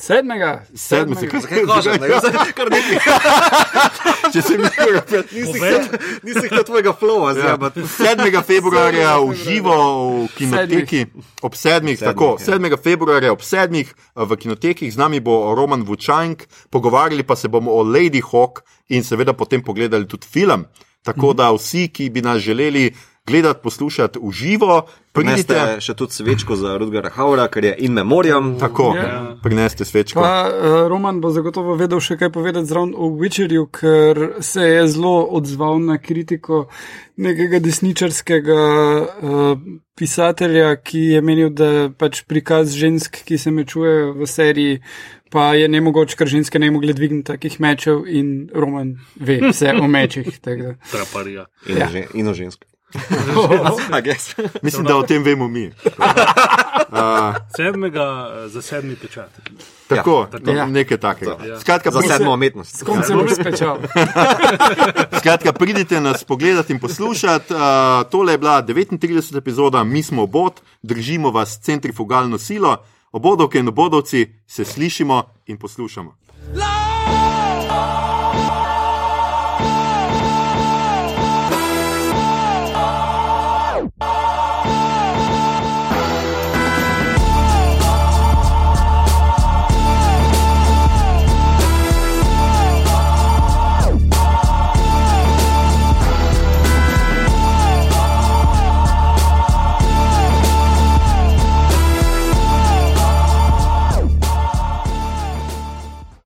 Speaker 4: Sedmega,
Speaker 1: sedmega,
Speaker 2: sedmega, kar nekaj.
Speaker 1: Če se mi zdi,
Speaker 2: nisi kot tvojega flowa, zdaj pa.
Speaker 1: 7. februarja v živo v kinoteki, ob sedmih, tako, 7. februarja ob sedmih v kinoteki, z nami bo Roman Vučank, pogovarjali pa se bomo o Lady Hawk in seveda potem pogledali tudi film. Tako da vsi, ki bi nas želeli gledati, poslušati v živo.
Speaker 2: Prineste še tudi svečko za Rudgara Haura, ker je in memoriam.
Speaker 1: Tako, yeah. Ja. prineste svečko.
Speaker 4: Pa, uh, Roman bo zagotovo vedel še kaj povedati zraven o Witcherju, ker se je zelo odzval na kritiko nekega desničarskega uh, pisatelja, ki je menil, da pač prikaz žensk, ki se mečujejo v seriji. Pa je ne mogoče, ker ženske ne mogle dvigniti takih mečev, in Roman ve vse o mečih.
Speaker 3: Traparija.
Speaker 2: In, ja. in o ženskah.
Speaker 1: Mislim, da o tem vemo mi.
Speaker 3: Uh, sedmega za sedmi pečat.
Speaker 1: Tako, ja, tako. Ja. nekaj takega.
Speaker 2: Ja. Skratka, za sedmo umetnost.
Speaker 4: S kom se boš pečal?
Speaker 1: Skratka, pridite nas pogledati in poslušati. Uh, tole je bila 39. epizoda, mi smo bot, držimo vas centrifugalno silo, obodovke in obodovci se slišimo in poslušamo. Love!